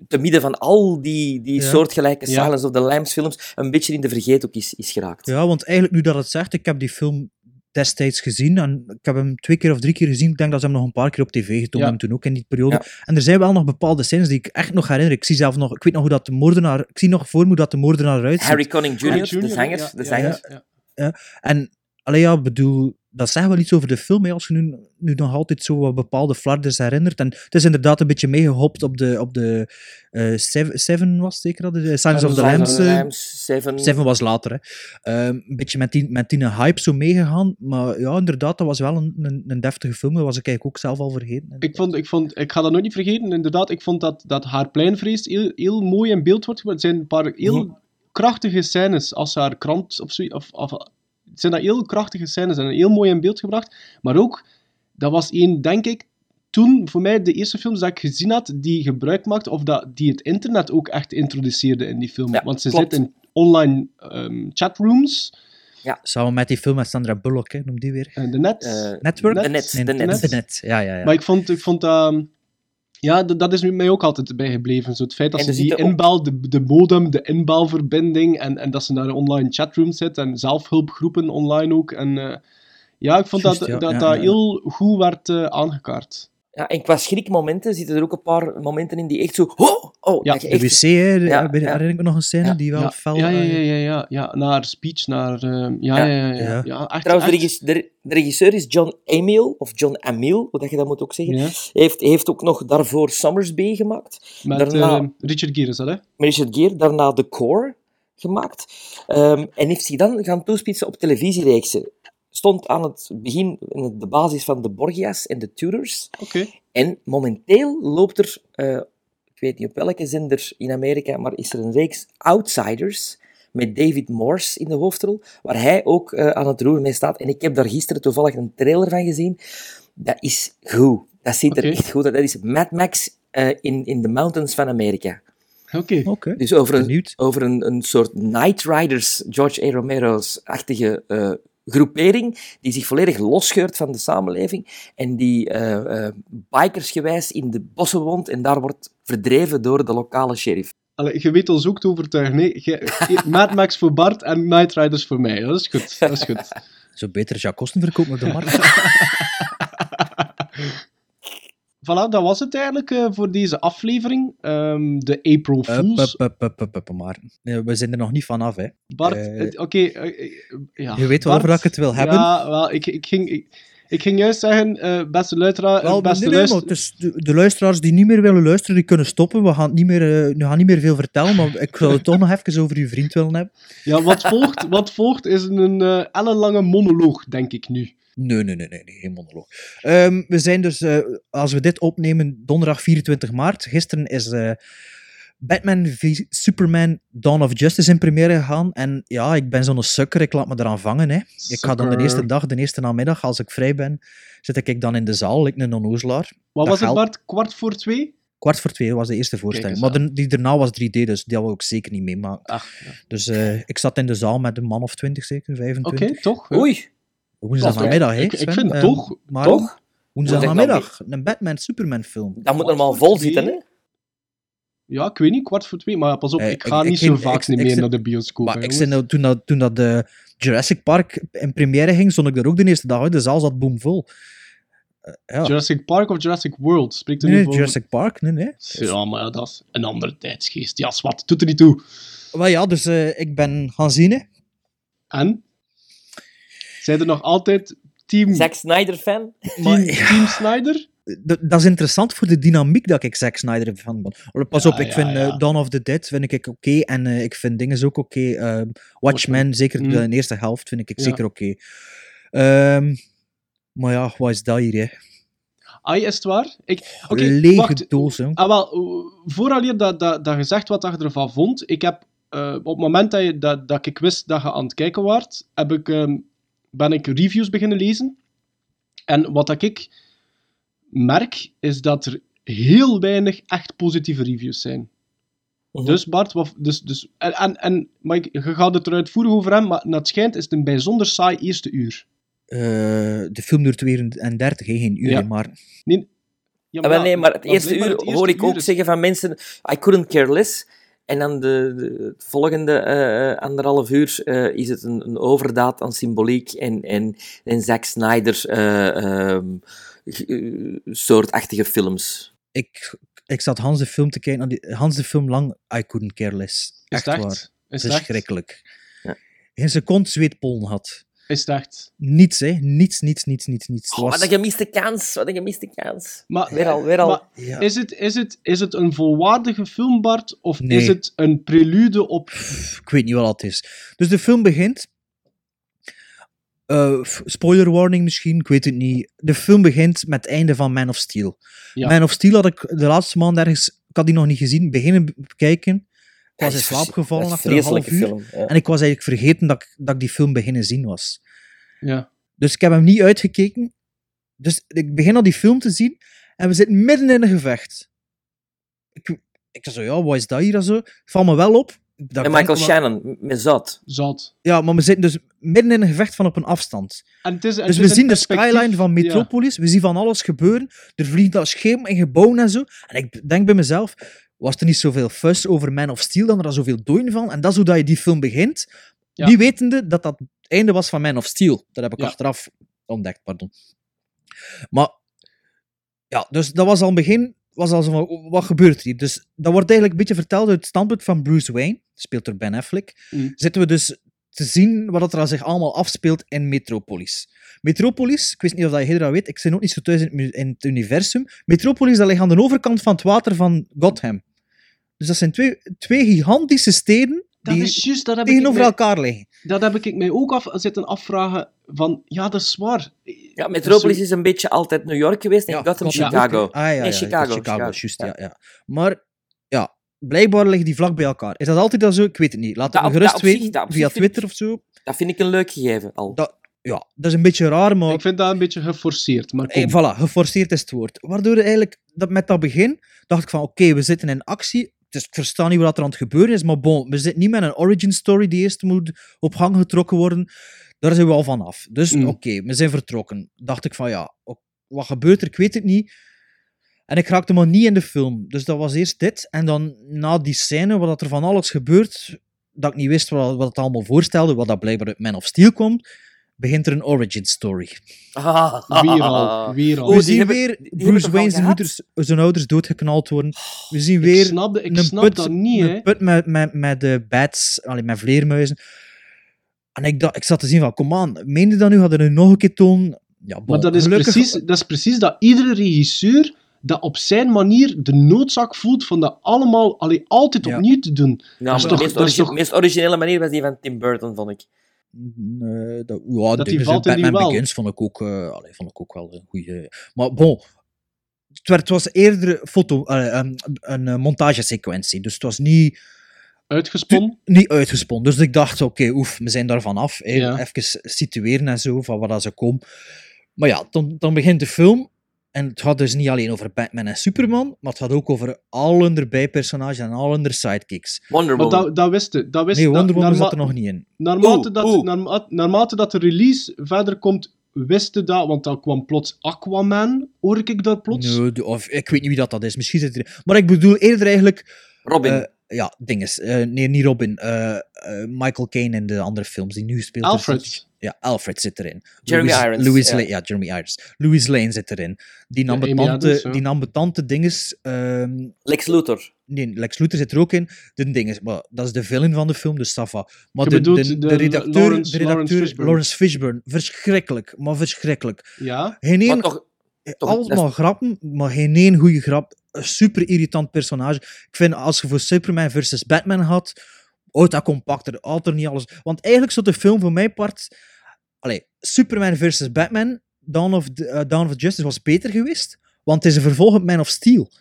te midden van al die, die ja. soortgelijke Silence ja. of the Lambs films een beetje in de vergeethoek is, is geraakt. Ja, want eigenlijk nu dat het zegt, ik heb die film destijds gezien en ik heb hem twee keer of drie keer gezien. Ik denk dat ze hem nog een paar keer op tv getoond ja. hebben toen ook in die periode. Ja. En er zijn wel nog bepaalde scènes die ik echt nog herinner. Ik zie zelf nog, ik weet nog hoe dat de moordenaar, ik zie nog voor me hoe dat de moordenaar eruit ziet. Harry Connick Jr., Jr. de zanger. De zanger. Ja, En, alleen ja, bedoel, dat zegt wel iets over de film, hè, als je nu, nu nog altijd zo wat bepaalde flarders herinnert. En het is inderdaad een beetje meegehopt op de, op de uh, Seven, Seven was zeker dat? De Silence of the Lambs. Lambs Seven. Seven was later, hè. Uh, een beetje met die, met die hype zo meegegaan. Maar ja, inderdaad, dat was wel een, een, een deftige film. Dat was ik eigenlijk ook zelf al vergeten. Ik, vond, ik, vond, ik ga dat nooit niet vergeten, inderdaad. Ik vond dat, dat haar pleinvrees heel, heel mooi in beeld wordt gebracht. Het zijn een paar heel krachtige scènes als haar krant of zo... Of, of, zijn dat heel krachtige scènes en heel mooi in beeld gebracht. Maar ook, dat was één, denk ik, toen voor mij de eerste films dat ik gezien had, die gebruik maakte, of dat, die het internet ook echt introduceerde in die film. Ja, Want ze klopt. zit in online um, chatrooms. Ja. Samen met die film met Sandra Bullock, hè, noem die weer. En de net. Uh, Network? De net. Nee, De net. De net. Ja, ja, ja. Maar ik vond, ik vond dat... Um, Ja, dat is mij ook altijd bijgebleven. Zo het feit dat En ze die inbel, de, de modem, de inbelverbinding en, en dat ze naar een online chatroom zit en zelfhulpgroepen online ook. En eh, ja, ik vond dat ja, dat, ja, dat ja. heel goed werd eh, aangekaart. Ja, en qua schrikmomenten zitten er ook een paar momenten in die echt zo... Oh, oh, dat je De echt... wc, hè, de- Ja, ja. herinner ik me nog een scène die wel ja, fel... ja, ja, ja, ja, ja, ja, naar speech, naar... eh, ja, ja, ja, ja, ja. echt, Trouwens, de, regisseur is John Amiel, of John Amiel, hoe dat je dat moet ook zeggen. Ja. Hij heeft, heeft ook nog daarvoor Summersby gemaakt. Met daarna, eh, Richard Gere is dat, hè? met Richard Gere, daarna The Core gemaakt. Ehm, en heeft zich dan gaan toespitsen op televisiereeksen. Stond aan het begin in de basis van de Borgias en de Tudors. Oké. En momenteel loopt er, eh, ik weet niet op welke zender in Amerika, maar is er een reeks Outsiders met David Morse in de hoofdrol, waar hij ook eh, aan het roer mee staat. En ik heb daar gisteren toevallig een trailer van gezien. Dat is goed. Dat ziet er echt goed uit. Dat is Mad Max eh, in, in the mountains van Amerika. Oké. Dus over, een, over een, een soort Night Riders, George A. Romero's-achtige eh, groepering, die zich volledig losscheurt van de samenleving en die eh, eh, bikersgewijs in de bossen woont en daar wordt verdreven door de lokale sheriff. Allee, je weet ons ook te overtuigen. Nee, je, Mad Max voor Bart en Night Riders voor mij. Dat is goed. Dat is goed. Zo beter Jacques Kosten verkopen op de markt. Voilà, dat was het eigenlijk eh, voor deze aflevering. Ehm, de April Fools. up, maar we zijn er nog niet vanaf, hè. Bart, Eh, oké. eh, ja. Je weet Bart, ik het wil hebben. Ja, wel, ik, ik, ging, ik, ik ging juist zeggen, beste luisteraar, Wel, beste nee, is de, de luisteraars die niet meer willen luisteren, die kunnen stoppen. We gaan niet meer, we gaan niet meer veel vertellen, maar ik wil het toch nog even over uw vriend willen hebben. Ja, wat volgt, wat volgt is een ellenlange monoloog, denk ik nu. Nee, nee, nee, nee, nee geen monoloog. Ehm, we zijn dus, eh, als we dit opnemen, donderdag 24 maart. Gisteren is eh, Batman v Superman Dawn of Justice in première gegaan. En ja, ik ben zo'n sukker, ik laat me eraan vangen. Hè. Ik ga dan de eerste dag, de eerste namiddag, als ik vrij ben, zit ik dan in de zaal, ik een onnozelaar. Wat Dat was het. Bart? Kwart voor twee? Kwart voor twee was de eerste voorstelling. Maar de- die daarna was 3D, dus die wil ik zeker niet meemaken. Dus eh, ik zat in de zaal met een man of 20 zeker, 25. Oké, toch? Oei. Woensdagnamiddag, hè? Ik, ik Sven? vind Ehm, toch... maar Toch? Woensdagnamiddag, een Batman-Superman film. Dat moet normaal vol zitten, hè? Ja, ik weet niet, kwart voor twee. Maar ja, pas op, Eh, ik ga ik- niet ik- zo ik- vaak ik- niet ik meer zit- naar de bioscoop. Maar hè, ik zei nou, toen, dat, toen dat de Jurassic Park in première ging, stond ik er ook de eerste dag uit. De zaal zat boomvol. Eh, ja. Jurassic Park of Jurassic World? Spreekt er Nee, nu nee, voor... Jurassic Park, nee, nee. Ja, maar ja, dat is een andere tijdsgeest. Ja, zwart, doet er niet toe. Maar ja, dus eh, ik ben gaan zien, hè. En? Zijn er nog altijd team... Zack Snyder-fan? Team, team Snyder? Dat is interessant voor de dynamiek dat ik Zack Snyder van ben. Pas Ja, op, ik ja, vind eh, ja. Dawn of the Dead vind ik oké. en eh, ik vind dingen ook oké. Eh, Watchmen, zeker Mm. de eerste helft, vind ik Ja. zeker oké. Ehm, maar ja, wat is dat hier, hè? Ai, is het waar? Ik, oké, Lege wacht. doos, hè. Ah, wel, eh, vooraleer dat, dat, dat je zegt wat dat je ervan vond, ik heb eh, op het moment dat, je, dat, dat ik wist dat je aan het kijken waart, heb ik, ehm, ben ik reviews beginnen lezen. En wat dat ik merk, is dat er heel weinig echt positieve reviews zijn. Mhm. Dus Bart, wat, dus, dus, en, en, en, maar ik, je gaat het er uitvoerig over hebben, maar naar het schijnt is het een bijzonder saai eerste uur. Eh, de film duurt 32, hè, geen uur, Ja. maar... Nee, ja, Ah, wel, nee, maar het eerste uur het eerste hoor ik uur ook is- zeggen van mensen, I couldn't care less. En dan de, de, het volgende eh, anderhalf uur eh, is het een, een overdaad aan symboliek en, en, en Zack Snyder eh, ehm, eh, soortachtige films. Ik, ik zat Hans de film te kijken, naar die, Hans de film lang, I couldn't care less. Is Echt, het echt? waar. Is het echt? Verschrikkelijk. Ja. Geen seconde zweetpollen had. Is het echt? Niets, hè. Niets, niets, niets, niets, niets. Oh, was- wat een gemiste kans, wat een gemiste kans. Maar, Weer al, weer al. maar Ja. is, het, is, het, is het een volwaardige film, Bart? Of Nee. is het een prelude op... ik weet niet wat het is. Dus de film begint. eh, spoiler warning misschien, ik weet het niet. De film begint met het einde van Man of Steel. Ja. Man of Steel had ik de laatste maand ergens, ik had die nog niet gezien, beginnen be- kijken. Ik Ja, was dat in slaap gevallen dat achter een half uur. film, ja. En ik was eigenlijk vergeten dat ik, dat ik die film beginnen zien was. Ja. Dus ik heb hem niet uitgekeken. Dus ik begin al die film te zien en we zitten midden in een gevecht. Ik, ik zei zo, ja, wat is dat hier en zo? Het valt me wel op Dat En Michael Shannon, met Zat. Zat. Ja, maar we zitten dus midden in een gevecht van op een afstand. En het is, en Dus het we is zien de skyline van Metropolis, we zien van alles gebeuren. Er vliegt al schepen en gebouwen en zo. En ik denk bij mezelf, was er niet zoveel fuss over Man of Steel, dan er al zoveel dooien van. En dat is hoe dat je die film begint. Ja. Niet wetende dat dat het einde was van Man of Steel. Dat heb ik Ja. achteraf ontdekt, pardon. Maar, ja, dus dat was al een begin, was al zo van, wat gebeurt er hier? Dus dat wordt eigenlijk een beetje verteld uit het standpunt van Bruce Wayne, speelt door Ben Affleck. Mm. Zitten we dus te zien wat er al zich allemaal afspeelt in Metropolis. Metropolis, ik weet niet of dat je dat weet, ik zit ook niet zo thuis in het, mu- in het universum. Metropolis, dat ligt aan de overkant van het water van Gotham. Dus dat zijn twee, twee gigantische steden Dat die is juist, dat heb ik tegenover mij- elkaar liggen. Dat heb ik mij ook af zitten afvragen van, ja, dat is waar. Ja, Metropolis is een beetje altijd New York geweest en Gotham, Gotham Chicago. hè? Ah, ja, Nee, ja, Chicago. Chicago, Chicago. juist, ja. Ja, Maar, ja, blijkbaar liggen die vlak bij elkaar. Is dat altijd al zo? Ik weet het niet. Laat het me gerust zich- weten, via vind Twitter of zo. Dat vind ik een leuk gegeven al. Dat, ja, dat is een beetje raar, maar... Ik vind dat een beetje geforceerd, maar kom. Eh, voilà, geforceerd is het woord. Waardoor eigenlijk, dat, met dat begin, dacht ik van, oké, we zitten in actie. Dus ik versta niet wat er aan het gebeuren is, maar bon, we zitten niet met een origin story die eerst moet op gang getrokken worden. Daar zijn we al vanaf. Dus Mm. oké, we zijn vertrokken. Dacht ik van, ja, wat gebeurt er? Ik weet het niet. En ik raakte maar niet in de film. Dus dat was eerst dit. En dan na die scène, wat er van alles gebeurt, dat ik niet wist wat, wat het allemaal voorstelde, wat dat blijkbaar uit Man of Steel komt, begint er een origin story. Weer al, weer al. we Oh, die zien hebben- weer hebben Bruce toch Wayne al zijn, zijn ouders doodgeknald worden. We zien Ik weer snap, ik een snap put, dat niet, een put met, met, met de bats, allee, met vleermuizen. En ik, dacht, ik zat te zien van, kom aan, meen je dat nu? Hadden we nu nog een keer tonen? Ja, bon, Maar dat is, gelukkig- precies, dat is precies dat iedere regisseur dat op zijn manier de noodzaak voelt van dat allemaal allee, altijd opnieuw te doen. Ja, dat is toch, de meest, dat is origi- toch meest originele manier was die van Tim Burton, vond ik. Dat, ja, Dat die valt in die Batman wel. Begins vond ik ook, eh, allee, vond ik ook wel een goede. Maar bon, het, werd, het was eerder foto, eh, een, een eh, montagesequentie, dus het was niet uitgesponnen. Niet uitgesponnen. Dus ik dacht, oké, oef, we zijn daar vanaf. Ja. Even situeren en zo, van waar dat ze komen. Maar ja, dan, dan begint de film. En het gaat dus niet alleen over Batman en Superman, maar het gaat ook over al hun bijpersonages en al hun sidekicks. Wonder Maar dat, dat wist je. Dat wist Nee, dat- Wonder Woman zat er nog niet in. Naarmate, Oeh, dat, oeh. naarma- naarmate dat de release verder komt, wist je dat, want dan kwam plots Aquaman, hoor ik dat plots? Nee, of, ik weet niet wie dat, dat is. Misschien zit er... Maar ik bedoel eerder eigenlijk... Robin. eh, ja, dinges. Eh, nee, niet Robin. Eh, Michael Caine in de andere films die nu speelt. Alfred. Ja, Alfred zit erin. Jeremy Louis, Irons, Louis ja. Lane, ja, Jeremy Irons. Louis Lane zit erin. Die Ja, Amy ambetante, Adams, ja. die ambetante dinges... ehm, Lex Luthor. Nee, Lex Luthor zit er ook in. De dinges, maar dat is de villain van de film, dus ça va. Maar de, de, de, de redacteur, Lawrence- de redacteur Lawrence Fishburne. Lawrence Fishburne, verschrikkelijk, maar verschrikkelijk. Ja? Geen één, Maar toch- toch- allemaal grappen, maar geen één goede grap. Een super irritant personage. Ik vind als je voor Superman versus Batman had, oh, dat compacter, altijd niet alles. Want eigenlijk zou de film voor mijn part, allee, Superman versus Batman, Dawn of, the- Dawn of Justice was beter geweest, want het is een vervolg op Man of Steel.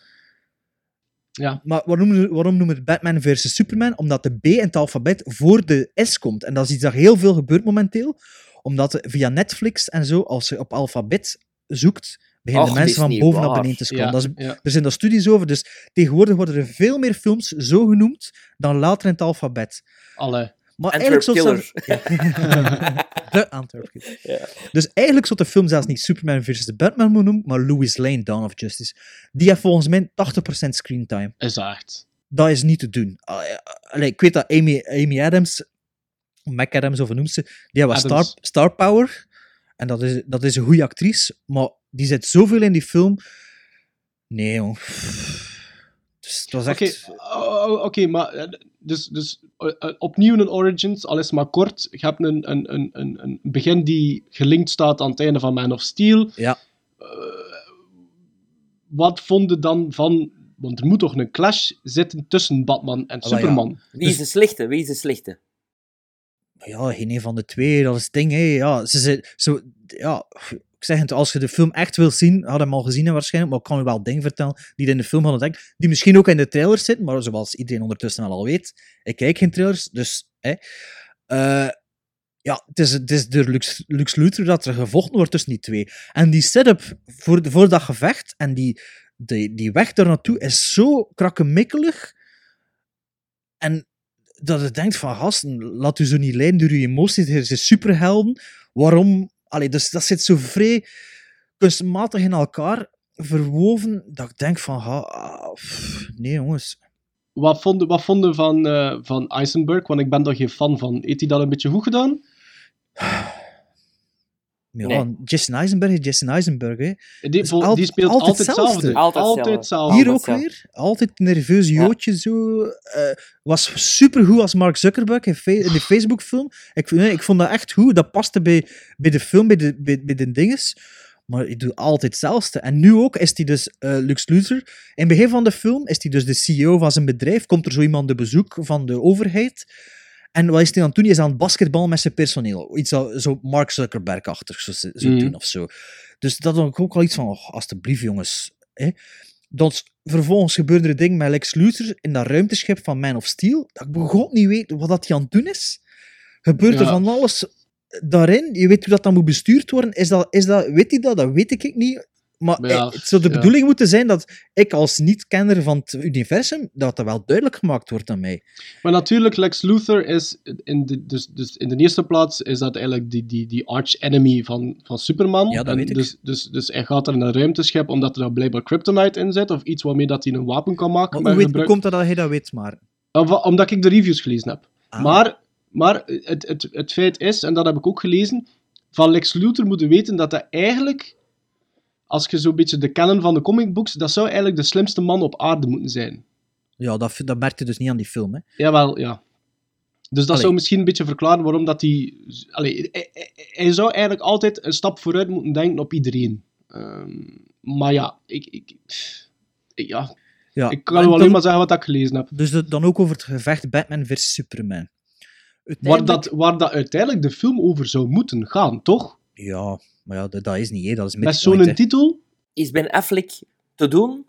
Ja. Maar waarom, waarom noemen we het Batman versus Superman? Omdat de B in het alfabet voor de S komt. En dat is iets dat heel veel gebeurt momenteel. Omdat via Netflix en zo, als je op alfabet zoekt, beginnen Och, de mensen van is boven niet naar beneden te scrollen. Ja, Dat is, ja. Er zijn daar studies over. Dus tegenwoordig worden er veel meer films zo genoemd dan later in het alfabet. Allee. Maar Antwerp eigenlijk zelfs- Ja. de Antwerp Killer. Dus eigenlijk zou de film zelfs niet Superman versus Batman moeten noemen, maar Louis Lane, Dawn of Justice. Die heeft volgens mij 80% screentime. Is dat echt? Dat is niet te doen. Allee, allee, ik weet dat Amy, Amy Adams, McAdams of hoe noemt ze, die Adams. star, star power. En dat is, dat is een goede actrice, maar die zit zoveel in die film. Nee, jong. Dus het was Oké, echt... oh, oh, oké, maar eh, dus, dus eh, eh, opnieuw een Origins, al is maar kort. Je hebt een, een, een, een, begin die gelinkt staat aan het einde van Man of Steel. Ja. Wat vonden dan van... Want er moet toch een clash zitten tussen Batman en ja. Superman? Wie is de slechte? Wie is de slechte? Ja, geen een van de twee, dat is het ding. Hè. Ja, ze, ze, zo, ja, zeg het, als je de film echt wil zien, had hem al gezien waarschijnlijk, maar ik kan u wel dingen vertellen die in de film hadden denken, die misschien ook in de trailers zitten, maar zoals iedereen ondertussen al, weet, ik kijk geen trailers, dus... Eh, ja, het is, het is door Lux, Lux dat er gevochten wordt tussen die twee. En die setup voor, voor dat gevecht en die, die, die weg daar naartoe is zo krakkemikkelig. En dat je denkt van, gasten, laat u zo niet leiden door je emoties. Er zijn superhelden. Waarom? Allee, dus dat zit zo vrij kunstmatig in elkaar verwoven, dat ik denk van, ha, ah, pff, nee jongens. Wat vonden wat vonden van, eh, van Eisenberg? Want ik ben daar geen fan van. Heeft hij dat een beetje goed gedaan? Ja, Nee. Jason Eisenberg is Jason Eisenberg. Hè. Die, al- die speelt altijd, hetzelfde. Altijd Altijd hetzelfde. hetzelfde. Hier ook weer. Altijd een nerveus joodje zo. eh, was supergoed als Mark Zuckerberg in, de Facebook-film. Ik, ik vond dat echt goed. Dat paste bij, bij de film, bij de, bij, bij de dinges. Maar hij doet altijd hetzelfde. En nu ook is hij dus eh Lux Luthor. In het begin van de film is hij dus de CEO van zijn bedrijf. Komt er zo iemand op bezoek van de overheid. En wat is hij aan het doen? Hij is aan het basketbal met zijn personeel. Iets zo, zo Mark Zuckerberg-achtig zo, zo Mm. doen of zo. Dus dat was ook wel iets van, oh, alsjeblieft jongens. Hè. Dan s- vervolgens gebeurde er ding met Lex Luthor in dat ruimteschip van Man of Steel. Dat ik begon niet weet wat dat hij aan het doen is. Gebeurt er Ja. van alles daarin. Je weet hoe dat dan moet bestuurd worden. Is dat, is dat, weet hij dat? Dat weet ik niet. Maar Ja, eh, het zou de ja. bedoeling moeten zijn dat ik als niet-kenner van het universum, dat dat wel duidelijk gemaakt wordt aan mij. Maar natuurlijk, Lex Luthor is in de, dus, dus in de eerste plaats is dat eigenlijk die, die, die arch-enemy van, van Superman. Ja, dat En weet ik. Dus, dus, dus hij gaat er in een ruimteschip omdat er dan blijkbaar kryptonite in zit, of iets waarmee dat hij een wapen kan maken. Maar hoe, weet, hoe komt dat dat hij dat weet, maar... Of- Omdat ik de reviews gelezen heb. Ah. Maar, maar het, het, het feit is, en dat heb ik ook gelezen, van Lex Luthor moeten weten dat hij eigenlijk, als je zo'n beetje de canon van de comic books, dat zou eigenlijk de slimste man op aarde moeten zijn. Ja, dat, dat merkte je dus niet aan die film, hè. Jawel, ja. Dus dat Allee. zou misschien een beetje verklaren waarom dat hij... Allee, hij, zou eigenlijk altijd een stap vooruit moeten denken op iedereen. Ehm, maar ja, ik... ik, ik- ja, Ja, ik kan alleen dan- maar zeggen wat ik gelezen heb. Dus de- dan ook over het gevecht Batman versus Superman. Waar Uiteindelijk- dat, waar dat uiteindelijk de film over zou moeten gaan, toch? Ja, maar ja, dat, dat is niet, hè. Dat is Met zo'n titel? Is Ben Affleck te doen?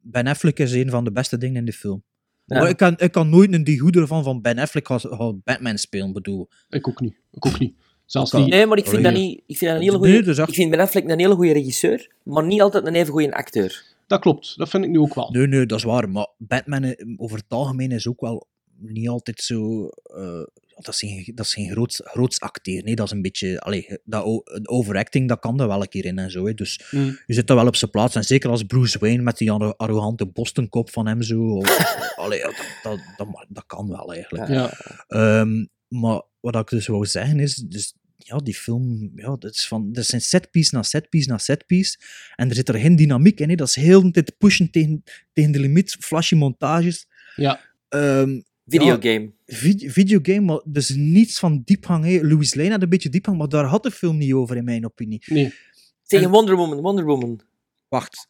Ben Affleck is een van de beste dingen in de film. Ja. Maar ik kan, ik kan nooit een die goede van van Ben Affleck gaan, gaan Batman spelen, bedoel. Ik ook niet. Ik ook niet. Zelfs niet. Nee, maar ik vind, dat niet, ik vind dat een hele Nee, goede. dus echt- Ik vind Ben Affleck een hele goede regisseur, maar niet altijd een even goede acteur. Dat klopt. Dat vind ik nu ook wel. Nee, nee, dat is waar. Maar Batman eh, over het algemeen is ook wel niet altijd zo... eh, dat is geen, dat is geen groots, groots acteer. Nee, dat is een beetje... Allee, dat, een overacting, dat kan er wel een keer in en zo. Hè. Dus Mm. je zit daar wel op zijn plaats. En zeker als Bruce Wayne met die arro- arrogante Bostonkop van hem zo. of- allee, ja, dat, dat, dat, ma- dat kan wel eigenlijk. Ja. Ehm, maar wat ik dus wou zeggen is, dus, ja, die film, ja, dat is van, dat zijn setpiece na setpiece na setpiece. En er zit er geen dynamiek in. Hè. Dat is heel de tijd pushen tegen, tegen de limiet, flashy montages. Ja. Ehm, Videogame. ja, vid- videogame, maar dus niets van diepgang. Hè. Louis Lane had een beetje diepgang, maar daar had de film niet over, in mijn opinie. Nee. Tegen Wonder Woman, Wonder Woman. Wacht.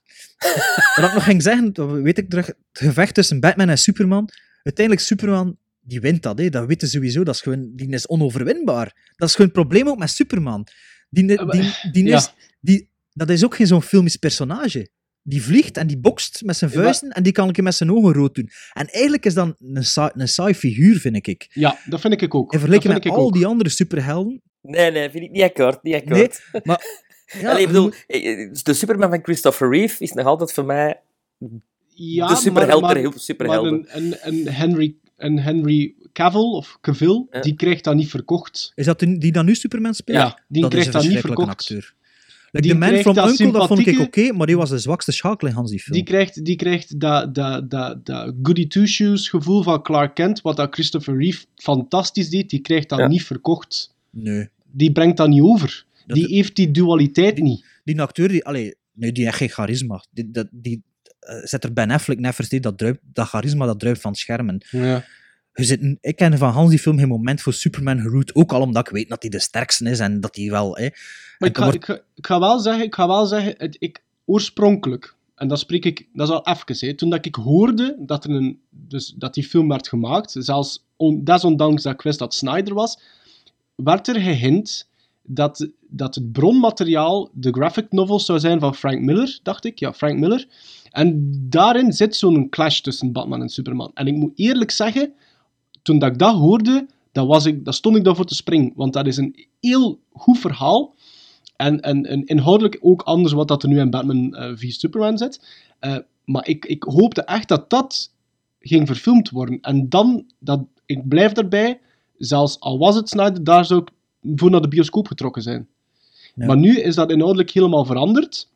Wat ik nog ging zeggen, dat weet ik terug, het gevecht tussen Batman en Superman. Uiteindelijk, Superman, die wint dat, hè. dat weten sowieso. Dat is gewoon, die is onoverwinbaar. Dat is gewoon het probleem ook met Superman. Die, die, die, die Ja. is, die, dat is ook geen zo'n filmisch personage. Die vliegt en die bokst met zijn Ja, vuisten en die kan keer met zijn ogen rood doen. En eigenlijk is dat een saai, een saai figuur, vind ik. Ja, dat vind ik ook. In vergelijking met ik al ook. die andere superhelden. Nee, nee, vind ik niet akkoord. Niet Nee, akkoord. maar... Ja, Allee, ik bedoel, moet- eh, de Superman van Christopher Reeve is nog altijd voor mij Ja, de superheld maar, der maar, heel superhelden. maar een, een, een, Henry, een Henry Cavill, of Cavill, Ja. die krijgt dat niet verkocht. Is dat die die dan nu Superman speelt? Ja, die dat krijgt een dat niet verkocht. acteur. Like Die The Man from dat Uncle, dat vond ik oké, sympathieke- maar die was de zwakste schakel in Hans die film. Die krijgt, die krijgt dat, dat, dat, dat goody two-shoes gevoel van Clark Kent, wat dat Christopher Reeve fantastisch deed, die krijgt dat Ja. niet verkocht. Nee. Die brengt dat niet over. Dat- Die heeft die dualiteit niet. Die acteur, die, allee, nee, die heeft geen charisma. Die, dat, die, eh, zet er Ben Affleck net versteed, dat, druipt, dat charisma dat druipt van het schermen. Ja. Zit, ik ken van Hans die film geen moment voor Superman geroot, ook al omdat ik weet dat hij de sterkste is en dat hij wel... Hè, Maar ik ga, wordt- ik, ga, ik ga wel zeggen, ik ga wel zeggen het, ik, oorspronkelijk, en dat spreek ik, dat is al even, hè, toen dat ik hoorde dat, er een, dus, dat die film werd gemaakt, zelfs on, desondanks dat ik wist dat Snyder was, werd er gehint dat, dat het bronmateriaal de graphic novel zou zijn van Frank Miller, dacht ik. Ja, Frank Miller. En daarin zit zo'n clash tussen Batman en Superman. En ik moet eerlijk zeggen, toen dat ik dat hoorde, dat, was ik, dat stond ik daarvoor te springen. Want dat is een heel goed verhaal. En, en, en inhoudelijk ook anders wat dat er nu in Batman eh v Superman zit. Eh, maar ik, ik hoopte echt dat dat ging verfilmd worden. En dan dat ik blijf daarbij, zelfs al was het Snyder, daar zou ik voor naar de bioscoop getrokken zijn. Ja. Maar nu is dat inhoudelijk helemaal veranderd.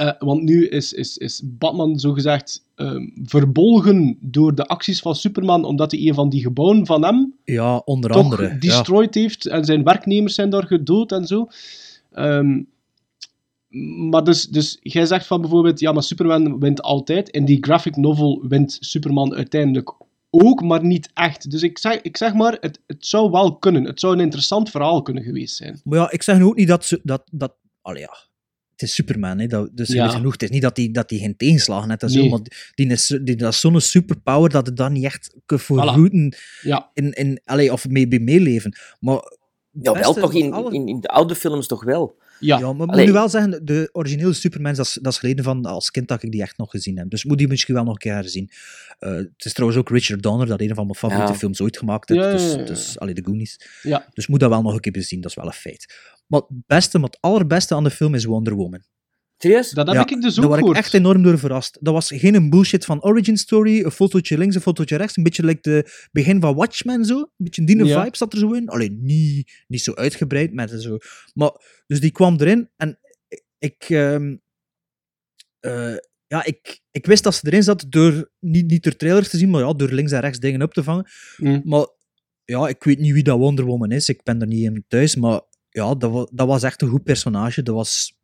Eh, want nu is, is, is Batman zogezegd ehm verbolgen door de acties van Superman, omdat hij een van die gebouwen van hem Ja, onder andere. ja. destroyed heeft en zijn werknemers zijn daar gedood en zo. Ehm, maar dus, dus jij zegt van bijvoorbeeld, ja, maar Superman wint altijd. In die graphic novel wint Superman uiteindelijk ook, maar niet echt. Dus ik zeg, ik zeg maar, het, het zou wel kunnen. Het zou een interessant verhaal kunnen geweest zijn. Maar ja, ik zeg nu ook niet dat... ze- dat, dat allee, ja. Het is Superman, hè, dat, dus Ja. genoeg. Het is niet dat hij dat die geen tegenslagen heeft. en zo, Nee. maar die is, die, dat is zo'n superpower dat het dan niet echt kan Voilà. vergoeden Ja. in, in, allee, of mee, mee meeleven. Maar Ja, wel toch van in, alle- in, in de oude films toch wel. Ja, Ja, maar ik Allee. moet nu wel zeggen, de originele Superman, dat is, dat is geleden van als kind dat ik die echt nog gezien heb. Dus moet die misschien wel nog een keer herzien. Eh, het is trouwens ook Richard Donner, dat een van mijn favoriete Ja. films ooit gemaakt heeft. Ja, dus, ja, ja. dus allee, de Goonies. Ja. Dus moet dat wel nog een keer bezien, dat is wel een feit. Maar het beste, maar het allerbeste aan de film is Wonder Woman. Serieus? dat heb Ja, ik dus Daar ook was ik echt enorm door verrast. Dat was geen bullshit van origin story, een fotootje links, een fotootje rechts, een beetje like de begin van Watchmen zo. Een beetje die Ja. vibe zat er zo in. Alleen niet, niet zo uitgebreid met zo. Maar, dus die kwam erin en ik... ehm, eh, ja, ik, ik wist dat ze erin zat door niet, niet door trailers te zien, maar ja, door links en rechts dingen op te vangen. Mm. Maar ja, ik weet niet wie dat Wonder Woman is. Ik ben er niet in thuis, maar ja, dat was, dat was echt een goed personage. Dat was...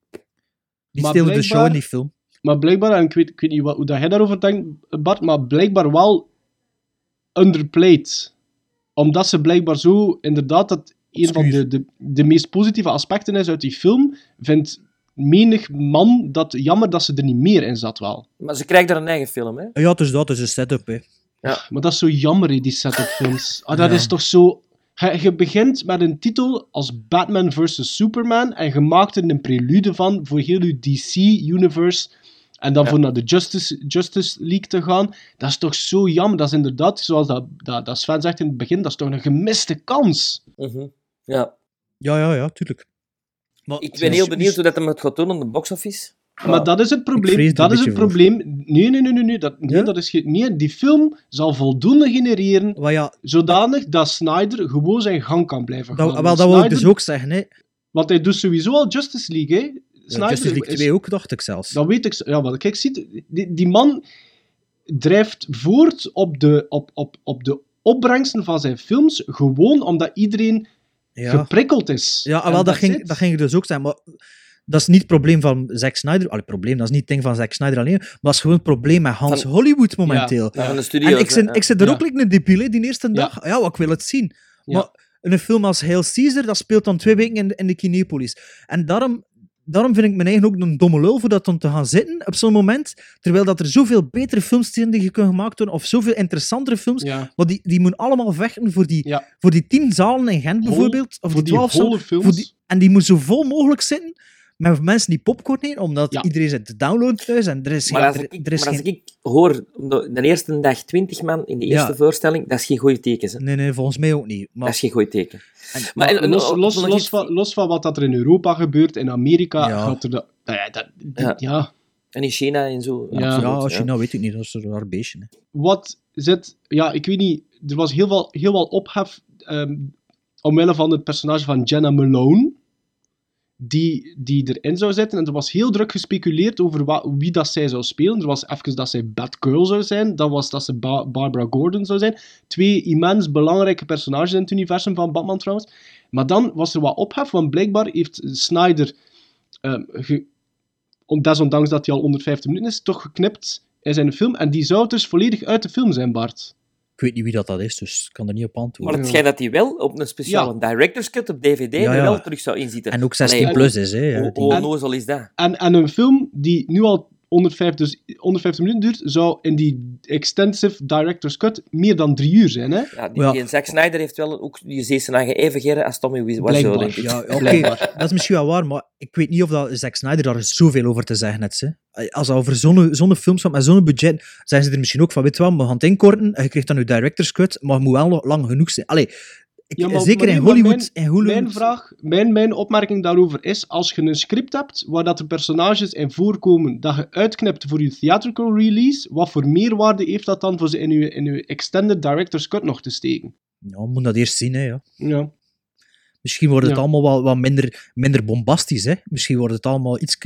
Die Maar steelde de show in blijkbaar- die film. Maar blijkbaar, en ik weet, ik weet niet wat, hoe dat jij daarover denkt, Bart, maar blijkbaar wel underplayed. Omdat ze blijkbaar zo, inderdaad, dat een van de, de, de meest positieve aspecten is uit die film, vindt menig man dat jammer dat ze er niet meer in zat wel. Maar ze krijgt daar een eigen film, hè? Ja, dus dat is een setup, hè. Maar dat is zo jammer, hè, die setup films. Ah, dat Ja. is toch zo... Je, begint met een titel als Batman vs. Superman en je maakt er een prelude van voor heel je DC-universe en dan Ja. voor naar de Justice, Justice League te gaan. Dat is toch zo jammer. Dat is inderdaad, zoals dat, dat, dat Sven zegt in het begin, dat is toch een gemiste kans. Mhm. Ja. Ja, ja, ja, tuurlijk. Maar, Ik ben heel benieuwd hoe dat hem het gaat doen aan de box-office. Maar dat is het probleem. Dat is het probleem. Nee, nee, nee, nee. nee, dat, nee, dat is nee, die film zal voldoende genereren zodanig dat Snyder gewoon zijn gang kan blijven gaan. dat, wel, dat wil ik dus ook zeggen, hè. Want hij doet sowieso al Justice League, hè. Snyder Justice League is- 2 ook, dacht ik zelfs. Dat weet ik. Ja, want kijk, ziet, die, die man drijft voort op de, op, op, op de opbrengsten van zijn films, gewoon omdat iedereen Ja, geprikkeld is. ja En wel, dat, ging, dat ging ik dus ook zeggen. Maar dat is niet het probleem van Zack Snyder. Allee, probleem, dat is niet het ding van Zack Snyder alleen. Maar dat is gewoon het probleem met Hans Van- Hollywood momenteel. Ja, van de En ik zit, hè. ik zit er Ja. ook like een debiel, die eerste Ja. dag. Ja, wat ik wil het zien. Ja. Maar een film als Hail Caesar, dat speelt dan twee weken in de, in de Kinepolis. En daarom, daarom vind ik mijn eigen ook een domme lul voor dat om te gaan zitten op zo'n moment. Terwijl dat er zoveel betere films zijn die kunnen gemaakt worden, of zoveel interessantere films. Ja. Maar die, die moeten allemaal vechten voor die, Ja. voor die tien zalen in Gent bijvoorbeeld. Of voor die twaalf zalen. films. Voor die, en die moet zo vol mogelijk zitten met mensen die popcorn eten, omdat Ja. iedereen zit te downloaden thuis en er is Maar geen... als er- ik, er is maar als geen- ik hoor, de, de eerste dag 20 man in de eerste Ja. voorstelling, dat is geen goede teken. Hè. Nee, nee, volgens mij ook niet. Maar, Dat is geen goede teken. en- Maar, los, los, los, van, los van wat dat er in Europa gebeurt, in Amerika Ja. gaat er dat... Ja, dat, Ja. ja. En in China en zo. Ja. China weet ik niet, dat is een raar beestje. Hè. wat zit... Ja, ik weet niet. Er was heel veel, heel veel ophef ehm, omwille van het personage van Jenna Malone. Die, die erin zou zitten. En er was heel druk gespeculeerd over wa- wie dat zij zou spelen. Er was even dat zij Batgirl zou zijn. Dan was dat ze Ba- Barbara Gordon zou zijn. Twee immens belangrijke personages in het universum van Batman trouwens. Maar dan was er wat ophef, want blijkbaar heeft Snyder... ehm, desondanks dat hij al 150 minuten is, toch geknipt in zijn film. En die zou dus volledig uit de film zijn, Bart. Ik weet niet wie dat, dat is, dus ik kan er niet op Maar antwoorden. het schijnt dat hij wel op een speciale director's cut op DVD Ja, er ja. wel terug zou inzitten. En ook 16 Allee, plus is, hè. ja, Hoe hoe onnozel is dat? En, en een film die nu al 150, dus 150 minuten duurt, zou in die extensive director's cut meer dan drie uur zijn. Hè? Ja, die, Ja. die Zack Snyder heeft wel ook die even geren als Tommy Wiseau, Blijkbaar. denk ik. Ja, oké, dat is misschien wel waar, maar ik weet niet of dat Zack Snyder daar zoveel over te zeggen heeft. Hè. Als het over zo'n zo'n films gaat met zo'n budget, zijn ze er misschien ook van, weet je wel, we gaan het inkorten, en je krijgt dan je director's cut, maar het moet wel nog lang genoeg zijn. Allee, ik, Ja, maar- zeker maar in Hollywood. Mijn, in Hollywood mijn, vraag, mijn, mijn opmerking daarover is: als je een script hebt waar dat de personages in voorkomen, dat je uitknipt voor je theatrical release, wat voor meerwaarde heeft dat dan voor ze in je, in je extended director's cut nog te steken? Ja, we moeten dat eerst zien, hè, ja. Ja. Misschien wordt het Ja. allemaal wel wat minder, minder bombastisch, hè. Misschien wordt het allemaal iets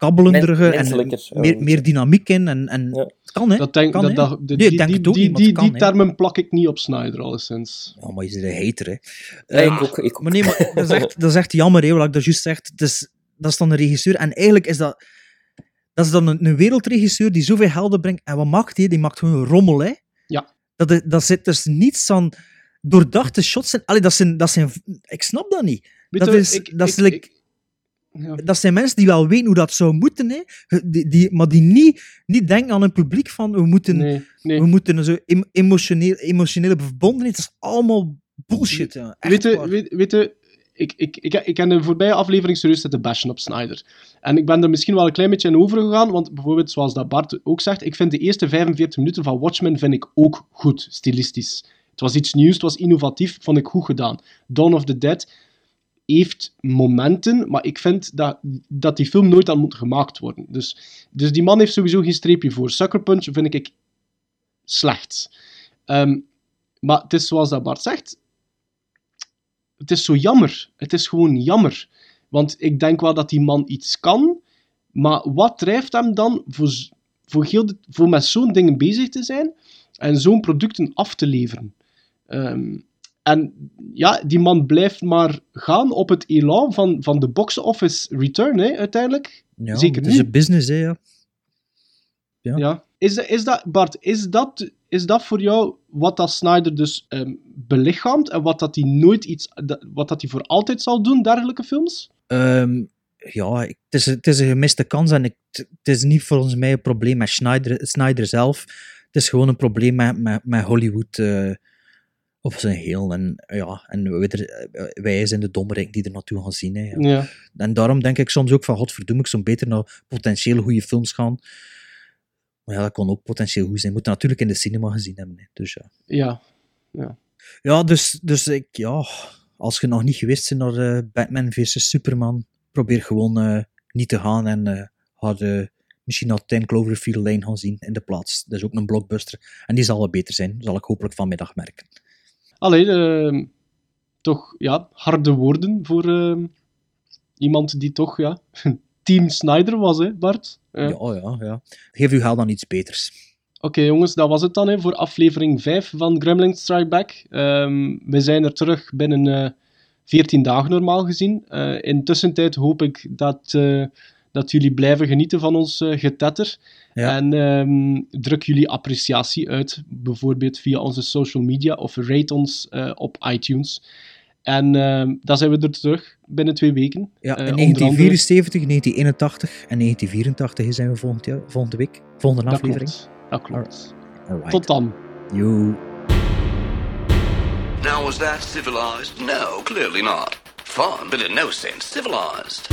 kabbelender Men- en ja. meer, meer dynamiek in. En, en Het kan, hè. Dat denk, kan, dat, hè. dat, de- Nee, ik die, denk die, het ook die, niet, die, het kan, die hè. termen plak ik niet op Snyder, alleszins. Ja, maar je bent een hater, hè. Ja, ik ook, ik ook. Maar nee, maar dat is echt, dat is echt jammer, hè, wat ik daar juist zeg. Het is, dat is dan een regisseur. En eigenlijk is dat... Dat is dan een, een wereldregisseur die zoveel helden brengt. En wat maakt hij? Die maakt gewoon rommel, hè. Ja. Dat, dat zit dus niets aan doordachte shots in. Allee, dat zijn, dat zijn... Ik snap dat niet. Weet dat, je, is, ik- dat, is ik- like- ik- ja. dat zijn mensen die wel weten hoe dat zou moeten, hè. Die, die, maar die niet, niet denken aan een publiek van we moeten, Nee, nee. we moeten zo em- emotioneel, emotionele verbondenheid. Dat is allemaal bullshit. Ja. Echt Weet weet, weet je, ik, ik, ik, ik heb de voorbije aflevering serieus zitten bashen op Snyder. En ik ben er misschien wel een klein beetje in overgegaan, want bijvoorbeeld, zoals dat Bart ook zegt, ik vind de eerste 45 minuten van Watchmen vind ik ook goed, stilistisch. Het was iets nieuws, het was innovatief, vond ik goed gedaan. Dawn of the Dead heeft momenten, maar ik vind dat, dat die film nooit aan moet gemaakt worden. Dus, dus die man heeft sowieso geen streepje voor. Sucker Punch vind ik slecht. Ehm, maar het is zoals dat Bart zegt, het is zo jammer. Het is gewoon jammer. Want ik denk wel dat die man iets kan, maar wat drijft hem dan voor, voor, heel voor met zo'n dingen bezig te zijn en zo'n producten af te leveren? Ehm, en ja, die man blijft maar gaan op het elan van, van de box office return, hè, uiteindelijk. Ja, Zeker het is nu. een business, hè, ja. Ja. Ja. Is, is dat, Bart, is dat, is dat voor jou wat dat Snyder dus ehm, belichaamt en wat dat hij nooit iets, wat dat hij voor altijd zal doen, dergelijke films? Ehm, ja, het is, het is een gemiste kans en ik, het is niet volgens mij een probleem met Snyder, Snyder zelf. Het is gewoon een probleem met, met, met Hollywood eh, op zijn heel. En, ja, en wij, er- wij zijn de dommerik die er naartoe gaan zien. Hè, ja. Ja. En daarom denk ik soms ook van, godverdomme, ik zou beter naar potentieel goede films gaan. Maar ja, dat kon ook potentieel goed zijn. Moeten natuurlijk in de cinema gezien hebben. Hè. Dus ja. Ja. ja. Ja, dus, dus ik, ja, als je nog niet geweest bent naar eh, Batman vs Superman, probeer gewoon eh, niet te gaan en eh ga de, misschien naar 10 Cloverfield Lane gaan zien in de plaats. Dat is ook een blockbuster. En die zal wel beter zijn, zal ik hopelijk vanmiddag merken. Allee, ehm, toch ja, harde woorden voor ehm, iemand die toch ja, Team Snyder was, hè, Bart? Ja. Ja, ja, ja. Geef uw geld aan iets beters. Oké jongens, dat was het dan hè, voor aflevering 5 van Gremlins Strike Back. Ehm, we zijn er terug binnen eh 14 dagen normaal gezien. Eh intussen tijd hoop ik dat, eh, dat jullie blijven genieten van ons eh, getetter. Ja. En ehm, druk jullie appreciatie uit, bijvoorbeeld via onze social media of rate ons eh, op iTunes. En ehm, dan zijn we er terug binnen twee weken. Ja, Eh, in onder andere- 1974, 1981 en 1984 zijn we volgend jaar, volgende week, volgende Dat aflevering. klopt. Dat klopt. Tot dan. Yo. Now, was that civilized? No, clearly not. Fun, but in no sense civilized.